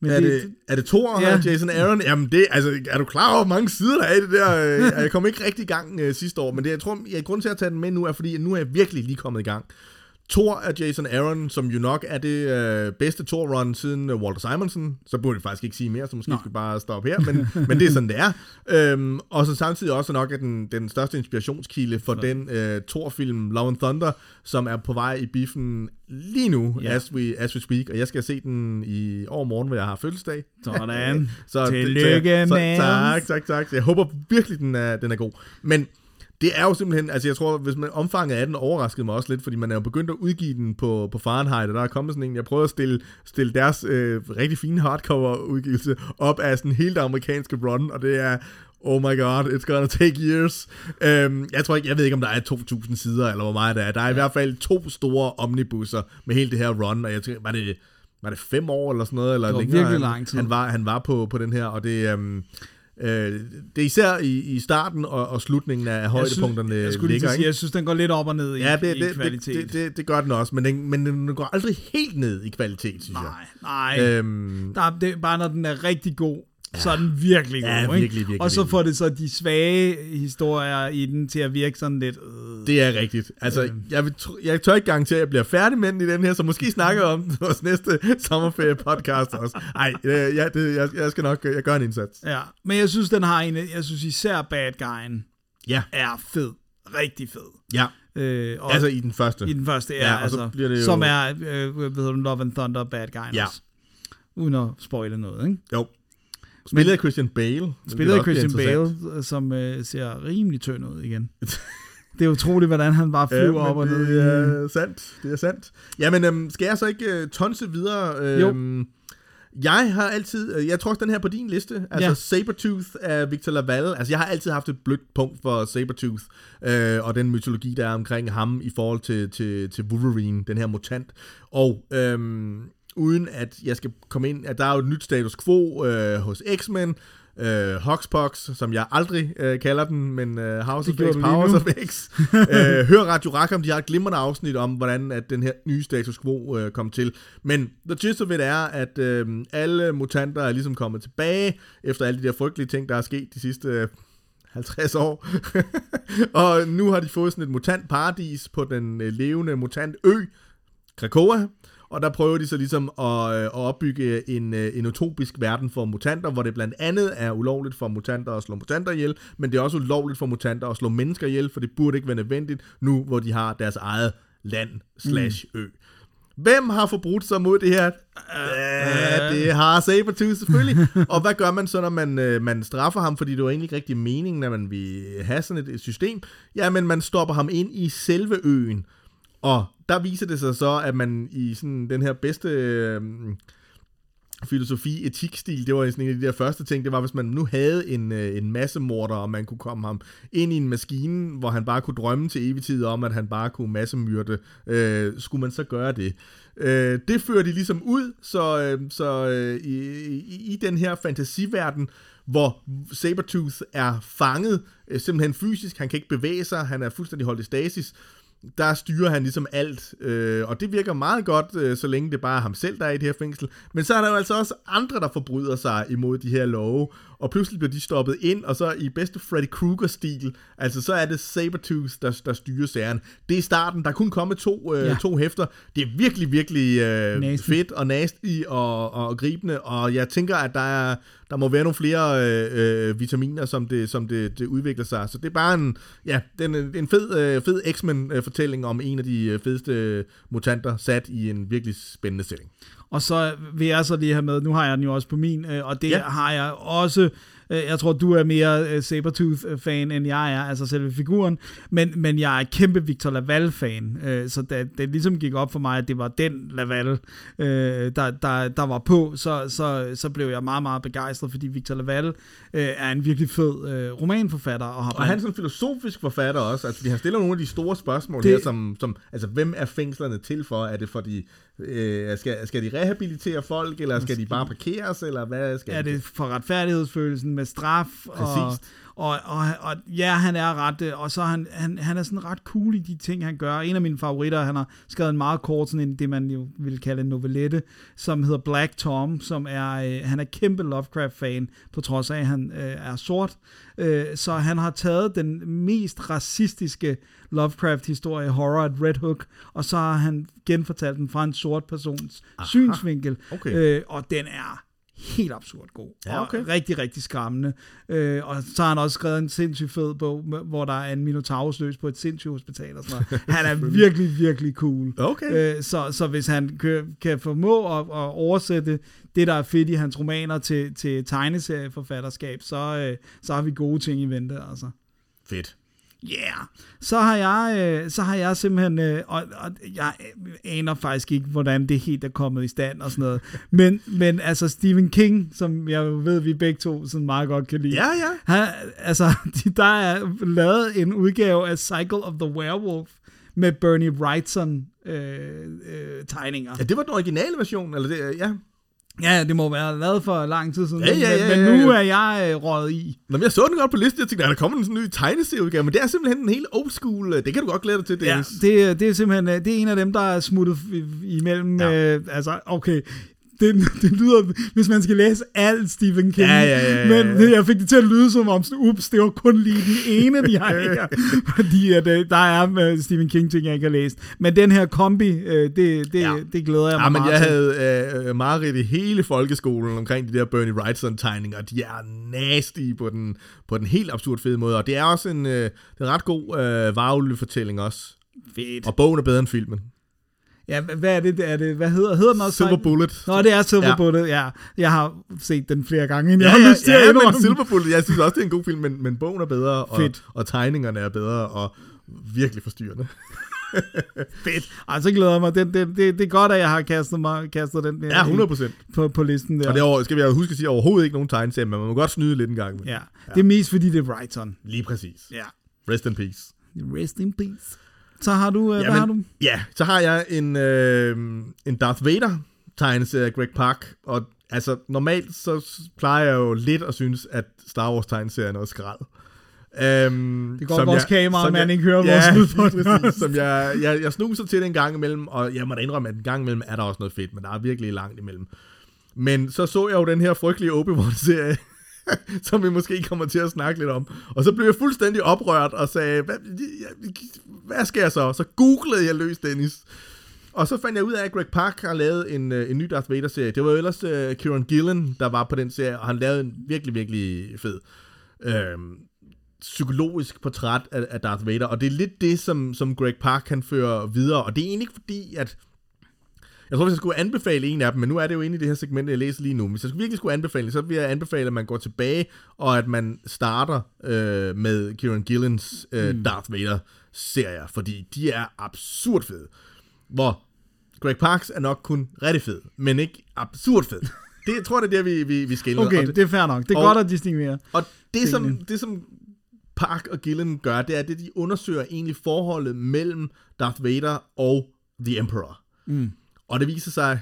Men er, det, er det Thor Ja. og Jason Aaron? Jamen det, altså, er du klar over, hvor mange sider der er i det der? Øh, jeg kom ikke rigtig i gang øh, sidste år, men det, jeg tror, jeg, grunden til at tage den med nu, er fordi, nu er jeg virkelig lige kommet i gang. Thor af Jason Aaron, som jo nok er det øh, bedste Thor-run siden øh, Walter Simonson. Så burde jeg faktisk ikke sige mere, så måske Nå. skal vi bare stoppe her, men, men det er sådan, det er. Øhm, og så samtidig også nok er den, den største inspirationskilde for den øh, Thor-film Love and Thunder, som er på vej i biffen lige nu, Ja. ja. as, we, as we speak. Og jeg skal se den i overmorgen, hvor jeg har fødselsdag. Sådan. Så, Tillykke, så, man. Tak, tak, tak. Jeg håber virkelig, den er, den er god. Men det er jo simpelthen, altså jeg tror, hvis man omfanget af den overraskede mig også lidt, fordi man er jo begyndt at udgive den på, på Fahrenheit, og der er kommet sådan en, jeg prøvede at stille, stille deres øh, rigtig fine hardcover-udgivelse op af sådan hele det amerikanske run, og det er, oh my god, it's gonna take years. Øhm, jeg tror ikke, jeg ved ikke, om der er 2.000 sider, eller hvor meget der er. Der er i hvert fald to store omnibusser med hele det her run, og jeg tænker, var det, var det fem år eller sådan noget, eller Det var længere? virkelig han, lang tid. Han var, han var på, på den her, og det, øhm, øh, det er især i, i starten og, og slutningen af højdepunkterne jeg, synes, jeg ligger, sige, jeg synes, den går lidt op og ned i, Ja, det, i det, kvalitet. det, det, det, det gør den også, men den, men den går aldrig helt ned i kvalitet, synes nej, nej. jeg. Øhm, Der, er- det bare, når den er rigtig god, så er den virkelig god. Ja, ikke? virkelig, virkelig, og så virkelig. får det så de svage historier i den til at virke sådan lidt... Øh. det er rigtigt. Altså, Øhm. jeg, vil, jeg tør ikke garantere, at jeg bliver færdig med den i den her, så måske snakker jeg om den vores næste sommerferie-podcast også. Nej, øh, ja, det, jeg, jeg skal nok jeg gør en indsats. Ja, men jeg synes, den har en... Jeg synes især Bad Guy'en Ja, er fed. Rigtig fed. ja. Øh, og Altså i den første. i den første, ja, Ja, ja og så altså, bliver det jo- som er, øh, hvad hedder Love and Thunder Bad Guy Ja. også. Uden at spoile noget, ikke? Jo. Spillet af Christian Bale. Spillet af Christian Bale, øh, som øh, ser rimelig tynd ud igen. det er utroligt, hvordan han bare Ja, flyver op og ned. det i- er sandt. Det er sandt. Jamen, øhm, skal jeg så ikke øh, tonse videre? Øhm, jeg har altid, øh, jeg tror også den her på din liste, altså Ja. ja. Sabertooth af Victor Laval, altså jeg har altid haft et blødt punkt for Sabertooth, øh, og den mytologi, der er omkring ham i forhold til, til, til Wolverine, den her mutant, og øhm, uden at jeg skal komme ind, at der er jo et nyt status quo øh, hos X-Men, øh, Hoxpox, som jeg aldrig øh, kalder den, men øh, House Det of X, Powers of X. øh, hør Radio Rackham, de har et glimrende afsnit om, hvordan at den her nye status quo øh, kom til. Men the gist of it er, at øh, alle mutanter er ligesom kommet tilbage, efter alle de der frygtelige ting, der er sket de sidste øh, 50 år. og nu har de fået sådan et mutantparadis på den øh, levende mutantø, Krakoa, og der prøver de så ligesom at, øh, at opbygge en, øh, en utopisk verden for mutanter, hvor det blandt andet er ulovligt for mutanter at slå mutanter ihjel, men det er også ulovligt for mutanter at slå mennesker ihjel, for det burde ikke være nødvendigt nu, hvor de har deres eget land slash ø. Hvem har forbrudt sig mod det her? Ja, det har Sabertooth selvfølgelig. og hvad gør man så, når man, øh, man straffer ham? Fordi det var egentlig ikke rigtig meningen, at man vil have sådan et, et system. Jamen, man stopper ham ind i selve øen. Og der viser det sig så, at man i sådan den her bedste øh, filosofi, etikstil, det var sådan en af de der første ting, det var, hvis man nu havde en, øh, en masse morder, og man kunne komme ham ind i en maskine, hvor han bare kunne drømme til evig tid om, at han bare kunne massemyrde, øh, skulle man så gøre det. Øh, det fører de ligesom ud, så, øh, så øh, i, i, i den her fantasiverden, hvor Sabertooth er fanget, øh, simpelthen fysisk, han kan ikke bevæge sig, han er fuldstændig holdt i stasis, der styrer han ligesom alt, øh, og det virker meget godt, øh, så længe det bare er ham selv, der er i det her fængsel. Men så er der jo altså også andre, der forbryder sig imod de her love, og pludselig bliver de stoppet ind, og så i bedste Freddy Krueger-stil, altså så er det Sabertooth, der, der styrer serien. Det er starten, der er kun kommet to, øh, Ja. to hæfter. Det er virkelig, virkelig øh, Nasty. fedt og nasty og, og gribende, og jeg tænker, at der, er, der må være nogle flere øh, øh, vitaminer, som, det, som det, det udvikler sig. Så det er bare en, ja, det er en, fed, øh, fed X-Men-fortælling om en af de øh, fedeste mutanter, sat i en virkelig spændende setting. Og så vil jeg så lige have med, nu har jeg den jo også på min, øh, og det ja. Har jeg også, øh, jeg tror, du er mere øh, Sabertooth-fan, end jeg er, altså selve figuren, men, men jeg er kæmpe Victor Laval-fan, så da det ligesom gik op for mig, at det var den Laval, der, der, der var på, så, så, så blev jeg meget, meget begejstret, fordi Victor Laval er en virkelig fed romanforfatter, og har Og han er sådan en filosofisk forfatter også. Altså, vi har stillet nogle af de store spørgsmål Det- her, som, som, altså, hvem er fængslerne til for? Er det fordi, øh, skal, skal de rehabilitere folk, eller skal de bare parkeres, eller hvad skal er de? det for retfærdighedsfølelsen med straf. Og, Præcist. og, og, og, ja, han er ret, øh, og så han, han, han er sådan ret cool i de ting, han gør. En af mine favoritter, han har skrevet en meget kort, sådan en, det man jo vil kalde en novellette, som hedder Black Tom, som er, øh, han er kæmpe Lovecraft-fan, på trods af, at han øh, er sort. Øh, så han har taget den mest racistiske Lovecraft-historie, horror at Red Hook, og så har han genfortalt den fra en sort persons Aha. synsvinkel. Okay. Øh, og den er helt absurd god. Ja, okay. Og rigtig, rigtig skræmmende. Øh, og så har han også skrevet en sindssygt fed bog, hvor der er en minotaurus løs på et sindssygt hospital og sådan noget. Han er virkelig, virkelig cool. Okay. Øh, så, så hvis han kø, kan formå at, at oversætte det, der er fedt i hans romaner til, til tegneserieforfatterskab, så, øh, så har vi gode ting i vente, altså. Fedt. Yeah. Så har jeg, øh, så har jeg simpelthen, øh, og, og jeg aner faktisk ikke, hvordan det helt er kommet i stand og sådan noget. Men, men altså Stephen King, som jeg ved, vi begge to sådan meget godt kan lide. Ja, ja. Han, altså, de, der er lavet en udgave af Cycle of the Werewolf med Bernie Wrightson øh, øh, tegninger. Ja, det var den originale version, eller det, ja. Ja, det må være lavet for lang tid siden. Ja, ja, ja, men, ja, men nu ja. er jeg øh, røget i. Nå, men jeg så den godt på listen, jeg tænkte, der kommer en sådan ny tegneserieudgave, men det er simpelthen en helt old school, øh, det kan du godt glæde dig til, Ja, Dennis. det, det er simpelthen øh, det er en af dem, der er smuttet imellem. Ja. Ja. Øh, altså, okay, det, det lyder, hvis man skal læse alt Stephen King, Ja, ja, ja, ja, men jeg fik det til at lyde som om, sådan, ups, det var kun lige den ene, de har her, fordi at, øh, der er øh, Stephen King ting, jeg ikke har læst. Men den her kombi, øh, det, det, ja. Det glæder jeg mig Ja, men meget jeg til. havde øh, mareridt i hele folkeskolen omkring de der Bernie Wrightson-tegninger. De er nasty på den, på den helt absurd fede måde, og det er også en, øh, det er en ret god øh, varulve-fortælling også. Fedt. Og bogen er bedre end filmen. Ja, hvad er det? Er det hvad hedder, hedder den også? Silver Bullet. Nå, det er Silver Ja. Bullet, ja. Jeg har set den flere gange, end jeg Ja, har ja, lyst til at ja, indrømme. men Silver Bullet, jeg synes også, det er en god film, men, men bogen er bedre, og, Fedt. og tegningerne er bedre, og virkelig forstyrrende. Fedt. Ej, så glæder jeg mig. Det, det, det, det er godt, at jeg har kastet, mig, kastet den der Ja, 100%. på, på listen der. Og det er, over- skal vi huske at sige, overhovedet ikke nogen tegneserie, men man må godt snyde lidt en gang. Ja, det er mest fordi, det er Brighton. Lige præcis. Ja. Rest in peace. Rest in peace. Så har du, øh, hvad har du? Ja, så har jeg en, øh, en Darth Vader tegneserie af Greg Pak, og altså normalt så plejer jeg jo lidt at synes, at Star Wars tegneserie er noget skrald. Um, Det går vores kamera, man ikke hører ja, vores lyd på som jeg, jeg, jeg snuser til det en gang imellem, og jeg må da indrømme, at en gang imellem er der også noget fedt, men der er virkelig langt imellem. Men så så jeg jo den her frygtelige Obi-Wan-serie, som vi måske kommer til at snakke lidt om. Og så blev jeg fuldstændig oprørt og sagde, hvad, skal jeg så? Så googlede jeg løs Dennis. Og så fandt jeg ud af, at Greg Pak har lavet en, øh, en ny Darth Vader-serie. Det var jo ellers uh, Kieran Gillen, der var på den serie, og han lavede en virkelig, virkelig fed øh, psykologisk portræt af, af Darth Vader. Og det er lidt det, som, som Greg Pak kan føre videre. Og det er egentlig ikke fordi, at jeg tror, hvis jeg skulle anbefale en af dem, men nu er det jo inde i det her segment, jeg læser lige nu. Hvis jeg virkelig skulle anbefale, så vil jeg anbefale, at man går tilbage, og at man starter øh, med Kieran Gillens øh, mm. Darth Vader-serier, fordi de er absurd fede. Hvor Greg Parks er nok kun rigtig fed, men ikke absurd fed. Det jeg tror det er der, vi, vi, vi skiller. Okay, og, det er fair nok. Det er og- godt at distinguere. og det, som, det, som Park og Gillen gør, det er, at de undersøger egentlig forholdet mellem Darth Vader og The Emperor. Mm. Og det viser sig,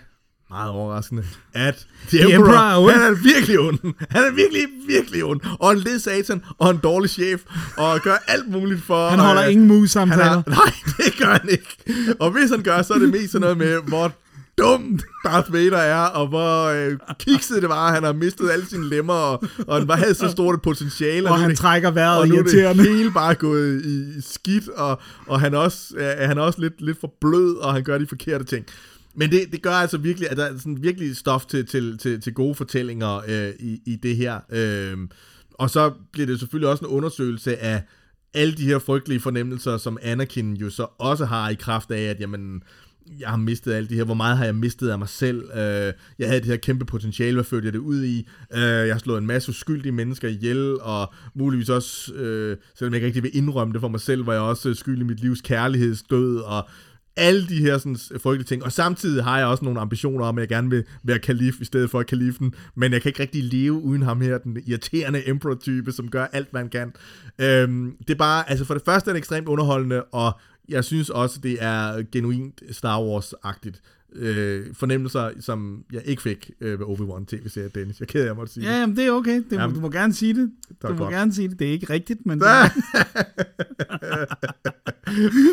meget overraskende, at The, The Emperor, Emperor er ond. han er virkelig ond. Han er virkelig, virkelig ond. Og en led satan, og en dårlig chef, og gør alt muligt for... Han holder øh, ingen mus-samtaler. har, nej, det gør han ikke. Og hvis han gør, så er det mest sådan noget med, hvor dum Darth Vader er, og hvor øh, kikset det var, han har mistet alle sine lemmer, og, og han havde så stort et potentiale. Og er han det- trækker vejret og nu er det hele bare gået i skidt, og, og han, også, øh, han er også lidt, lidt for blød, og han gør de forkerte ting. Men det, det gør altså virkelig, at der er sådan virkelig stof til, til, til, til gode fortællinger øh, i, i det her. Øh, og så bliver det selvfølgelig også en undersøgelse af alle de her frygtelige fornemmelser, som Anakin jo så også har i kraft af, at jamen, jeg har mistet alt det her, hvor meget har jeg mistet af mig selv, øh, jeg havde det her kæmpe potentiale, hvad førte jeg det ud i, øh, jeg har slået en masse uskyldige mennesker ihjel, og muligvis også, øh, selvom jeg ikke rigtig vil indrømme det for mig selv, var jeg også skyldig i mit livs kærlighedsdød, og alle de her sådan, øh, frygtelige ting, og samtidig har jeg også nogle ambitioner om, at jeg gerne vil være kalif i stedet for kalifen, men jeg kan ikke rigtig leve uden ham her, den irriterende emperor-type, som gør alt, man kan. Øhm, det er bare, altså for det første er det ekstremt underholdende, og jeg synes også, det er genuint Star Wars-agtigt. Øh, fornemmelser, som jeg ikke fik øh, ved Obi-Wan tv-serien, Dennis. Jeg er ked af, jeg måtte sige Ja, jamen, det er okay. Det, Jamen, du må gerne sige det. Du må godt. gerne sige det. Det er ikke rigtigt, men det.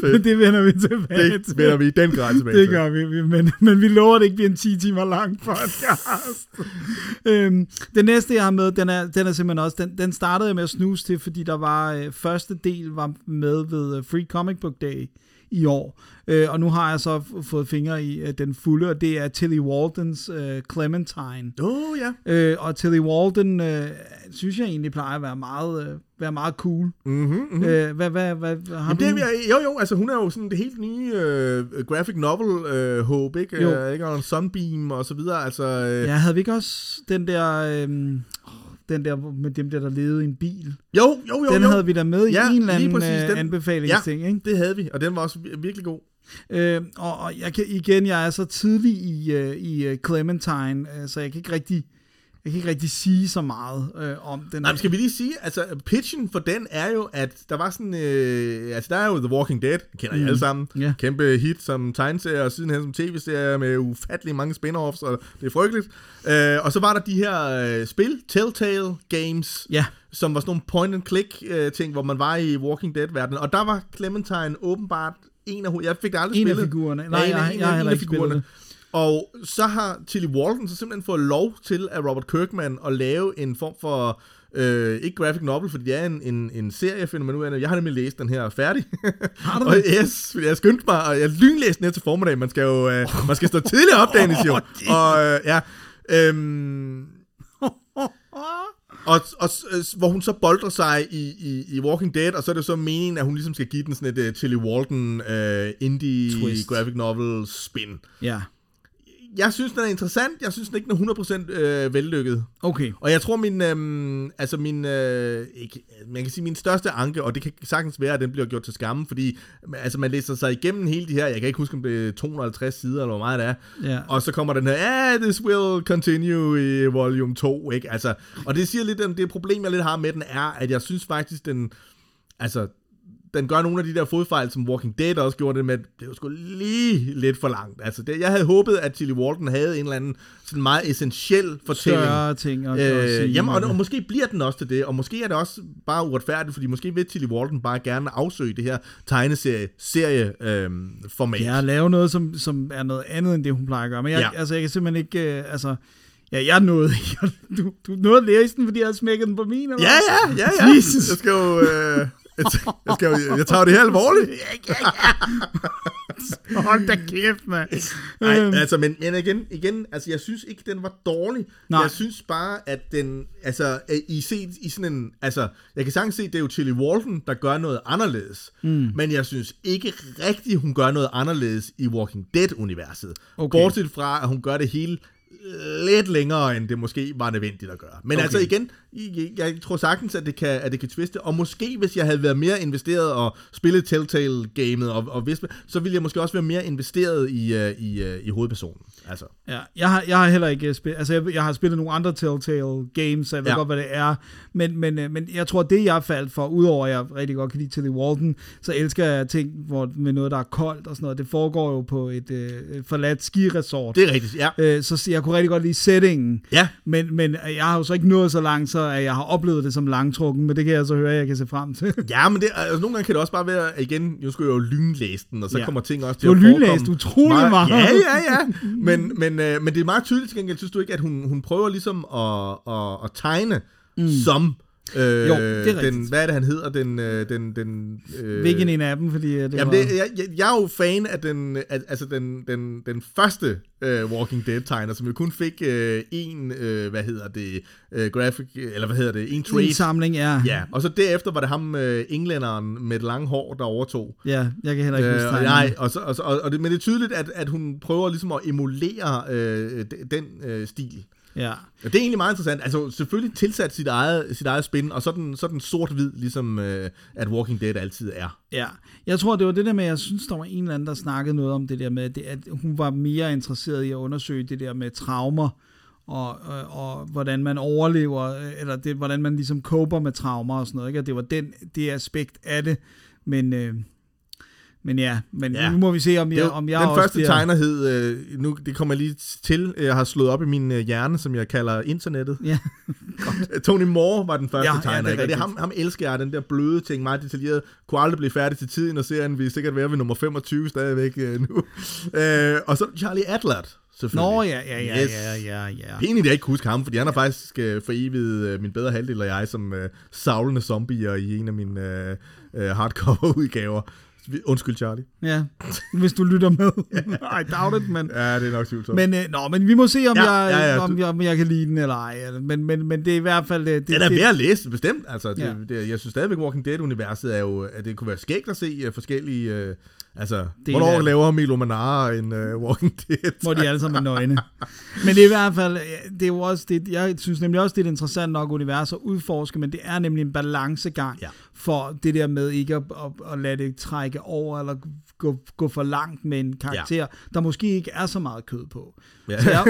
det, det vender vi tilbage det til. vender vi i den grad tilbage Det gør vi, vi- men, men vi lover, at det ikke bliver en 10 timer lang podcast. øhm, den næste, jeg har med, den er, den er simpelthen også, den, den startede jeg med at snuse til, fordi der var, øh, første del var med ved øh, Free Comic Book Day i år. Øh, og nu har jeg så fået fingre i øh, den fulde, og det er Tilly Waldens øh, Clementine. Oh, ja. Øh, og Tilly Walden, øh, synes jeg egentlig plejer at være meget, øh, være meget cool. Mm-hmm, mm-hmm. Øh, hvad, hvad, hvad, har Jamen, du? det jo, jo, altså hun er jo sådan det helt nye øh, graphic novel øh, håb, ikke? Jo. Øh, ikke? Og en Sunbeam og så videre, altså... Øh, Ja, havde vi ikke også den der, åh, den der med dem der, der levede i en bil? Jo, jo, jo, den jo. havde vi da med Ja, i en eller anden præcis, øh, den- anbefalingsting, ikke? Det havde vi, og den var også vir- virkelig god. Øh, og, jeg kan, igen, jeg er så tidlig i, øh, i øh, Clementine, så jeg kan ikke rigtig, jeg kan ikke rigtig sige så meget øh, om den. Nej, men skal vi lige sige, altså pitchen for den er jo, at der var sådan, øh, altså der er jo The Walking Dead, kender mm. I alle sammen, Ja. kæmpe hit som tegneserie, og sidenhen som tv-serie med ufattelig mange spin-offs, og det er frygteligt. Øh, og så var der de her øh, spil, Telltale Games, Ja, som var sådan nogle point-and-click øh, ting, hvor man var i Walking Dead-verdenen, og der var Clementine åbenbart en af, jeg fik det aldrig en af spillet. figurerne. Ja, Nej, en af- jeg, en jeg, af- har en heller af figurerne. Og så har Tilly Walden så simpelthen fået lov til af Robert Kirkman at lave en form for, øh, ikke graphic novel, fordi det er en, en, en serie, finder man ud af. Jeg har nemlig læst den her færdig. Har du og yes, jeg skyndte mig, og jeg lynlæste den her til formiddag. Man skal jo øh, man skal stå tidligt op, Dennis, jo. Og øh, ja, øhm, og, og øh, hvor hun så boldrer sig i, i, i Walking Dead, og så er det så meningen, at hun ligesom skal give den sådan et uh, Tilly Walden uh, indie Twist. graphic novel spin. Ja. Jeg synes, den er interessant. Jeg synes den ikke, den er 100% øh, vellykket. Okay. Og jeg tror, min, øh, altså min, øh, ikke, man kan sige, min største anke, og det kan sagtens være, at den bliver gjort til skamme, fordi altså, man læser sig igennem hele de her, jeg kan ikke huske, om det er 250 sider, eller hvor meget det er, Ja. og så kommer den her, yeah, this will continue i volume 2, ikke? Altså, og det siger lidt, om det problem, jeg lidt har med den, er, at jeg synes faktisk, den, altså, den gør nogle af de der fodfejl, som Walking Dead også gjorde det med, det var sgu lige lidt for langt. Altså, det, jeg havde håbet, at Tilly Walton havde en eller anden sådan meget essentiel fortælling. Større ting at, sige. Øh, jamen, og, og måske bliver den også til det, og måske er det også bare uretfærdigt, fordi måske vil Tilly Walton bare gerne afsøge det her tegneserie serie, øhm, format. Ja, lave noget, som, som er noget andet, end det, hun plejer at gøre. Men jeg, ja. altså, jeg kan simpelthen ikke... Øh, altså, ja, jeg nåede ikke. Du, du nåede at læse den, fordi jeg havde smækket den på min, eller Ja, ja, ja, ja. Jesus. Jeg skal jo... Øh, jeg, jeg, skal jo, jeg tager det her alvorligt. Hold da kæft, mand. Nej, Øhm, altså, men, men igen, igen, altså, jeg synes ikke, den var dårlig. Nej. Jeg synes bare, at den, altså, I set i sådan en, altså, jeg kan sagtens se, det er jo Tilly Walton, der gør noget anderledes. Mm. Men jeg synes ikke rigtigt, hun gør noget anderledes i Walking Dead-universet. Okay. Bortset fra, at hun gør det hele lidt længere, end det måske var nødvendigt at gøre. Men okay. Altså igen, jeg, tror sagtens, at det, kan, at det kan twiste, og måske hvis jeg havde været mere investeret og spillet Telltale-gamet, og, og vidst, så ville jeg måske også være mere investeret i, uh, i, uh, i hovedpersonen. Altså. Ja, jeg har, jeg har heller ikke spillet, altså jeg, jeg har spillet nogle andre Telltale games, så jeg ved Ja. godt, hvad det er, men, men, øh, men jeg tror, det jeg faldt for, udover at jeg rigtig godt kan lide Tilly Walton, så elsker jeg ting hvor, med noget, der er koldt og sådan noget. Det foregår jo på et øh, forladt skiresort. Det er rigtigt, ja. Øh, så jeg kunne rigtig godt lide settingen, Ja, men, men jeg har jo så ikke nået så langt, så at jeg har oplevet det som langtrukken, men det kan jeg så høre, at jeg kan se frem til. ja men det, altså, nogle gange kan det også bare være, igen, nu skulle jeg jo lynlæse den, og så ja. Kommer ting også til Du at forekomme lynlæst utrolig meget. Ja, ja, ja. Men, men, øh, men det er meget tydeligt til gengæld, synes du ikke, at hun, hun prøver ligesom at, at, at tegne mm. som... Øh, Jo, det er den, rigtigt. hvad er det, han hedder? Den, øh, den, den, øh, Hvilken en af dem, fordi øh, det Jamen, var... det, jeg, jeg, jeg er jo fan af den, altså den, den, den første øh, Walking Dead-tegner, som jo kun fik øh, en, øh, hvad hedder det, øh, graphic, eller hvad hedder det, en trade. en samling, ja. Ja, og så derefter var det ham, øh, englænderen med det lange hår, der overtog. Ja, jeg kan heller ikke huske Øh, og, tegningen. nej, og, så, og, og, og det, men det er tydeligt, at, at hun prøver ligesom at emulere øh, de- den øh, stil. Ja. Og det er egentlig meget interessant. Altså selvfølgelig tilsat sit eget, sit eget spin, og så den, så er den sort-hvid, ligesom øh, at Walking Dead altid er. Ja, jeg tror, det var det der med, jeg synes, der var en eller anden, der snakkede noget om det der med, at, hun var mere interesseret i at undersøge det der med traumer, og, og, og hvordan man overlever, øh, eller det, hvordan man ligesom coper med traumer og sådan noget, ikke? At det var den, det aspekt af det, men, øh, men ja, men Ja. ja. nu må vi se, om jeg, Det, om jeg den også første bliver, tegner hed, øh, nu det kommer jeg lige til, jeg har slået op i min øh, hjerne, som jeg kalder internettet. Ja, Tony Moore var den første Ja, ja, ja, tegner, det er ja, det er rigtigt. ham, ham elsker jeg, den der bløde ting, meget detaljeret, kunne aldrig blive færdig til tiden, og serien vil sikkert være ved nummer 25 stadigvæk øh, nu. Øh, og så Charlie Adlert, selvfølgelig. Nå ja, ja, ja, Yes. ja, ja, ja. Pænt, at jeg ikke huske ham, fordi han har faktisk øh, foreviget øh, min bedre halvdel og jeg som øh, savlende zombier i en af mine øh, øh, hardcover-udgaver. Undskyld, Charlie. Ja, hvis du lytter med. I doubt it, men... Ja, det er nok tvivlsomt. Men, øh, nå, men vi må se, om, Ja, jeg, ja, ja, om, du- jeg, om jeg kan lide den eller ej. Men, men, men det er i hvert fald... øh, Det, Den er det, værd at læse, bestemt. Altså, det, Ja. det, jeg synes stadigvæk, Walking Dead-universet er jo, at det kunne være skægt at se uh, forskellige... Uh, altså, Del hvornår det. laver Milo Manara en uh, Walking Dead? hvor de alle sammen er nøgne. Men det er i hvert fald, ja, det er jo også det, jeg synes nemlig også, det er et interessant nok univers at udforske, men det er nemlig en balancegang Ja. for det der med ikke at, at, at lade det trække over, eller gå, gå for langt med en karakter, ja. der måske ikke er så meget kød på. Ja. Så, jeg,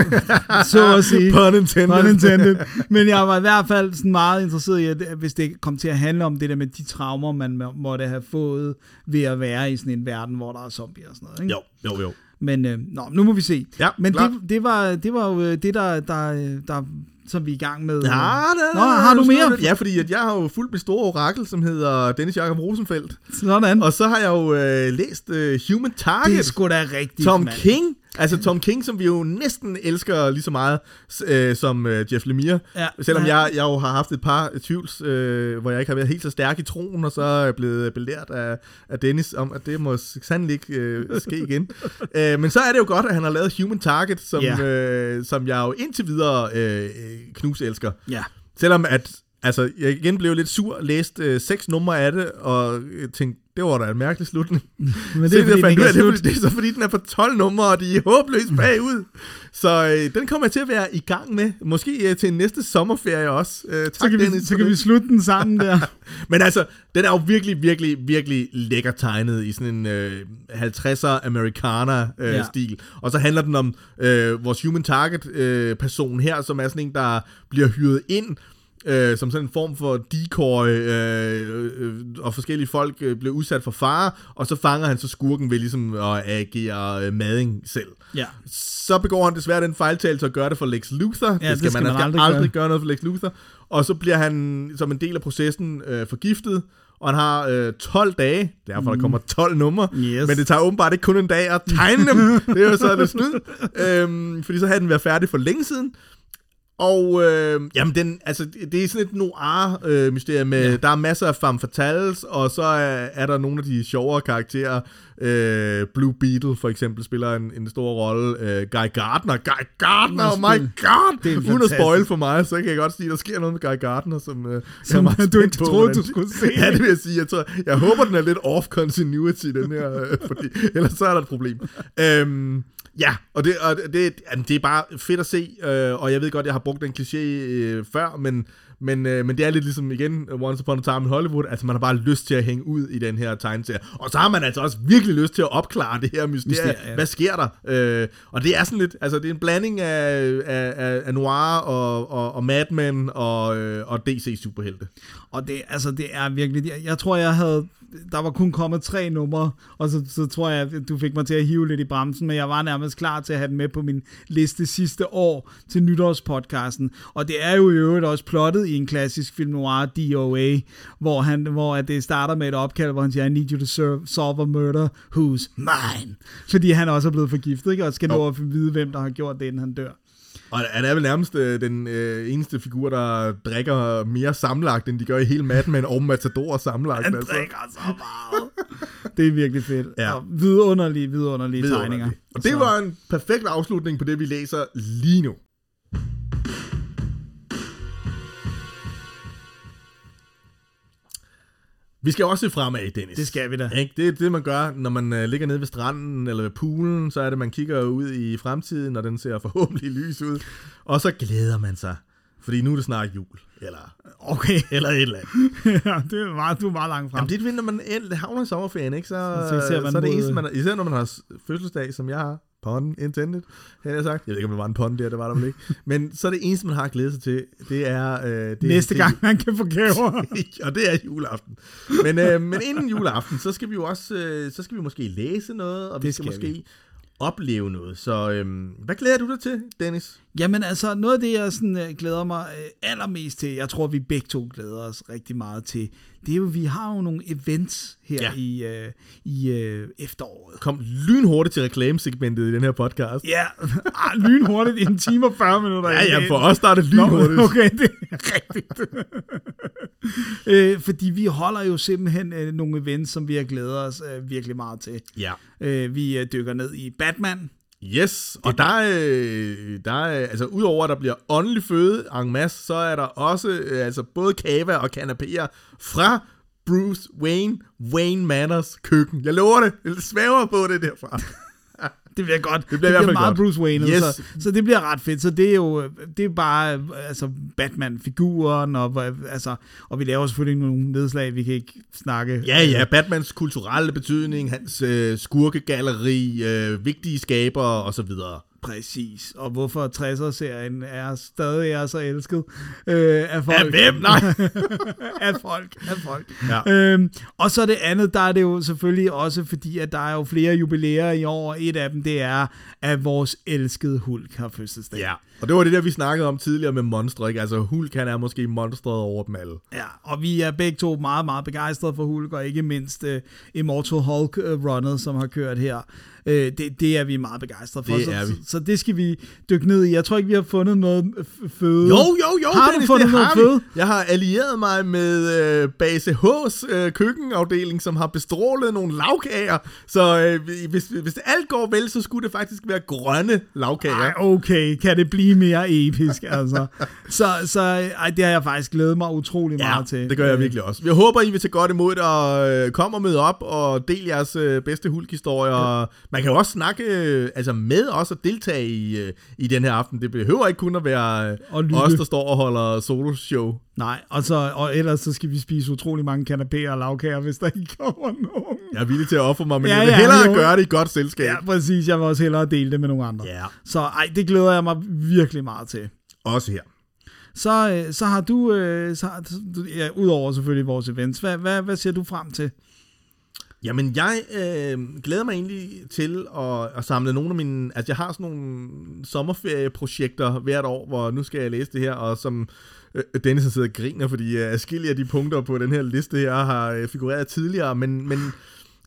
så at sige. Pun intended. Pun intended. Men jeg var i hvert fald sådan meget interesseret i, at hvis det kom til at handle om det der med de traumer, man må- måtte have fået ved at være i sådan en verden, hvor der er zombier og sådan noget. Ikke? Jo, jo, jo. Men øh, nå, nu må vi se. Ja, Men det, det, var, det var jo øh, det, der, der, der, som vi er i gang med. Ja, der, Nå, har du mere? Ja, fordi at jeg har jo fulgt mit store orakel, som hedder Dennis Jakob Rosenfeldt. Sådan. Og så har jeg jo øh, læst øh, Human Target. det er sgu da rigtigt, Tom mand. King. Altså Tom King, som vi jo næsten elsker lige så meget øh, som øh, Jeff Lemire. Ja. Selvom Ja. jeg, jeg jo har haft et par tvivls, øh, hvor jeg ikke har været helt så stærk i troen, og så er blevet belært af, af Dennis om, at det må sandelig ikke øh, ske igen. øh, men så er det jo godt, at han har lavet Human Target, som, Ja. øh, som jeg jo indtil videre øh, knus elsker. Ja. Selvom at altså, jeg igen blev lidt sur, læste øh, seks numre af det, og øh, tænkte, det var da en mærkelig slutning. Men det, er, fordi, den det, ikke er det, er, fordi- det er så fordi, den er på 12 numre, og de er håbløst bagud. Så øh, den kommer jeg til at være i gang med. Måske øh, til næste sommerferie også. Øh, tak, Så kan, vi, så kan vi slutte den sammen der. Men altså, den er jo virkelig, virkelig, virkelig lækker tegnet i sådan en øh, 50'er Americana-stil. Øh, Ja. stil. Og så handler den om øh, vores human target-person her, som er sådan en, der bliver hyret ind øh, som sådan en form for decoy, øh, øh, og forskellige folk øh, bliver udsat for fare, og så fanger han så skurken ved ligesom at agere øh, mading selv. Ja. Så begår han desværre den fejltagelse at gøre det for Lex Luthor. Ja, det skal man man, aldrig aldrig, aldrig gøre. gøre noget for Lex Luthor. Og så bliver han som en del af processen øh, forgiftet, og han har øh, 12 dage, derfor der kommer 12 numre, Yes. men det tager åbenbart ikke kun en dag at tegne dem. det er jo så lidt snyd, øhm, fordi så havde den været færdig for længe siden. Og øh, jamen den, altså, det er sådan et noir-mysterie med, ja. der er masser af femme fatales, og så er, er der nogle af de sjovere karakterer. Øh, Blue Beetle for eksempel spiller en, en stor rolle. Øh, Guy Gardner, Guy Gardner, oh my god! Det er Uden at spoil for mig, så kan jeg godt sige, at der sker noget med Guy Gardner, som, øh, Som jeg du ikke på, troede, du skulle se. Ja, det vil jeg sige. Jeg, tror, jeg håber, den er lidt off continuity, den her, øh, fordi ellers så er der et problem. Øhm, ja, og det, og det, jamen, det er bare fedt at se, øh, og jeg ved godt, jeg har brugt den kliché øh, før, men, men, øh, men det er lidt ligesom igen Once Upon a Time in Hollywood, altså man har bare lyst til at hænge ud i den her tegneserie. Og så har man altså også virkelig lyst til at opklare det her mysterie. Mysterie, ja. Hvad sker der? Øh, og det er sådan lidt, altså det er en blanding af, af, af, af noir og, og, og Mad Men og, øh, og DC superhelte. Og det, altså, det er virkelig... Jeg, jeg tror, jeg havde... Der var kun kommet tre numre, og så, så tror jeg, du fik mig til at hive lidt i bremsen, men jeg var nærmest klar til at have den med på min liste sidste år til nytårspodcasten. Og det er jo i øvrigt også plottet i en klassisk film noir, DOA, hvor, han, hvor at det starter med et opkald, hvor han siger, I need you to serve, solve a murder, who's mine? Fordi han også er blevet forgiftet, ikke? og skal nå at vide, hvem der har gjort det, inden han dør. Og han er vel nærmest øh, den øh, eneste figur, der drikker mere sammenlagt, end de gør i hele Mad Men og Matador sammenlagt. Han altså. drikker så meget. det er virkelig fedt. Ja. Og vidunderlige, vidunderlige Vidunderligt. tegninger. Og det Så- var en perfekt afslutning på det, vi læser lige nu. Vi skal også se fremad, Dennis. Det skal vi da. Ikke? Det er det, man gør, når man øh, ligger nede ved stranden eller ved poolen, så er det, man kigger ud i fremtiden, og den ser forhåbentlig lys ud. Og så glæder man sig, fordi nu er det snart jul, eller, Okay. eller et eller andet. ja, det er meget, du er meget langt frem. Jamen, det er det, når man havner i sommerferien, ikke? Så, Så ser man så er det eneste, man, især når man har fødselsdag, som jeg har, pun intended, havde jeg sagt. Jeg ved ikke, om det var en pun der, det var der vel ikke. Men så det eneste, man har at glæde sig til, det er... Øh, det, Næste det, gang, man kan få gaver. og det er juleaften. Men, øh, men inden juleaften, så skal vi jo også, øh, så skal vi måske læse noget, og vi Det skal, skal måske opleve noget. Så øh, hvad glæder du dig til, Dennis? Jamen altså, noget af det, jeg sådan, øh, glæder mig øh, allermest til, jeg tror, vi begge to glæder os rigtig meget til, det er jo, vi har jo nogle events her Ja. i, øh, i øh, efteråret. Kom lynhurtigt til reklamesegmentet i den her podcast. Ja, ah, lynhurtigt, en time og 40 minutter. Ja, ja, for os der er det Nå, lynhurtigt. okay, det er rigtigt. øh, fordi vi holder jo simpelthen øh, nogle events, som vi har glædet os øh, virkelig meget til. Ja. Øh, vi øh, dykker ned i Batman. Yes, og der er, øh, der er, altså udover at der bliver åndelig føde en masse, så er der også øh, altså både kava og kanapéer fra Bruce Wayne, Wayne Manors køkken. Jeg lover det, jeg svæver på det derfra. Det bliver godt. Det bliver hvert fald meget godt. Bruce Wayne, Yes. så, så det bliver ret fedt. Så det er jo det er bare øh, altså Batman-figuren, og, øh, altså, og vi laver selvfølgelig nogle nedslag, vi kan ikke snakke. Ja, ja, Batmans kulturelle betydning, hans øh, skurkegalleri, øh, vigtige skabere og så videre. Præcis. Og hvorfor 60'er-serien er stadig er så elsket øh, af folk. Af hvem? Nej. af folk. Af folk. Ja. Øhm, og så det andet, der er det jo selvfølgelig også, fordi at der er jo flere jubilæer i år. og Et af dem, det er, at vores elskede Hulk har fødselsdag. Ja, og det var det der, vi snakkede om tidligere med monstre, ikke? Altså Hulk, han er måske monstret over dem alle. Ja, og vi er begge to meget, meget begejstrede for Hulk, og ikke mindst uh, Immortal Hulk-runnet, som har kørt her. Uh, det, det er vi meget begejstrede for. Det så, er vi. Så, så det skal vi dykke ned i. Jeg tror ikke, vi har fundet noget f- føde. Jo, jo, jo, Har du Dennis, fundet det noget føde? Jeg har allieret mig med øh, Base H's øh, køkkenafdeling, som har bestrålet nogle lavkager. Så øh, hvis, hvis alt går vel, så skulle det faktisk være grønne lavkager. Ej, okay, kan det blive mere episk, altså. Så, så ej, det har jeg faktisk glædet mig utrolig Ja, meget til. det gør jeg virkelig også. Jeg håber, I vil tage godt imod det, og øh, kom og møde op og del jeres øh, bedste hulkhistorier. Ja. Man kan jo også snakke øh, altså med os og deltage i, øh, i den her aften. Det behøver ikke kun at være øh, Og lytte. os, der står og holder soloshow. Nej, og, så, og ellers så skal vi spise utrolig mange kanapéer og lavkager, hvis der ikke kommer nogen. Jeg er villig til at ofre mig, men Ja, ja, jeg vil ja, hellere jo. gøre det i godt selskab. Ja, præcis. Jeg vil også hellere dele det med nogle andre. Ja. Så ej, det glæder jeg mig virkelig meget til. Også her. Så, øh, så har du, så, ja, udover selvfølgelig vores events, hvad, hvad, hvad ser du frem til? Jamen, jeg øh, glæder mig egentlig til at, at samle nogle af mine... Altså, jeg har sådan nogle sommerferieprojekter hvert år, hvor nu skal jeg læse det her, og som øh, Dennis har siddet og griner, fordi øh, adskillige af de punkter på den her liste her har øh, figureret tidligere, men... men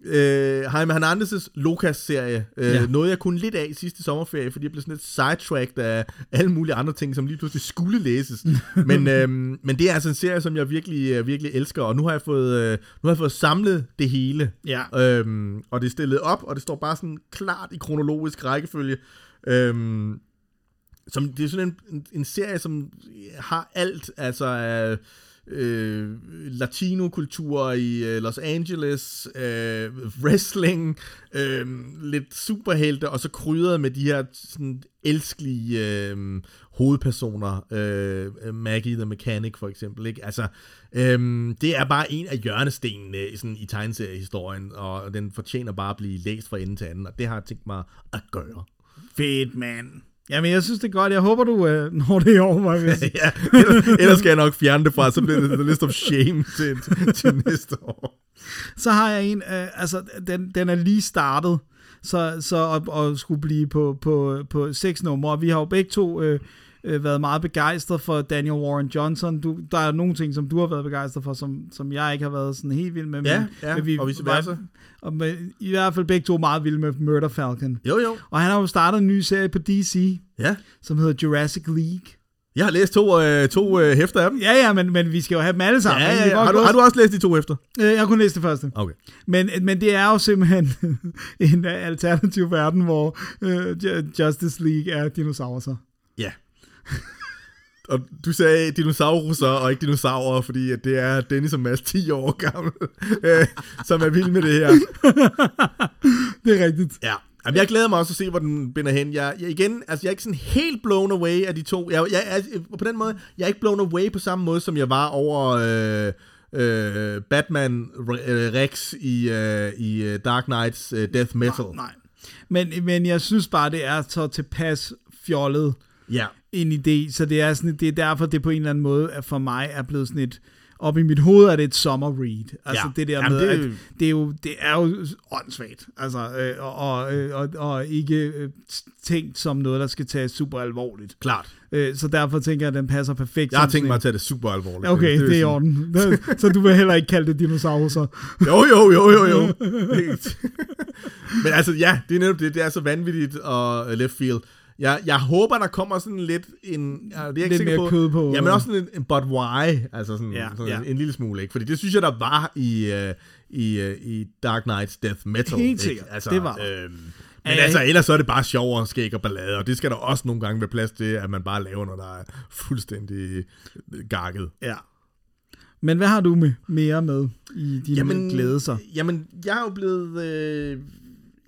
Øh, Jaime Hernandez' Lucas-serie øh, Ja. nåede jeg kun lidt af sidste sommerferie, fordi jeg blev sådan lidt sidetracked af alle mulige andre ting, som lige pludselig skulle læses. men, øh, men det er altså en serie, som jeg virkelig, øh, virkelig elsker, og nu har jeg fået, øh, nu har jeg fået samlet det hele. Ja. Øhm, og det er stillet op, og det står bare sådan klart i kronologisk rækkefølge. Øhm, som, det er sådan en, en, en serie, som har alt, altså af øh, latinokultur i øh, Los Angeles, øh, wrestling, øh, lidt superhelte, og så krydret med de her sådan elskelige øh, hovedpersoner, øh, Maggie the Mechanic for eksempel, ikke? Altså, øh, det er bare en af hjørnestenene i, sådan, i tegneseriehistorien, og den fortjener bare at blive læst fra ende til anden, og det har jeg tænkt mig at gøre. Fedt, mand. Jamen, jeg synes det er godt. Jeg håber, du øh, når det år, må jeg sige. ja, ellers, ellers skal jeg nok fjerne det fra, så bliver det the list of shame til, til, næste år. Så har jeg en, øh, altså, den, den er lige startet, så, så og, og skulle blive på, på, på seks numre. Vi har jo begge to øh, øh, været meget begejstret for Daniel Warren Johnson. Du, der er nogle ting, som du har været begejstret for, som, som jeg ikke har været sådan helt vild med. Ja, men, ja, men og vice versa. var- Og med, I hvert fald begge to meget vilde med Murder Falcon. Jo, jo. Og han har jo startet en ny serie på DC, Ja. som hedder Jurassic League. Jeg har læst to, øh, to øh, hæfter af dem. Ja, ja, men, men vi skal jo have dem alle sammen. Ja, ja, Vi ja. Har, du, gå- har du også læst de to efter? Øh, Jeg har kun læst det første. Okay. Men, men det er jo simpelthen en alternativ verden, hvor øh, Ju- Justice League er dinosaurer. Og du sagde dinosauruser og ikke dinosaurer, fordi at det er Dennis og Mads 10 år gammel, øh, som er vild med det her. Det er rigtigt. Ja. Jamen, jeg glæder mig også at se, hvor den binder hen. Jeg, jeg, igen, altså, jeg er ikke sådan helt blown away af de to. Jeg, jeg, jeg, på den måde, jeg er ikke blown away på samme måde, som jeg var over øh, øh, Batman øh, Rex i, øh, i øh, Dark Knights øh, Death Metal. Nej. Men, men jeg synes bare, det er så tilpas fjollet Ja. En idé, så det er, sådan, det er derfor, det på en eller anden måde at for mig er blevet sådan et op i mit hoved er det et summer read. Altså Ja. det der Jamen, med, det- at det er jo, det er jo åndssvagt. Altså, øh, og, og, øh, og, og ikke øh, tænkt som noget, der skal tages super alvorligt. Klart. Øh, så derfor tænker jeg, at den passer perfekt. Jeg har tænkt mig at tage det super alvorligt. Okay, vil det er i orden. Så du vil heller ikke kalde det dinosaurer. så? Jo, jo, jo, jo, jo. Men altså, ja, det er netop det. Det er så vanvittigt og uh, left field. Jeg, jeg håber, der kommer sådan lidt en... Ja, det er jeg ikke Lidt mere på. kød på. Ja, men også sådan en, en but why. Altså sådan, Ja, sådan ja. En, en, lille smule, ikke? Fordi det synes jeg, der var i, uh, i, uh, i Dark Knights Death Metal. Helt ikke? sikkert. Altså, Det var- Øhm, men altså, ellers så er det bare sjov og skæg og ballade, og det skal der også nogle gange være plads til, at man bare laver noget, der er fuldstændig gakket. Ja. Men hvad har du med mere med i dine jamen, glædelser? Jamen, jeg er jo blevet... Øh,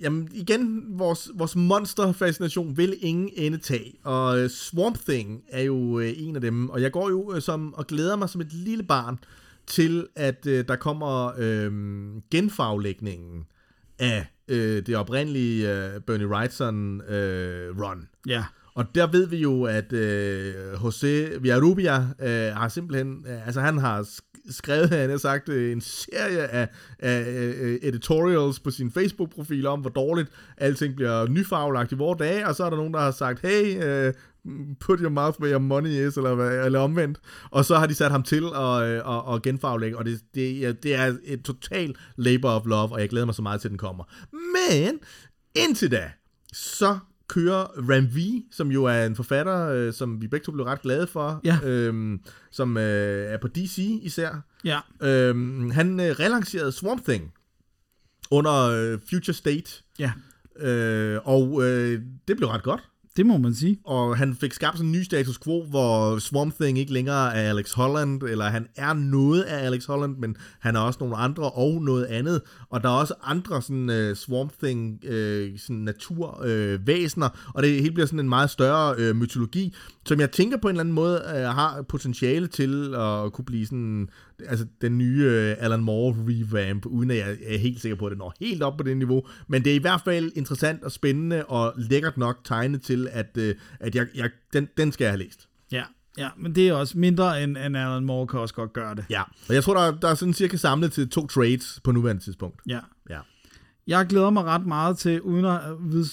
jamen, igen, vores, vores monsterfascination vil ingen ende tage. Og øh, Swamp Thing er jo øh, en af dem. Og jeg går jo øh, som, og glæder mig som et lille barn til, at øh, der kommer øh, genfaglægningen af øh, det oprindelige øh, Bernie Wrightson øh, run. Ja. Og der ved vi jo, at øh, José Villarubia øh, har simpelthen, øh, altså han har skrevet, han har sagt, øh, en serie af, af øh, editorials på sin Facebook-profil om, hvor dårligt alting bliver nyfaglagt i vores dage, og så er der nogen, der har sagt, hey, øh, put your mouth where your money is, eller, hvad- eller omvendt. Og så har de sat ham til at, øh, at, at genfaglægge, og det, det, det er et total labor of love, og jeg glæder mig så meget til, at den kommer. Men indtil da, så kører Ram V, som jo er en forfatter, øh, som vi begge to blev ret glade for, Ja. øhm, som øh, er på DC især. Ja, Øhm, han øh, relancerede Swamp Thing under øh, Future State, ja, øh, og øh, det blev ret godt. det må man sige. Og han fik skabt sådan en ny status quo, hvor Swamp Thing ikke længere er Alex Holland, eller han er noget af Alex Holland, men han er også nogle andre og noget andet. Og der er også andre sådan uh, Swamp Thing uh, sådan naturvæsener, uh, og det hele bliver sådan en meget større uh, mytologi, som jeg tænker på en eller anden måde uh, har potentiale til at kunne blive sådan altså den nye uh, Alan Moore revamp, uden at jeg er helt sikker på, at det når helt op på det niveau. Men det er i hvert fald interessant og spændende og lækkert nok tegnet til, at, uh, at jeg, jeg, den, den skal jeg have læst. Ja, ja, men det er også mindre end, end Alan Moore kan også godt gøre det. Ja, og jeg tror, der, der er sådan cirka samlet til to trades på nuværende tidspunkt. Ja. Ja. Jeg glæder mig ret meget til, uden at vide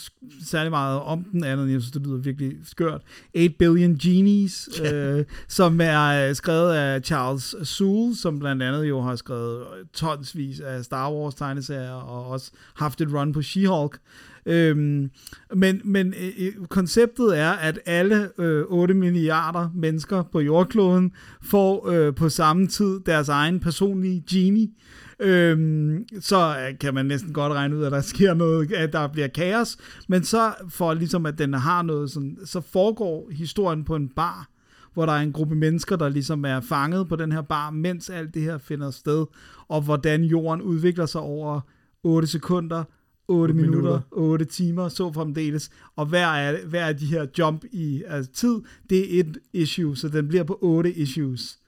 særlig meget om den anden, jeg synes, det lyder virkelig skørt, 8 Billion Genies, øh, som er øh, skrevet af Charles Soule, som blandt andet jo har skrevet tonsvis af Star Wars tegneserier, og også haft et run på She-Hulk. Øhm, men men øh, konceptet er, at alle øh, 8 milliarder mennesker på jordkloden får øh, på samme tid deres egen personlige genie. Øhm, så øh, kan man næsten godt regne ud, at der sker noget, at der bliver kaos. Men så for ligesom, at den har noget sådan, så foregår historien på en bar, hvor der er en gruppe mennesker, der ligesom er fanget på den her bar, mens alt det her finder sted, og hvordan jorden udvikler sig over 8 sekunder, 8 minutter, minutter. 8 timer, så fremdeles. Og hver af, hver af de her jump i altså, tid, det er et issue, så den bliver på 8 issues.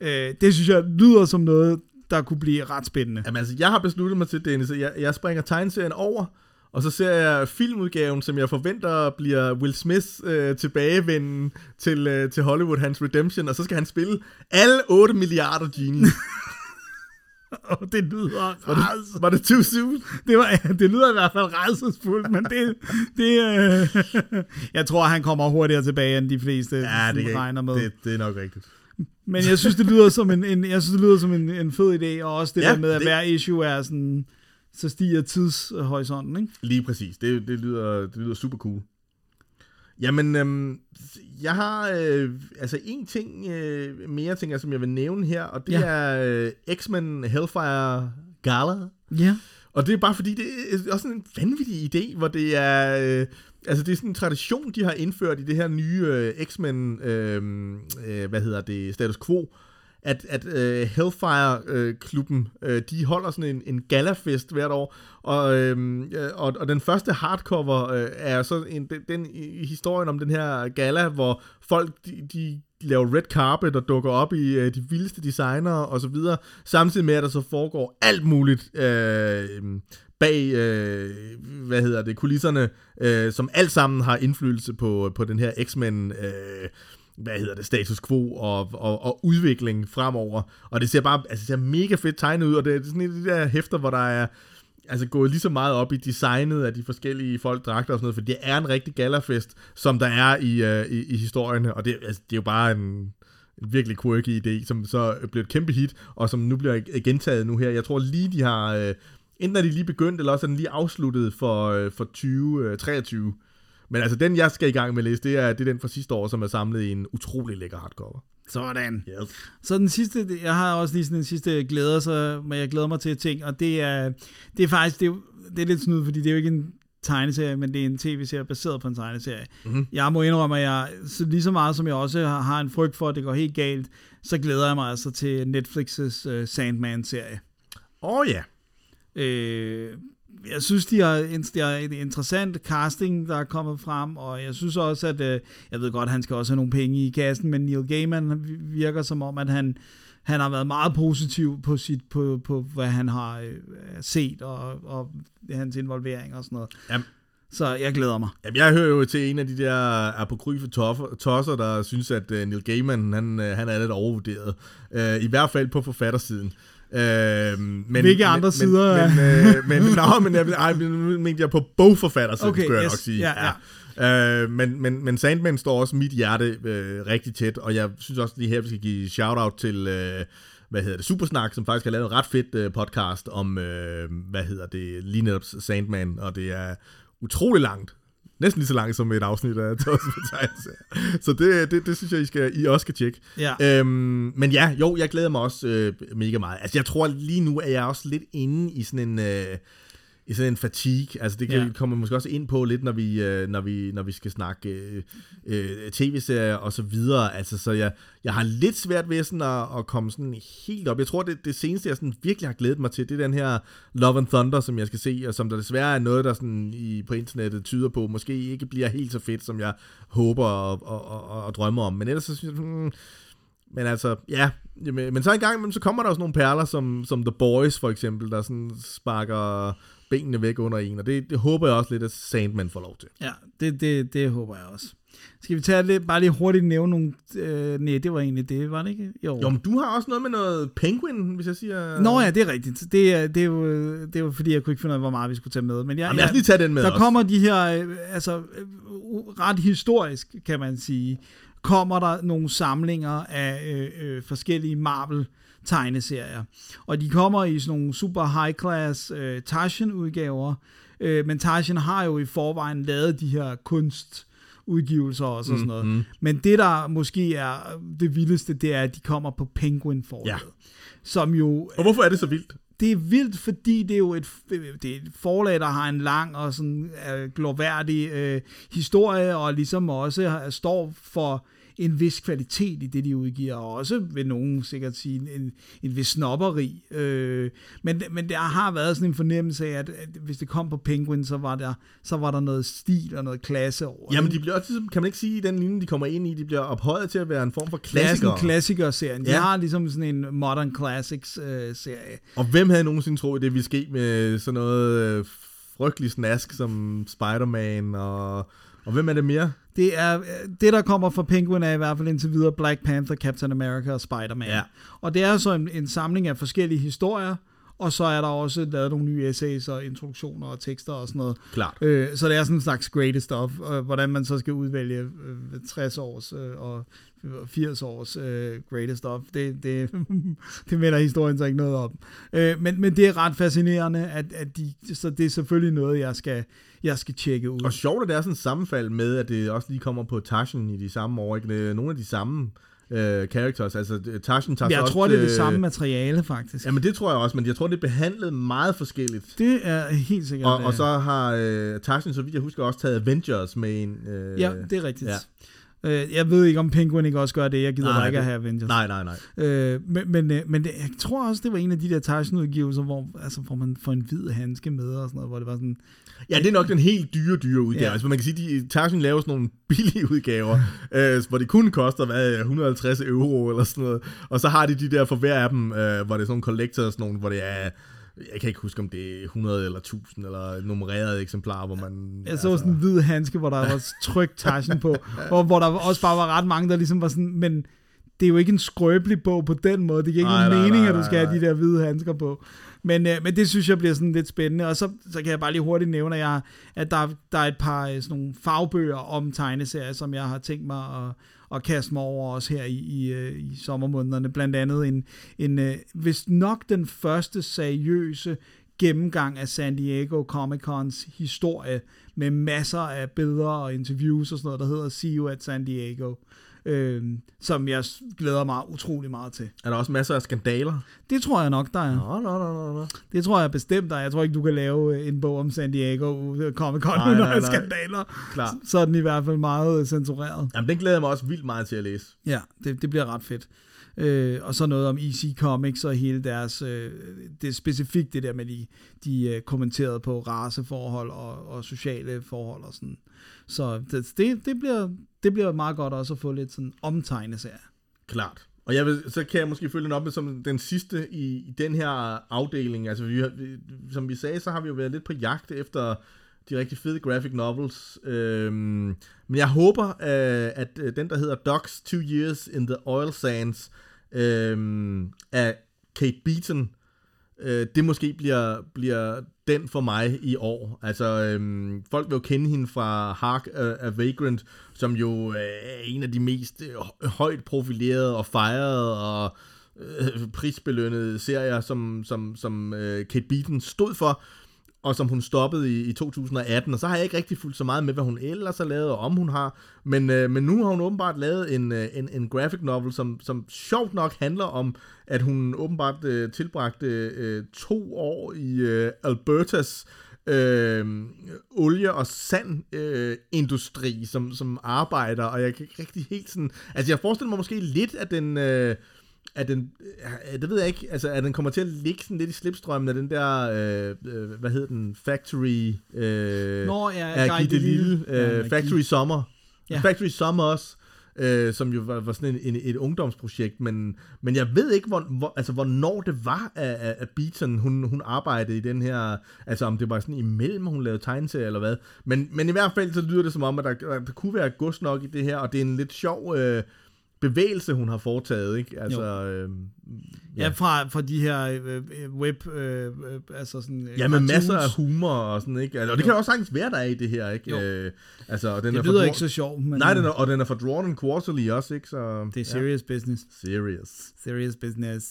Øh, det synes jeg lyder som noget, der kunne blive ret spændende. Jamen altså, jeg har besluttet mig til, Dennis, at jeg, jeg springer tegneserien over, og så ser jeg filmudgaven, som jeg forventer bliver Will Smith øh, tilbagevenden til, øh, til Hollywood, hans Redemption, og så skal han spille alle 8 milliarder genies. Og det lyder Var det, var det too soon? Det, var, det lyder i hvert fald rædselsfuldt, men det, det øh, jeg tror, han kommer hurtigere tilbage, end de fleste Ja, det, regner med. det, det er nok rigtigt. Men jeg synes, det lyder som en, en jeg synes, det lyder som en, en fed idé, og også det Ja, der med, at det- hver issue er sådan, så stiger tidshorisonten, ikke? Lige præcis. Det, det, lyder, det lyder super cool. Jamen, øhm, jeg har øh, altså en ting øh, mere, ting, som jeg vil nævne her, og det ja. er øh, X-Men Hellfire Gala. Ja. Og det er bare fordi, det er også en vanvittig idé, hvor det er... Øh, altså, det er sådan en tradition, de har indført i det her nye øh, X-Men, øh, øh, hvad hedder det, status quo, at, at øh, Hellfire-klubben, øh, øh, de holder sådan en, en galafest hvert år, og, øh, øh, og, og den første hardcover øh, er så en, den, den i historien om den her gala, hvor folk, de, de laver red carpet og dukker op i øh, de vildeste designer og så videre, samtidig med, at der så foregår alt muligt øh, bag, øh, hvad hedder det, kulisserne, øh, som alt sammen har indflydelse på, på den her X-Men, øh, hvad hedder det, status quo og, og, og udvikling fremover. Og det ser bare, altså det ser mega fedt tegnet ud, og det er sådan et af de der hæfter, hvor der er altså gået lige så meget op i designet af de forskellige folk dragter og sådan noget, for det er en rigtig galafest, som der er i, øh, i, i historierne, og det, altså, det er jo bare en, en virkelig quirky idé, som så blev et kæmpe hit, og som nu bliver gentaget nu her. Jeg tror lige, de har, øh, enten er de lige begyndt, eller også er den lige afsluttet for, øh, for 2023. Men altså, den jeg skal i gang med at læse, det er, det er den fra sidste år, som er samlet i en utrolig lækker hardcover. Sådan. Yes. Så den sidste, jeg har også lige sådan en sidste glæder, så, men jeg glæder mig til ting, og det er, det er faktisk, det er, det er lidt snydt, fordi det er jo ikke en tegneserie, men det er en tv-serie baseret på en tegneserie. Mm-hmm. Jeg må indrømme, at jeg, så lige så meget som jeg også har, en frygt for, at det går helt galt, så glæder jeg mig altså til Netflix's uh, Sandman-serie. Åh oh, ja. Øh, jeg synes, de har, en, de har en interessant casting, der er kommet frem, og jeg synes også, at øh, jeg ved godt, han skal også have nogle penge i kassen, men Neil Gaiman virker som om, at han, han har været meget positiv på, sit, på, på hvad han har øh, set, og, og hans involvering og sådan noget. Jamen. Så jeg glæder mig. Jamen, jeg hører jo til en af de der apokryfe tosser, der synes, at uh, Neil Gaiman, han, uh, han er lidt overvurderet. Uh, I hvert fald på forfattersiden. Uh, men, Hvilke andre men, sider? Men, uh, men, nå, men jeg, ej, men mente jeg på bogforfattersiden, Okay, skulle jeg yes. nok sige. Ja, ja. Uh, men, men, men Sandman står også mit hjerte uh, rigtig tæt, og jeg synes også lige her, vi skal give shout-out til... Uh, hvad hedder det, Supersnak, som faktisk har lavet en ret fedt uh, podcast om, uh, hvad hedder det, lige netop Sandman, og det er utrolig langt. Næsten lige så langt som et afsnit af Tosset på tegneserier. Så det, det, det synes jeg, I, skal, I også skal tjekke. Ja. Øhm, men ja, jo, jeg glæder mig også øh, mega meget. Altså, jeg tror lige nu, er jeg også lidt inde i sådan en... Øh, i sådan en fatigue. Altså det kan Ja. ja. komme måske også ind på lidt, når vi, øh, når vi, når vi skal snakke øh, øh, tv-serier og så videre. Altså så jeg, jeg har lidt svært ved sådan at, at komme sådan helt op. Jeg tror, det, det seneste, jeg sådan virkelig har glædet mig til, det er den her Love and Thunder, som jeg skal se, og som der desværre er noget, der sådan i, på internettet tyder på, måske ikke bliver helt så fedt, som jeg håber og, og, og, og, drømmer om. Men ellers så synes jeg, hmm, men altså, ja. Men så en gang imellem, så kommer der også nogle perler, som, som The Boys for eksempel, der sådan sparker benene væk under en, og det, det håber jeg også lidt, at Sandman får lov til. Ja, det, det, det håber jeg også. Skal vi tage lidt, bare lige hurtigt nævne nogle... Øh, nej, det var egentlig det, var det ikke? Jo. Jo, men du har også noget med noget Penguin, hvis jeg siger... Nå ja, det er rigtigt. Det er, det, er jo, det er jo fordi, jeg kunne ikke finde ud af, hvor meget vi skulle tage med. Men jeg, Jamen, lad os lige tage den med Der også. kommer de her, øh, altså øh, ret historisk, kan man sige, kommer der nogle samlinger af øh, øh, forskellige Marvel tegneserier. Og de kommer i sådan nogle super high class øh, Tarzan udgaver. Øh, men Tarzan har jo i forvejen lavet de her kunst udgivelser og sådan, mm, noget. Mm. Men det, der måske er det vildeste, det er, at de kommer på Penguin forlaget. Ja. Som jo Og hvorfor er det så vildt? det er vildt, fordi det er jo et, det er et forlag, der har en lang og sådan øh, glorværdig øh, historie, og ligesom også står for en vis kvalitet i det, de udgiver, og også vil nogen sikkert sige en, en, vis snopperi. Øh, men, men der har været sådan en fornemmelse af, at, at hvis det kom på Penguin, så var, der, så var der noget stil og noget klasse over Jamen, det. de bliver også, ligesom- kan man ikke sige, i den linje, de kommer ind i, de bliver ophøjet til at være en form for er en klassiker-serien. De Ja. har ligesom sådan en Modern Classics-serie. Og hvem havde nogensinde troet, det ville ske med sådan noget øh, frygtelig snask som Spider-Man, og, og hvem er det mere? Det er øh, det, der kommer fra Penguin, er i hvert fald indtil videre Black Panther, Captain America og Spider-Man. Ja. Og det er så en, en samling af forskellige historier, og så er der også lavet nogle nye essays og introduktioner og tekster og sådan noget. Klart. Øh, så det er sådan en slags greatest stuff, øh, hvordan man så skal udvælge øh, 60 års øh, og 80 års øh, greatest stuff. Det, det, det melder historien så ikke noget om. Øh, men, men det er ret fascinerende, at, at de, så det er selvfølgelig noget, jeg skal, jeg skal tjekke ud. Og sjovt, at det er sådan et sammenfald med, at det også lige kommer på Tarzan i de samme år, ikke? Nogle af de samme øh, characters, altså Tarzan tager jeg tror, det er det samme materiale, faktisk. Jamen det tror jeg også, men jeg tror, det er behandlet meget forskelligt. Det er helt sikkert. Og, og så har øh, Tarzan, så vidt jeg husker, også taget Avengers med en. Øh, Ja, det er rigtigt. ja. Øh, jeg ved ikke, om Penguin ikke også gør det. Jeg gider Nej, ikke det- at have Avengers. Nej, nej, nej. Øh, men men, øh, men det, jeg tror også, det var en af de der Tarzan-udgivelser, hvor, altså, hvor man får en hvid handske med og sådan noget, hvor det var sådan... Ja, det er nok den helt dyre, dyre udgave. Ja. Altså, man kan sige, at Tarzan laver sådan nogle billige udgaver, øh, hvor det kun koster, hvad, 150 euro eller sådan noget. Og så har de de der for hver af dem, øh, hvor det er sådan nogle collectors, nogle, hvor det er jeg kan ikke huske, om det er 100 eller 1000 eller nummererede eksemplarer, hvor man... Jeg så sådan en hvid handske, hvor der var trykt Tarzan på, og hvor der også bare var ret mange, der ligesom var sådan, men det er jo ikke en skrøbelig bog på den måde. Det giver ikke Nej, nogen mening, at du skal have de der hvide handsker på. Men, øh, men det synes jeg bliver sådan lidt spændende. Og så, så kan jeg bare lige hurtigt nævne, at, jeg, at der, der er et par øh, sådan nogle fagbøger om tegneserier, som jeg har tænkt mig at, at kaste mig over også her i, i, øh, i sommermånederne. Blandt andet en, en øh, hvis nok den første seriøse gennemgang af San Diego Comic Cons historie med masser af billeder og interviews og sådan noget, der hedder See You at San Diego, øh, som jeg glæder mig utrolig meget til. Er der også masser af skandaler? Det tror jeg nok, der er. Nå, nå, nå, nå. Det tror jeg bestemt, der er. Jeg tror ikke, du kan lave øh, en bog om San Diego øh, Comic Con uden nej, nej. skandaler. Klart. Så er den i hvert fald meget øh, censureret. Jamen, den glæder jeg mig også vildt meget til at læse. Ja, det, det bliver ret fedt. Øh, og så noget om EC Comics og hele deres, øh, det er specifikt det der med, de, de øh, kommenterede på raceforhold og, og sociale forhold og sådan. Så det, det, det, bliver, det bliver meget godt også at få lidt sådan omtegneserie. Klart. Og jeg vil, så kan jeg måske følge den op med som den sidste i, i den her afdeling. Altså, vi, vi, som vi sagde, så har vi jo været lidt på jagt efter de rigtig fede graphic novels. Øhm, men jeg håber, øh, at øh, den, der hedder Dogs Two Years in the Oil Sands øhm, af Kate Beaton, øh, det måske bliver, bliver den for mig i år. Altså, øhm, folk vil jo kende hende fra Hark uh, a Vagrant, som jo øh, er en af de mest øh, højt profilerede og fejrede og øh, prisbelønnede serier, som, som, som øh, Kate Beaton stod for og som hun stoppede i, i 2018, og så har jeg ikke rigtig fulgt så meget med, hvad hun ellers har lavet, og om hun har, men, øh, men nu har hun åbenbart lavet en, øh, en, en graphic novel, som, som sjovt nok handler om, at hun åbenbart øh, tilbragte øh, to år i øh, Albertas øh, olie- og sandindustri øh, som, som arbejder, og jeg kan ikke rigtig helt sådan... Altså, jeg forestiller mig måske lidt, at den... Øh, at den, øh, det ved jeg ikke, altså at den kommer til at ligge sådan lidt i slipstrømmen af den der, øh, øh, hvad hedder den, Factory, øh, Nå, ja, af Guy Delisle, Delisle. Ja, øh, Factory Summer, Ja. Factory Summer også, øh, som jo var, var sådan en, en, et ungdomsprojekt, men, men jeg ved ikke, hvor, hvor, altså, hvornår det var, at, at- at Beaton, hun, hun arbejdede i den her, altså om det var sådan imellem, hun lavede tegneserier eller hvad, men, men i hvert fald så lyder det som om, at der, der, der kunne være gods nok i det her, og det er en lidt sjov øh, bevægelse, hun har foretaget, ikke? Altså, øh, Ja, fra, fra de her øh, øh, web, øh, øh, altså sådan... øh, Ja, med masser af humor og sådan, ikke? Altså, Og det kan jo også sagtens være, der er i det her, ikke? Jo. Øh, altså, og den Det er lyder Draw- ikke så sjovt, men Nej, den er, og den er fra Drawn and Quarterly også, ikke? Så, det er serious ja. business. Ja, serious. Serious business.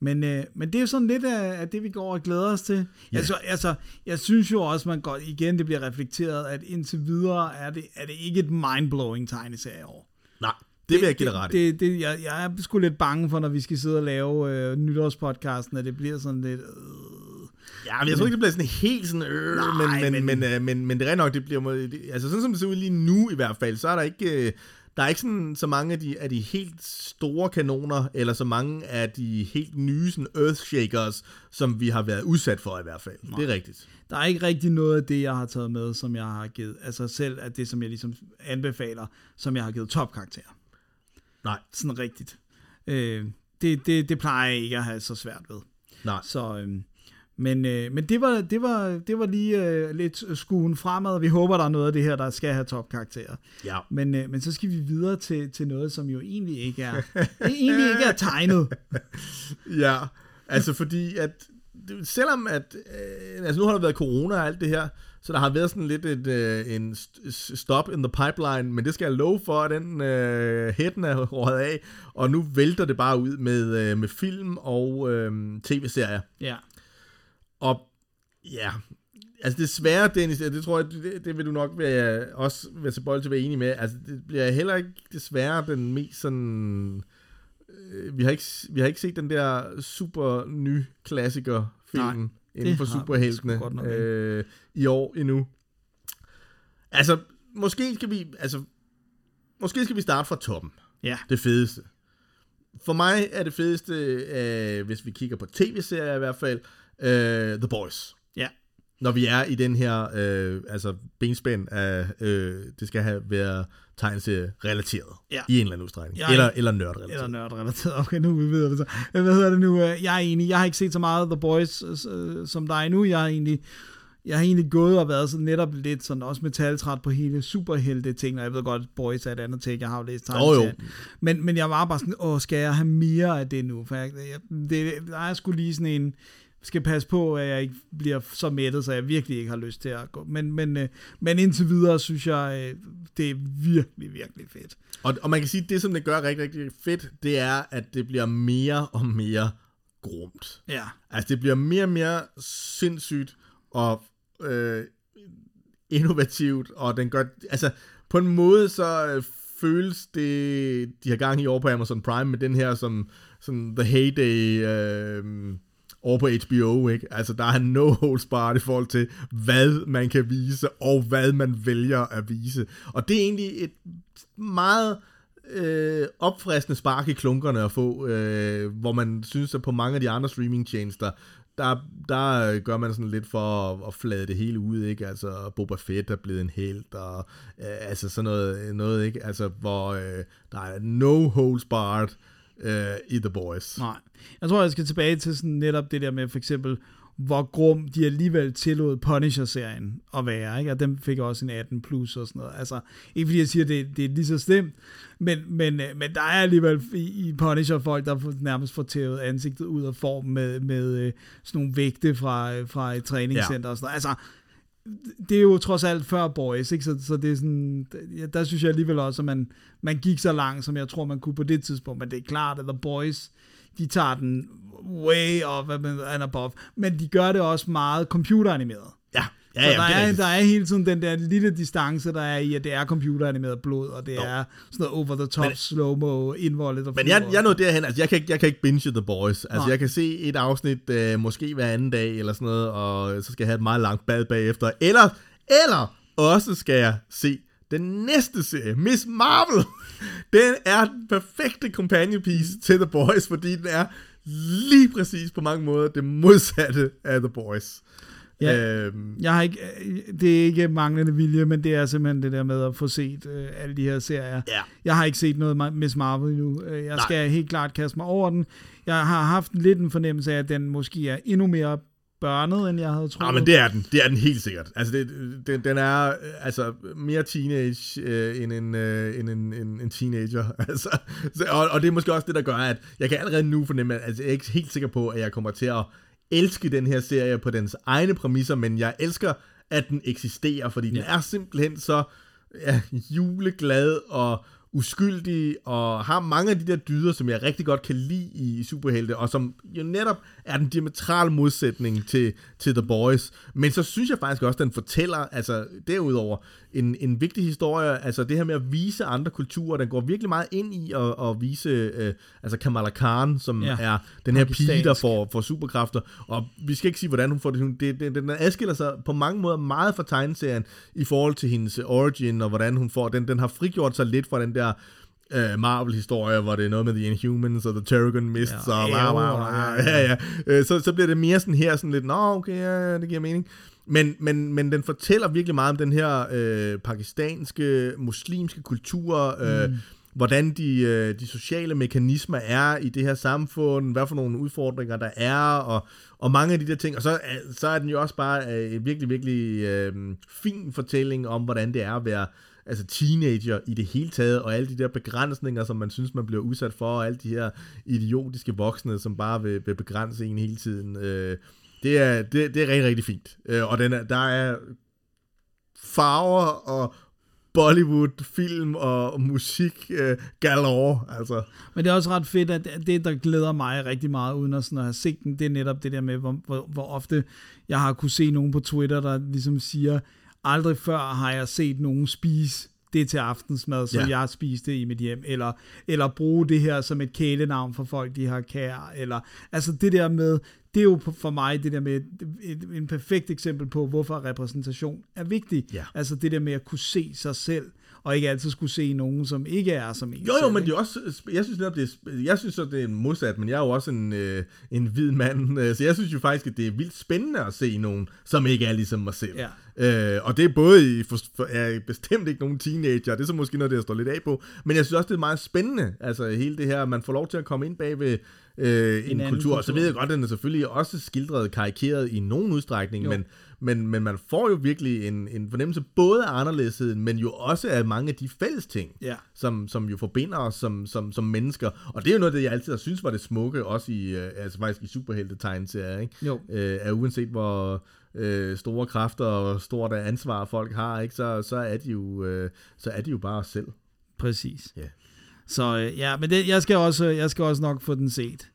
Men, øh, men det er jo sådan lidt af, af det, vi går og glæder os til. Ja. Altså, altså, jeg synes jo også, man godt, igen, det bliver reflekteret, at indtil videre er det, er det ikke et mindblowing tegneserie år. Nej, det vil jeg give dig ret i. det, det, jeg, jeg er sgu lidt bange for, når vi skal sidde og lave øh, nytårspodcasten, at det bliver sådan lidt... Øh, Ja, men jeg tror ikke, det bliver sådan helt sådan, øh, Nej, men, men, men- men, øh, men, men det er rent nok, det bliver, altså sådan som det ser ud lige nu i hvert fald, så er der ikke, øh, der er ikke sådan, så mange af de, af de helt store kanoner, eller så mange af de helt nye sådan earthshakers, som vi har været udsat for i hvert fald. Nej. Det er rigtigt. der er ikke rigtig noget af det, jeg har taget med, som jeg har givet, altså selv af det, som jeg ligesom anbefaler, som jeg har givet topkarakter. Nej, Sådan rigtigt. Øh, det, det, det plejer jeg ikke at have så svært ved. nej. Så, øhm, men, øh, men det var, det var, det var lige øh, lidt skuen fremad. Vi håber, der er noget af det her, der skal have topkarakterer. Ja. Men, øh, men så skal vi videre til, til noget, som jo egentlig ikke er, det egentlig ikke er tegnet. Ja, altså fordi at selvom at øh, altså nu har der været corona og alt det her, så der har været sådan lidt et, øh, en stop in the pipeline, men det skal jeg love for, at den øh, hætten er rådet af, og nu vælter det bare ud med, øh, med film og øh, tv-serier. Ja. Og ja, altså desværre, Dennis, det tror jeg, det, det vil du nok være, også være tilbøjelig til at være enig med, altså det bliver heller ikke desværre den mest sådan, øh, vi har ikke, vi har ikke set den der super ny klassiker film Nej, inden for superheltene øh, i år endnu. Altså, måske skal vi, altså, måske skal vi starte fra toppen Ja. det fedeste. For mig er det fedeste, øh, hvis vi kigger på tv-serier i hvert fald, øh, The Boys. Ja. Når vi er i den her øh, altså benspænd af, øh, det skal have været tegneserie relateret Ja. i en eller anden udstrækning. Jeg- eller, eller nørd-relateret. Eller nørdrelateret. Okay, nu vi ved det så. Hvad hedder det nu? Jeg er enig. Jeg har ikke set så meget The Boys øh, som dig nu. Jeg har egentlig jeg har egentlig gået og været sådan netop lidt sådan også metaltræt på hele superhelte ting, og jeg ved godt, Boys er et andet ting, jeg har jo læst Jo, jo. Men, men jeg var bare sådan, åh, skal jeg have mere af det nu? For jeg, jeg, det, der er sgu lige sådan en, skal passe på, at jeg ikke bliver så mættet, så jeg virkelig ikke har lyst til at gå. Men, men, øh, men indtil videre synes jeg, øh, det er virkelig, virkelig fedt. Og, og man kan sige, at det som det gør rigtig, rigtig fedt, det er, at det bliver mere og mere grumt. Ja, Altså, det bliver mere og mere sindssygt og øh, innovativt, og den gør, altså, på en måde så øh, føles det, de har gang i over på Amazon Prime, med den her som, som The Heyday øh, over på HBO, ikke? Altså, der er no holds barred i forhold til, hvad man kan vise, og hvad man vælger at vise. Og det er egentlig et meget øh, opfriskende spark i klunkerne at få, øh, hvor man synes, at på mange af de andre streamingtjenester, der, der gør man sådan lidt for at, at flade det hele ud, ikke? Altså, Boba Fett er blevet en helt, og øh, altså sådan noget, noget, ikke? Altså, hvor øh, der er no holds barred øh, i The Boys. Nej. Jeg tror, jeg skal tilbage til sådan netop det der med for eksempel, hvor grum de alligevel tillod Punisher-serien at være, ikke? Og den fik også en 18 plus og sådan noget. Altså, ikke fordi jeg siger, at det, det er lige så slemt, men, men, øh, men der er alligevel i, i Punisher folk, der nærmest får tævet ansigtet ud af form med, med øh, sådan nogle vægte fra, øh, fra et træningscenter ja. og sådan noget. Altså, det er jo trods alt før Boys, ikke? Så, så det er sådan, ja, der synes jeg alligevel også, at man, man gik så langt, som jeg tror, man kunne på det tidspunkt, men det er klart, at The Boys, de tager den way up and above, men de gør det også meget computeranimeret. Ja, ja, Så ja, der, det er er, der er hele tiden den der lille distance, der er i, at det er computeranimeret blod, og det Jo. er sådan noget over-the-top, slow-mo, indvoldet og Men jeg, jeg nået derhen, altså jeg kan, ikke, jeg kan ikke binge The Boys. Altså Nej. jeg kan se et afsnit, øh, måske hver anden dag eller sådan noget, og så skal jeg have et meget langt bad bagefter. Eller, eller også skal jeg se den næste serie, Miss Marvel. Den er den perfekte companion piece til The Boys, fordi den er lige præcis på mange måder det modsatte af The Boys. Ja. Øhm, Jeg har ikke, det er ikke manglende vilje, men det er simpelthen det der med at få set øh, alle de her serier. Ja. Jeg har ikke set noget Miss Marvel endnu. Øh, Jeg Nej. skal helt klart kaste mig over den. Jeg har haft lidt en fornemmelse af, at den måske er endnu mere børnet, end jeg havde troet. Ja, men det er den. Det er den helt sikkert. Altså, det, den, den er altså mere teenage øh, end, en, øh, end en, en, en teenager. Altså, så, og, og det er måske også det, der gør, at jeg kan allerede nu fornemme, at altså, jeg er ikke helt sikker på, at jeg kommer til at elske den her serie på dens egne præmisser, men jeg elsker, at den eksisterer, fordi ja. den er simpelthen så ja, juleglad og uskyldig, og har mange af de der dyder, som jeg rigtig godt kan lide i superhelte, og som jo netop er den diametrale modsætning til, til The Boys. Men så synes jeg faktisk også, at den fortæller, altså derudover, en, en vigtig historie, altså det her med at vise andre kulturer, den går virkelig meget ind i at, at vise, øh, altså Kamala Khan, som Ja. er den her pige, der får, får superkræfter, og vi skal ikke sige, hvordan hun får det. Hun- det, det den adskiller sig på mange måder meget fra tegneserien i forhold til hendes origin, og hvordan hun får den. Den har frigjort sig lidt fra den der øh, Marvel-historie, hvor det er noget med The Inhumans og The Terrigen Mists Ja, og bla, bla, bla, ja, ja. Øh, Så, så bliver det mere sådan her, sådan lidt, nå, okay, ja, det giver mening. Men, men, men den fortæller virkelig meget om den her øh, pakistanske, muslimske kultur, øh, mm. hvordan de, øh, de sociale mekanismer er i det her samfund, hvad for nogle udfordringer der er, og, og mange af de der ting. Og så, så er den jo også bare øh, en virkelig, virkelig øh, fin fortælling om, hvordan det er at være altså teenager i det hele taget, og alle de der begrænsninger, som man synes, man bliver udsat for, og alle de her idiotiske voksne, som bare vil, vil begrænse en hele tiden. Øh, det, er, det, det er rigtig, rigtig fint. Øh, og den er, der er farver og Bollywood, film og musik øh, galore, altså. Men det er også ret fedt, at det, der glæder mig rigtig meget, uden at, sådan at have set den, det er netop det der med, hvor, hvor, hvor ofte jeg har kunne se nogen på Twitter, der ligesom siger, aldrig før har jeg set nogen spise det til aftensmad, som Ja. jeg spiste i mit hjem, eller, eller bruge det her som et kælenavn for folk, de har kær, eller, altså det der med, det er jo for mig det der med et, et, en perfekt eksempel på, hvorfor repræsentation er vigtig. Ja. Altså det der med at kunne se sig selv, og ikke altid skulle se nogen, som ikke er som en Jo, jo, selv, men det er også, jeg synes netop, det er, jeg synes så, det er en modsat, men jeg er jo også en, øh, en hvid mand, øh, så jeg synes jo faktisk, at det er vildt spændende at se nogen, som ikke er ligesom mig selv. Ja. Øh, og det er både i, for, for, er bestemt ikke nogen teenager, det er så måske noget, det jeg står lidt af på, men jeg synes også, det er meget spændende, altså hele det her, man får lov til at komme ind bag ved øh, en, en anden kultur, og så kultur. ved jeg godt, at den er selvfølgelig også skildret karikeret i nogen udstrækning, Jo. men, men, men man får jo virkelig en, en fornemmelse både af anderledesheden, men jo også af mange af de fælles ting, Ja. som, som jo forbinder os som, som, som mennesker. Og det er jo noget, det jeg altid har synes var det smukke, også i, øh, altså faktisk i superhelte-tegneserier, ikke? Jo. Øh, at uanset hvor øh, store kræfter og stort ansvar folk har, ikke? Så, så, er de jo, øh, så er de jo bare os selv. Præcis. Ja. Så øh, ja, men det, jeg, skal også, jeg skal også nok få den set.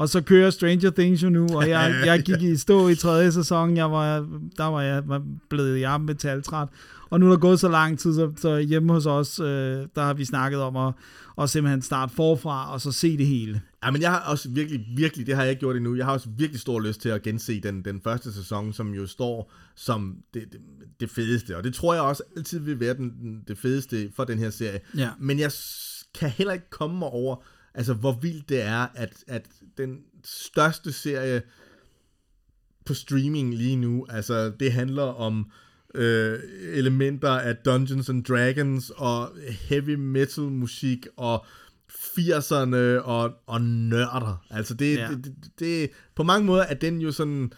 Og så kører Stranger Things jo nu, og jeg, jeg gik i stå i tredje sæson, jeg var, der var jeg var blevet jeg metaltræt. Og nu er der gået så lang tid, så, så hjemme hos os, øh, der har vi snakket om at, at simpelthen starte forfra, og så se det hele. Ja, men jeg har også virkelig, virkelig, det har jeg ikke gjort endnu, jeg har også virkelig stor lyst til at gense den, den første sæson, som jo står som det, det, det fedeste, og det tror jeg også altid vil være den, det fedeste for den her serie. Ja. Men jeg kan heller ikke komme mig over, altså hvor vildt det er, at, at den største serie på streaming lige nu, altså det handler om øh, elementer af Dungeons and Dragons og heavy metal musik og 80'erne og, og nørder. Altså det, Ja. det, det, det, på mange måder er den jo sådan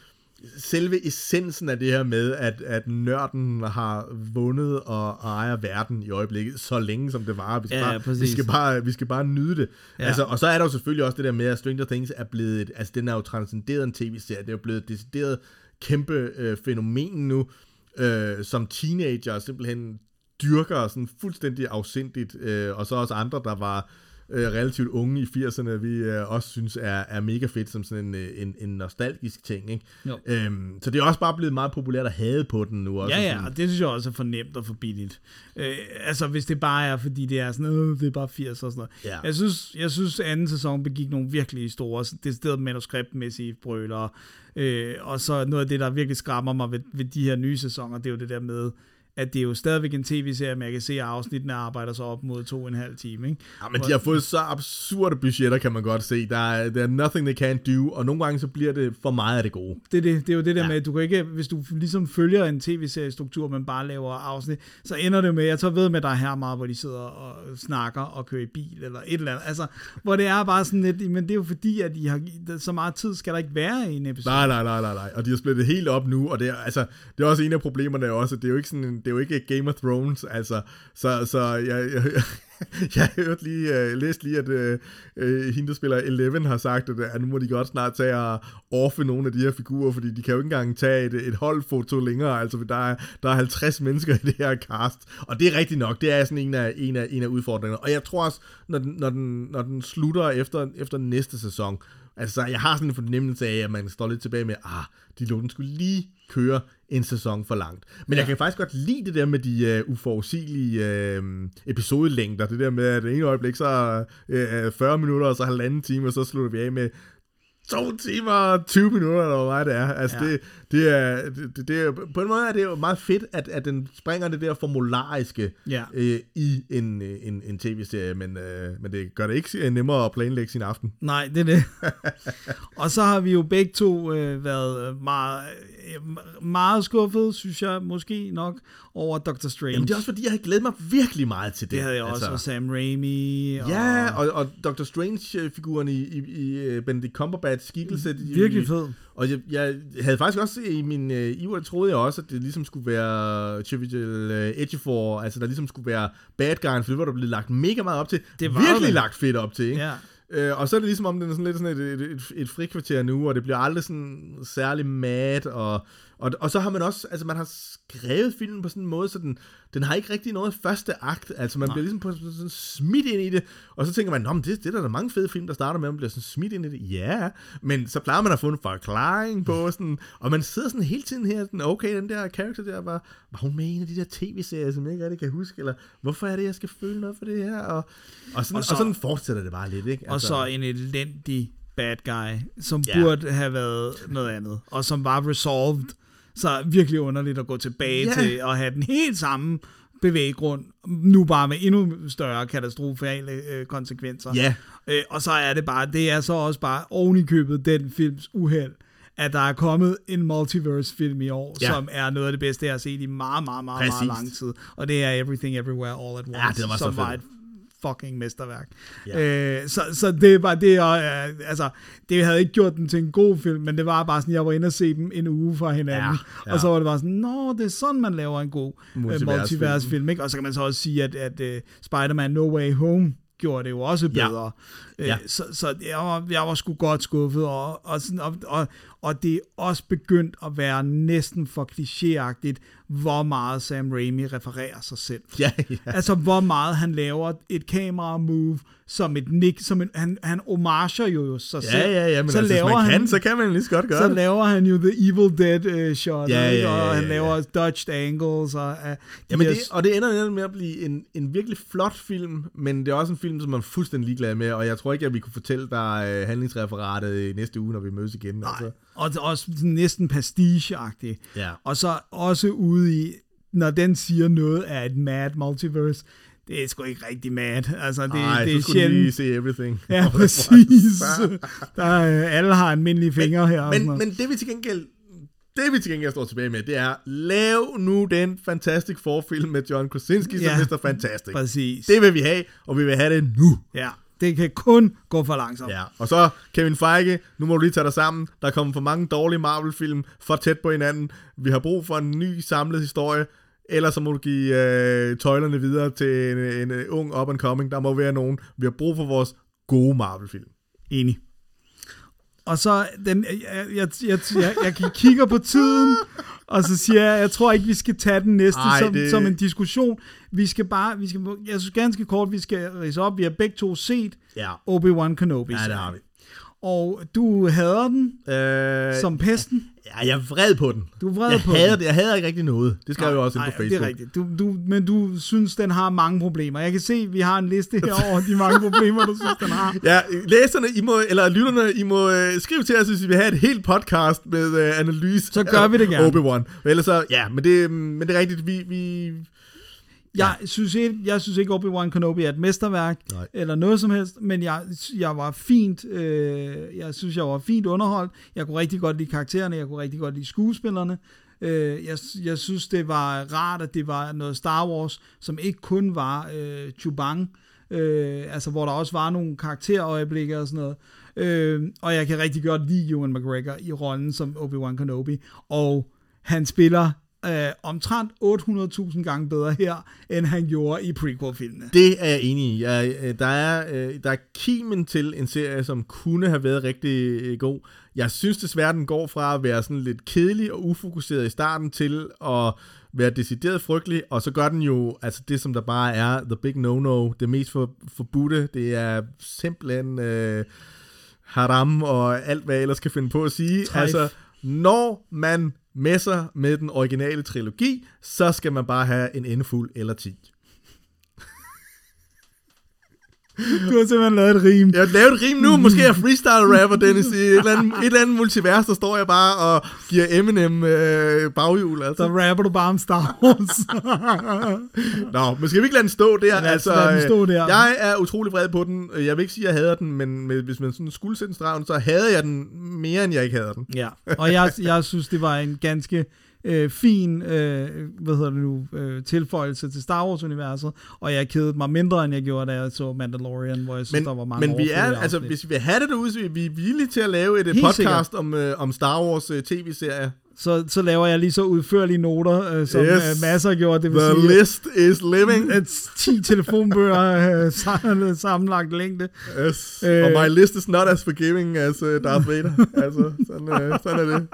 selve essensen af det her med, at, at nørden har vundet og, ejer verden i øjeblikket, så længe som det var. Vi skal, Ja, bare, vi skal, bare, vi skal bare nyde det. Ja. Ja. Altså, og så er der jo selvfølgelig også det der med, at Stranger Things er blevet, et, altså den er jo transcenderet en tv-serie, det er jo blevet et decideret kæmpe øh, fænomen nu, øh, som teenager simpelthen dyrker sådan fuldstændig afsindigt, øh, og så også andre, der var øh, relativt unge i 80'erne, vi øh, også synes er, er mega fedt som sådan en, øh, en, en nostalgisk ting. Ikke? Jo. Øhm, så det er også bare blevet meget populært at have på den nu. Også Ja, ja, sådan, og det synes jeg også er for nemt og for billigt. Øh, altså, hvis det bare er, fordi det er sådan, øh, det er bare 80 og sådan noget. Ja. Jeg, synes, jeg synes, anden sæson begik nogle virkelig store, decideret manuskriptmæssige brøler. Øh, og så noget af det, der virkelig skræmmer mig ved, ved de her nye sæsoner, det er jo det der med, at det er jo stadigvæk en tv-serie, men jeg kan se, at afsnittene arbejder sig op mod to og en halv time. Ikke? Ja, men de har fået så absurde budgetter, kan man godt se. Der er, der er nothing they can't do, og nogle gange så bliver det for meget af det gode. Det, er det, det er jo det der ja. med, at du kan ikke, hvis du ligesom følger en tv-seriestruktur, men bare laver afsnit, så ender det med, jeg tager ved med, at der er her meget, hvor de sidder og snakker og kører i bil, eller et eller andet. Altså, hvor det er bare sådan lidt, men det er jo fordi, at I har, så meget tid skal der ikke være i en episode. Nej, nej, nej, nej, nej. Og de har splittet helt op nu, og det er, altså, det er også en af problemerne også, det er jo ikke sådan, en, det er jo ikke Game of Thrones, altså, så, så jeg, jeg, jeg hørte lige, uh, læste lige, at uh, hende, der spiller Eleven, har sagt, at, at nu må de godt snart tage og offe nogle af de her figurer, fordi de kan jo ikke engang tage et, et holdfoto længere, altså for der er, der er 50 mennesker i det her cast, og det er rigtigt nok, det er sådan en af, en af, en af udfordringerne, og jeg tror også, når den, når den, når den slutter efter, efter næste sæson, Altså, jeg har sådan en fornemmelse af, at man står lidt tilbage med, ah, de lå den skulle lige køre en sæson for langt. Men ja. jeg kan faktisk godt lide det der med de uh, uforudsigelige uh, episodelængder. Det der med, at det ene øjeblik, så uh, 40 minutter, og så halvanden time, og så slutter vi af med to timer og 20 minutter, eller meget det er. Altså. Ja. det, det, er, det, det er, på en måde er det jo meget fedt, at, at den springer det der formulariske Ja. øh, i en, øh, en, en tv-serie, men, øh, men det gør det ikke nemmere at planlægge sin aften. Nej, det er det. og så har vi jo begge to øh, været meget, øh, meget skuffet, synes jeg måske nok, over Doctor Strange. Jamen det er også fordi, jeg havde glædet mig virkelig meget til det. det havde jeg også, og Sam Raimi. Og Ja, og, og Dr. Strange-figuren i, i, i øh, Benedict Cumberbatch skikkelse. Virkelig fed. Og jeg, jeg havde faktisk også i min uh, iver, troede jeg også, at det ligesom skulle være Chivital uh, Ejiofor, altså der ligesom skulle være bad guyen, for det var der blevet lagt mega meget op til. Det var Virkelig det. lagt fedt op til, ikke? Ja. Øh, og så er det ligesom om, den er sådan lidt sådan et, et, et, et frikvarter nu, og det bliver aldrig sådan særlig mad, og, og, og så har man også, altså man har skrevet filmen på sådan en måde, så den, den har ikke rigtig noget første akt, altså man Nej. bliver ligesom på, sådan smidt ind i det, og så tænker man, Nå, men det, det er der, der er mange fede film, der starter med, at man bliver sådan smidt ind i det, ja, men så plejer man at få en forklaring på sådan, og man sidder sådan hele tiden her, sådan, okay, den der karakter der, var, var hun med i en af de der tv-serier, som jeg ikke rigtig kan huske, eller hvorfor er det, jeg skal føle noget for det her, og, og, sådan, og, så, og sådan fortsætter det bare lidt, ikke? Og så en elendig bad guy, som ja. burde have været noget andet, og som var resolved. Så virkelig underligt at gå tilbage ja. til at have den helt samme bevæggrund, nu bare med endnu større katastrofale øh, konsekvenser. Ja. Øh, og så er det bare, det er så også bare oven i købet den films uheld, at der er kommet en multiverse-film i år, Ja. som er noget af det bedste, jeg har set i meget, meget, meget, Præcis. meget lang tid. Og det er Everything Everywhere All at Once, Ja, det var så som var fedt. et fucking mesterværk. Ja. Øh, så, så det var det, og, øh, altså, det havde ikke gjort den til en god film, men det var bare sådan, jeg var inde og se dem en uge fra hinanden, Ja, ja. og så var det bare sådan, nå, det er sådan, man laver en god Multiversfilm. multiversfilm, multiversfilm ikke? Og så kan man så også sige, at, at uh, Spider-Man No Way Home gjorde det jo også bedre. Øh, Ja. Så, så jeg, var, jeg var sgu godt skuffet, og, og, sådan, og, og, og det er også begyndt at være næsten for klichéagtigt, hvor meget Sam Raimi refererer sig selv. Ja, ja. Altså, hvor meget han laver et kamera-move som et nick, som en, han, han homager jo sig selv. Ja, ja, ja, men så altså, laver man han, kan, så kan man lige så godt gøre så det. laver han jo The Evil Dead uh, shot, Ja, ikke? ja, ja, og han ja, laver ja. dodged angles, og uh, Jamen det, og det ender med at blive en, en virkelig flot film, men det er også en film, som man er fuldstændig ligeglad med, og jeg tror ikke, at vi kunne fortælle dig uh, handlingsreferatet i næste uge, når vi mødes igen. Nej, Altså. og det er også næsten pastiche-agtigt. Ja. Og så også ude i, når den siger noget af et mad multiverse, det er sgu ikke rigtig mad. Altså, det, Ej, det er skulle sjældent. lige se everything. Ja, præcis. Der er, alle har almindelige fingre her. Men, men det vi til gengæld det vi til gengæld står tilbage med, det er, lav nu den Fantastic Four-film med John Krasinski som Ja. Mr. Fantastic. Præcis. Det vil vi have, og vi vil have det nu. Ja, det kan kun gå for langsomt. Ja, og så Kevin Feige, nu må du lige tage dig sammen. Der er kommet for mange dårlige Marvel-film for tæt på hinanden. Vi har brug for en ny samlet historie. Ellers så må du give øh, tøjlerne videre til en, en, en ung up and coming. Der må være nogen. Vi har brug for vores gode Marvel-film. Enig. Og så, den, jeg, jeg, jeg, jeg, jeg kigger på tiden, og så siger jeg, jeg tror ikke, vi skal tage den næste Ej, som, det- som en diskussion. Vi skal bare, vi skal, jeg synes ganske kort, vi skal rise op. Vi har begge to set Ja. Obi-Wan Kenobi. Ja, det har vi. Og du hader den Øh, som pesten. Ja, jeg er vred på den. Du er vred jeg på hader den. det. Jeg hader ikke rigtig noget. Det skrev jeg jo også ind på Facebook. det er rigtigt. Du, du, men du synes, den har mange problemer. Jeg kan se, at vi har en liste her over de mange problemer, du synes, den har. Ja, læserne, I må, eller lytterne, I må øh, skrive til os, hvis I vil have et helt podcast med øh, analyse Så gør vi det gerne. af Obi-Wan. Ellers så, ja, men det, men det er rigtigt, vi... vi Jeg synes ikke, jeg synes ikke Obi-Wan Kenobi er et mesterværk, Nej. eller noget som helst, men jeg, jeg var fint, øh, jeg synes, jeg var fint underholdt. Jeg kunne rigtig godt lide karaktererne, jeg kunne rigtig godt lide skuespillerne. Øh, jeg, jeg synes, det var rart, at det var noget Star Wars, som ikke kun var øh, Chubang, øh, altså hvor der også var nogle karakterøjeblikke og sådan noget. Øh, og jeg kan rigtig godt lide Ewan McGregor i rollen som Obi-Wan Kenobi, og han spiller øh, omtrent 800.000 gange bedre her, end han gjorde i prequel-filmene. Det er jeg enig i. Jeg, øh, der, er, øh, der er kimen til en serie, som kunne have været rigtig øh, god. Jeg synes desværre, den går fra at være sådan lidt kedelig og ufokuseret i starten til at være decideret frygtelig, og så gør den jo altså det, som der bare er the big no-no, det mest for, forbudte. Det er simpelthen øh, haram og alt, hvad jeg ellers kan finde på at sige. Trejf. Altså, når man messer med den originale trilogi, så skal man bare have en endefuld eller 10. Du har simpelthen lavet et rim. Jeg har lavet et rim nu, måske er jeg freestyle rapper, Dennis. I et eller, andet, et eller andet multivers, der står jeg bare og giver Eminem øh, baghjul. Så Altså. rapper du bare om Star Wars. Nå, men skal vi ikke lade den stå der? Lad os altså, lade den stå der. øh, Jeg er utrolig vred på den. Jeg vil ikke sige, at jeg hader den, men hvis man sådan skulle sætte en så havde jeg den mere, end jeg ikke havde den. ja, og jeg, jeg synes, det var en ganske øh, fin øh, hvad hedder det nu, øh, tilføjelse til Star Wars-universet, og jeg kedede mig mindre, end jeg gjorde, da jeg så Mandalorian, hvor jeg synes, Men, der var mange men vi er, altså, hvis vi vil have det derude, så er vi villige til at lave et øh, Helt podcast om, øh, om Star Wars øh, tv-serie. så, så laver jeg lige så udførlige noter, øh, som Yes. øh, masser gjorde, det vil The sige, list is living. at 10 telefonbøger øh, sam- sammenlagt længde. Yes. Øh. Og my list is not as forgiving as uh, Darth Vader. altså, sådan, uh, sådan er det.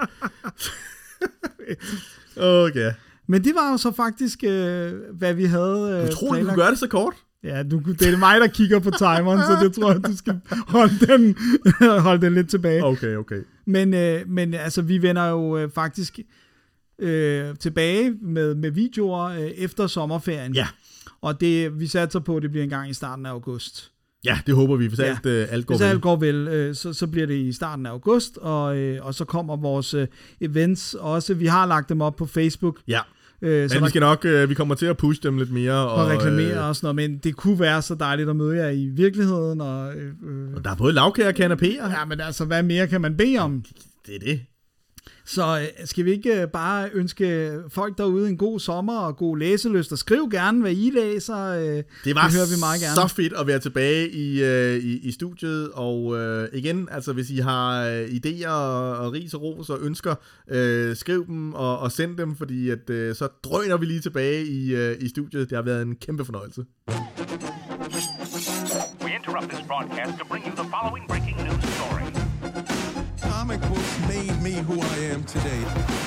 okay. Men det var jo så faktisk, øh, hvad vi havde øh, Du tror, du kunne gøre det så kort? Ja, du, det er mig, der kigger på timeren, så det tror jeg, du skal holde den, holde den lidt tilbage. Okay, okay. Men, øh, men altså, vi vender jo øh, faktisk øh, tilbage med, med videoer øh, efter sommerferien. Ja. Og det, vi satser på, at det bliver en gang i starten af august. Ja, det håber vi, hvis Ja. alt, uh, alt går Hvis vel. alt går vel, øh, så, så bliver det i starten af august, og, øh, og så kommer vores øh, events også. Vi har lagt dem op på Facebook, Ja, øh, så men vi skal nok, uh, vi kommer til at pushe dem lidt mere. Og, og reklamere øh, og sådan noget, men det kunne være så dejligt at møde jer i virkeligheden, og øh, øh, og der er både lavkager og kanapéer. ja, men altså, hvad mere kan man bede om? Det er det. Så øh, skal vi ikke øh, bare ønske folk derude en god sommer og god læselyst, og skriv gerne, hvad I læser. Øh, Det var det hører vi meget gerne. så fedt at være tilbage i, øh, i, i studiet, og øh, igen, altså hvis I har øh, idéer og, og ris og ros og ønsker, øh, skriv dem og, og send dem, fordi at, øh, så drøner vi lige tilbage i, øh, i studiet. Det har været en kæmpe fornøjelse. We interrupt this broadcast to bring you the following made me who I am today.